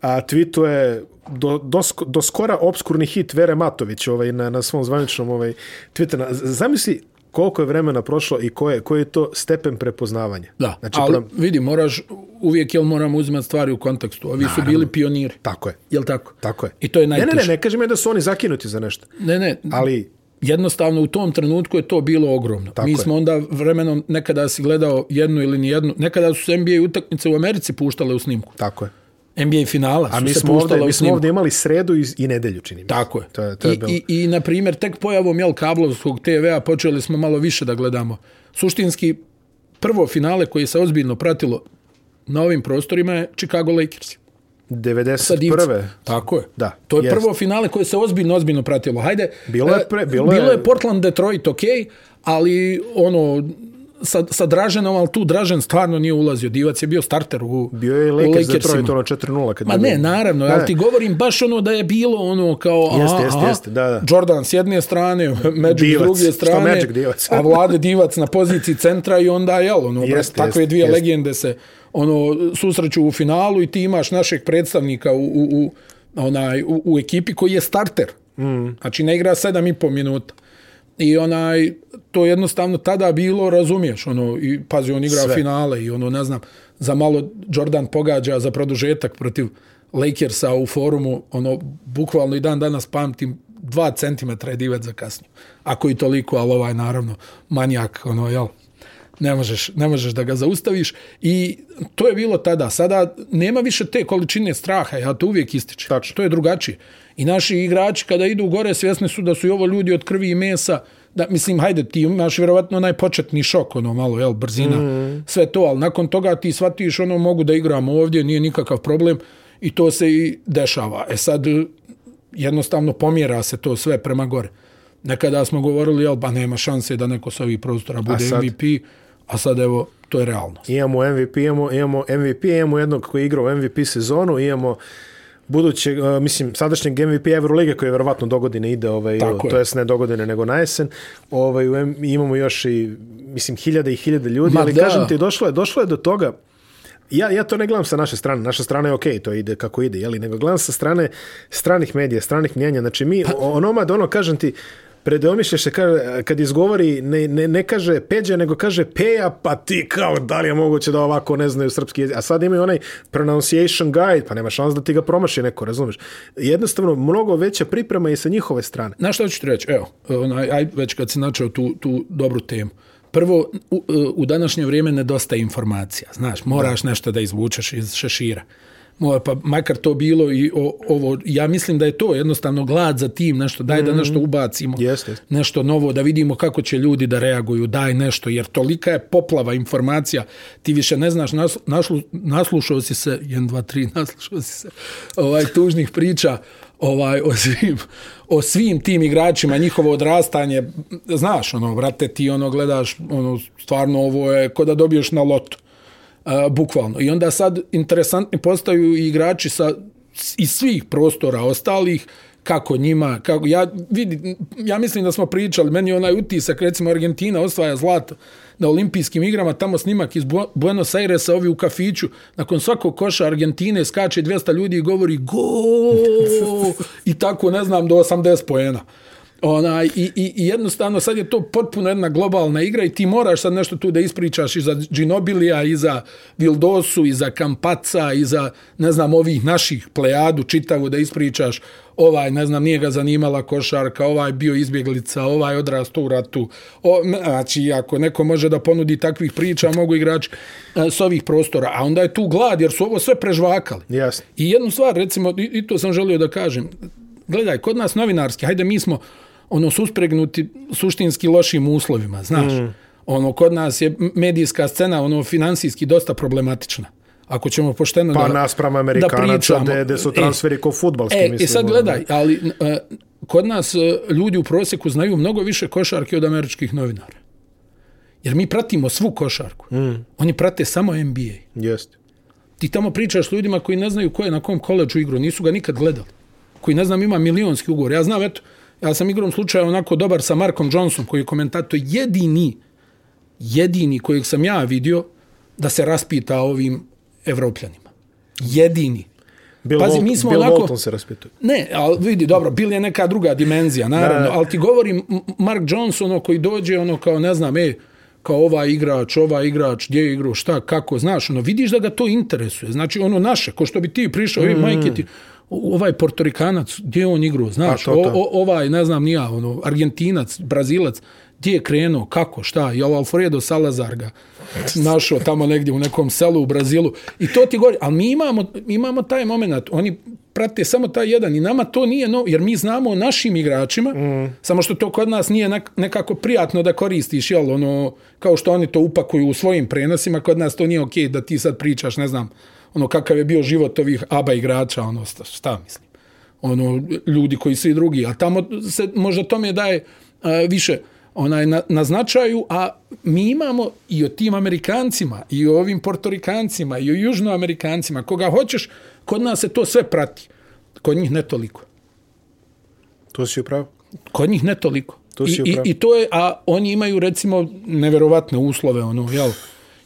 a tweetuje do, do, do skora obskurni hit Vere Matović ovaj, na, na svom zvaničnom ovaj, Twitter. Zamisli koliko je vremena prošlo i koje, koji je to stepen prepoznavanja. Da, znači, ali pra... vidi, moraš, uvijek jel moramo uzimati stvari u kontekstu. Ovi Naravno. su bili pioniri. Tako je. Jel tako? Tako je. I to je najteže. Ne, ne, ne, ne kažem ja da su oni zakinuti za nešto. Ne, ne. Ali... Jednostavno, u tom trenutku je to bilo ogromno. Tako Mi smo je. onda vremenom, nekada si gledao jednu ili nijednu, nekada su se NBA utakmice u Americi puštale u snimku. Tako je. NBA finala A mi smo, ovdje, mi smo ovdje imali sredu i, i nedelju, čini mi Tako je. To je, to je I, bilo. I, I, na primjer, tek pojavom jel, kablovskog TV-a počeli smo malo više da gledamo. Suštinski, prvo finale koje se ozbiljno pratilo na ovim prostorima je Chicago Lakers. 91. Tako je. Da. To je jest. prvo finale koje se ozbiljno ozbiljno pratilo. Hajde. Bilo je pre, bilo, bilo je Portland Detroit ok, ali ono sa, sa Draženom, ali tu Dražen stvarno nije ulazio. Divac je bio starter u Bio je Lakers Detroit ono 4-0. Kad Ma ne, naravno, ne. ali ti govorim baš ono da je bilo ono kao... Jeste, jeste, jeste, da, da. Jordan s jedne strane, Magic divac. s druge strane, Magic, divac. a Vlade Divac na poziciji centra i onda, jel, ono, jest, takve jest, dvije jest. legende se ono susreću u finalu i ti imaš našeg predstavnika u, u, u, onaj, u, u ekipi koji je starter. Mm. Znači ne igra 7,5 minuta. I onaj, to jednostavno tada bilo, razumiješ, ono, i pazi, on igra Sve. finale i ono, ne znam, za malo Jordan pogađa za produžetak protiv Lakersa u forumu, ono, bukvalno i dan danas pamtim, dva centimetra je divet za kasnju. Ako i toliko, ali ovaj, naravno, manjak, ono, jel, ne možeš, ne možeš da ga zaustaviš i to je bilo tada. Sada nema više te količine straha, ja to uvijek ističem. Tačno. To je drugačije. I naši igrači kada idu gore svjesni su da su i ovo ljudi od krvi i mesa, da mislim hajde ti imaš vjerovatno onaj početni šok ono malo jel brzina mm. sve to al nakon toga ti shvatiš ono mogu da igram ovdje nije nikakav problem i to se i dešava e sad jednostavno pomjera se to sve prema gore nekada smo govorili jel ba nema šanse da neko sa ovih prostora bude a sad, MVP a sad evo to je realnost imamo MVP imamo imamo MVP imamo jednog koji je igrao MVP sezonu imamo buduće, uh, mislim, sadašnjeg MVP Euroliga koji je verovatno dogodine ide, ovaj, Tako to je. jest ne dogodine nego na jesen, ovaj, imamo još i, mislim, hiljade i hiljade ljudi, Ma, ali da. kažem ti, došlo je, došlo je do toga, ja, ja to ne gledam sa naše strane, naša strana je okej, okay, to ide kako ide, jeli, nego gledam sa strane stranih medija, stranih mnjenja, znači mi, pa, onoma ono, kažem ti, predomišljaš se kaže, kad izgovori, ne, ne, ne kaže peđa, nego kaže peja, pa ti kao, da li je moguće da ovako ne znaju srpski jezik. A sad imaju onaj pronunciation guide, pa nema šans da ti ga promaši neko, razumeš? Jednostavno, mnogo veća priprema i sa njihove strane. Znaš što ću ti reći? Evo, onaj, aj, već kad si načao tu, tu dobru temu. Prvo, u, u današnje vrijeme nedostaje informacija. Znaš, moraš da. nešto da izvučeš iz šešira pa makar to bilo i o, ovo, ja mislim da je to jednostavno glad za tim, nešto, daj da nešto ubacimo, Jeste, jeste. nešto novo, da vidimo kako će ljudi da reaguju, daj nešto, jer tolika je poplava informacija, ti više ne znaš, nas, našlu, naslušao si se, 1, 2, 3, naslušao si se, ovaj, tužnih priča, ovaj o svim o svim tim igračima njihovo odrastanje znaš ono brate ti ono gledaš ono stvarno ovo je ko da dobiješ na lotu uh, bukvalno i onda sad interesantni postaju i igrači sa iz svih prostora ostalih kako njima kako ja vidi ja mislim da smo pričali meni je onaj utisak recimo Argentina osvaja zlato na olimpijskim igrama, tamo snimak iz Buenos Airesa, ovi u kafiću, nakon svakog koša Argentine skače 200 ljudi i govori go i tako, ne znam, do 80 poena. Ona, i, i, I jednostavno sad je to potpuno jedna globalna igra i ti moraš sad nešto tu da ispričaš i za Ginobilija, i za Vildosu, i za Kampaca, i za, ne znam, ovih naših plejadu čitavu da ispričaš ovaj, ne znam, nije ga zanimala košarka, ovaj bio izbjeglica, ovaj odrasto u ratu. O, znači, ako neko može da ponudi takvih priča, mogu igrači e, s ovih prostora. A onda je tu glad, jer su ovo sve prežvakali. Jasne. I jednu stvar, recimo, i, i to sam želio da kažem, gledaj, kod nas novinarski, hajde mi smo ono suspregnuti suštinski lošim uslovima, znaš. Mm. Ono, kod nas je medijska scena, ono, finansijski dosta problematična ako ćemo pošteno pa da, naspram Amerikanaca gde, gde su transferi e, ko futbalski. E, mislim, I sad gledaj, ali uh, kod nas uh, ljudi u prosjeku znaju mnogo više košarke od američkih novinara. Jer mi pratimo svu košarku. Mm. Oni prate samo NBA. Jeste. Ti tamo pričaš s ljudima koji ne znaju ko je na kom koleđu igru, nisu ga nikad gledali. Koji ne znam ima milionski ugovor. Ja znam, eto, ja sam igrom slučaja onako dobar sa Markom Johnson koji je komentator jedini, jedini kojeg sam ja vidio da se raspita ovim evropljanima. Jedini. Bill, Pazi, mi smo Bill onako, Walton se raspituje. Ne, ali vidi, dobro, Bill je neka druga dimenzija, naravno, da. ali ti govorim Mark Johnson ono, koji dođe, ono kao, ne znam, e, kao ovaj igrač, ovaj igrač, gdje je igrao, šta, kako, znaš, ono, vidiš da ga to interesuje. Znači, ono naše, ko što bi ti prišao, mm. e, majke ti, ovaj portorikanac, gdje je on igrao, znaš, to, to. O, o, ovaj, ne znam, nija, ono, argentinac, brazilac, gdje je krenuo, kako, šta, je li Alfredo Salazar ga našao tamo negdje u nekom selu u Brazilu i to ti govori, ali mi imamo, imamo taj moment, oni prate samo taj jedan i nama to nije no, jer mi znamo o našim igračima, mm. samo što to kod nas nije nekako prijatno da koristiš, jel, ono, kao što oni to upakuju u svojim prenosima, kod nas to nije okej okay da ti sad pričaš, ne znam, ono, kakav je bio život ovih aba igrača, ono, šta mislim, ono, ljudi koji svi drugi, a tamo se možda tome daje uh, više, onaj na, na značaju, a mi imamo i o tim Amerikancima, i o ovim Portorikancima, i o Južnoamerikancima, koga hoćeš, kod nas se to sve prati. Kod njih ne toliko. To si upravo. Kod njih ne toliko. To si I, i, I to je, a oni imaju recimo neverovatne uslove, ono, jel?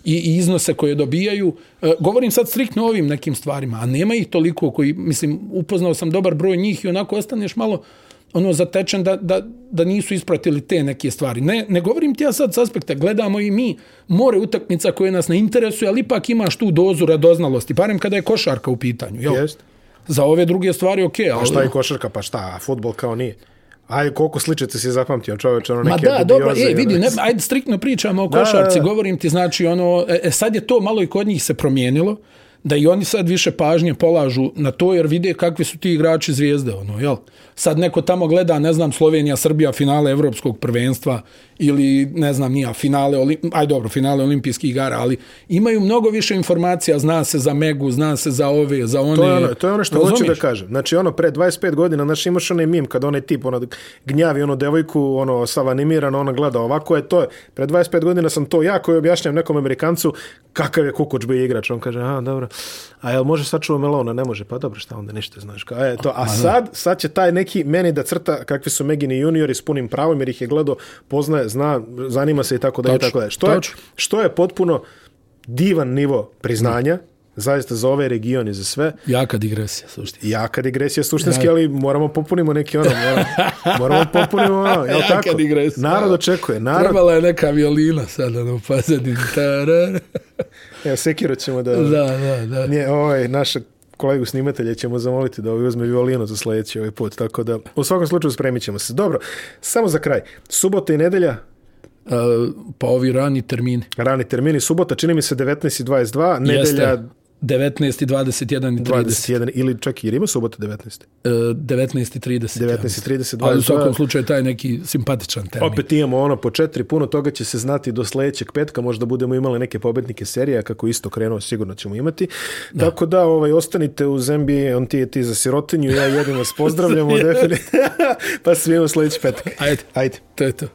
I, i iznose koje dobijaju. E, govorim sad striktno o ovim nekim stvarima, a nema ih toliko koji, mislim, upoznao sam dobar broj njih i onako ostaneš malo, ono zatečen da, da, da nisu ispratili te neke stvari. Ne, ne govorim ti ja sad s aspekta, gledamo i mi more utakmica koje nas ne interesuje, ali ipak imaš tu dozu radoznalosti, barem kada je košarka u pitanju. Jel? Jest. Za ove druge stvari, ok. Ali... A šta je košarka, pa šta, a futbol kao nije? Ajde, koliko sličice si zapamtio, čovječ, ono neke Ma da, dobro, e, vidi, ne, ajde, striktno pričamo o košarci, da, govorim ti, znači, ono, e, e, sad je to malo i kod njih se promijenilo, da i oni sad više pažnje polažu na to, jer vide kakvi su ti igrači zvijezde, ono, jel? Sad neko tamo gleda, ne znam, Slovenija, Srbija, finale evropskog prvenstva ili, ne znam, nija, finale, olim... aj dobro, finale olimpijskih igara, ali imaju mnogo više informacija, zna se za Megu, zna se za ove, za one. To je ono, to je ono što hoću da kažem. Znači, ono, pre 25 godina, znači, imaš onaj mim, kad onaj tip, ono, gnjavi ono devojku, ono, sav animiran, ono, gleda ovako je, to je, pre 25 godina sam to ja koji objašnjam nekom Amerikancu kakav je kukuč bi igrač. On kaže, a, dobro, a jel može sačuva melona? Ne može, pa dobro, šta onda ništa, znaš. Ka, e, to, a sad, sad će taj neki meni da crta kakvi su Megini juniori s punim pravom, jer ih je gledao, poznaje, zna, zanima se i tako da i tako da. Što je, što je potpuno divan nivo priznanja, mm. zaista za ove regione, za sve. Jaka digresija, suštinski. Jaka digresija, suštinski, ali moramo popunimo neki ono, moramo, moramo popunimo ono, jel Jaka tako? digresija. Narod očekuje. Narod... Trebala je neka violina sada, no, pozadin. Evo, sekiro ćemo da... Da, da, da. Nije, ovaj, naša kolegu snimatelja ćemo zamoliti da ovaj uzme violinu za sljedeći ovaj put, tako da u svakom slučaju spremit ćemo se. Dobro, samo za kraj. Subota i nedelja, Uh, pa ovi rani termini. Rani termini, subota čini mi se 19.22, nedelja 19 i 21 i 30. 21 ili čak jer ima subota 19. E, 19 i 30. 19 ja i mislim. 30, Ali u 22. svakom slučaju taj neki simpatičan termin. Opet imamo ono po četiri, puno toga će se znati do sledećeg petka, možda budemo imali neke pobednike serija, kako isto krenuo, sigurno ćemo imati. Da. Tako da ovaj, ostanite uz NBA, on ti je ti za sirotinju, ja jedin vas pozdravljamo, definitivno. pa se vidimo sledeći petak. Ajde, Ajde. to je to.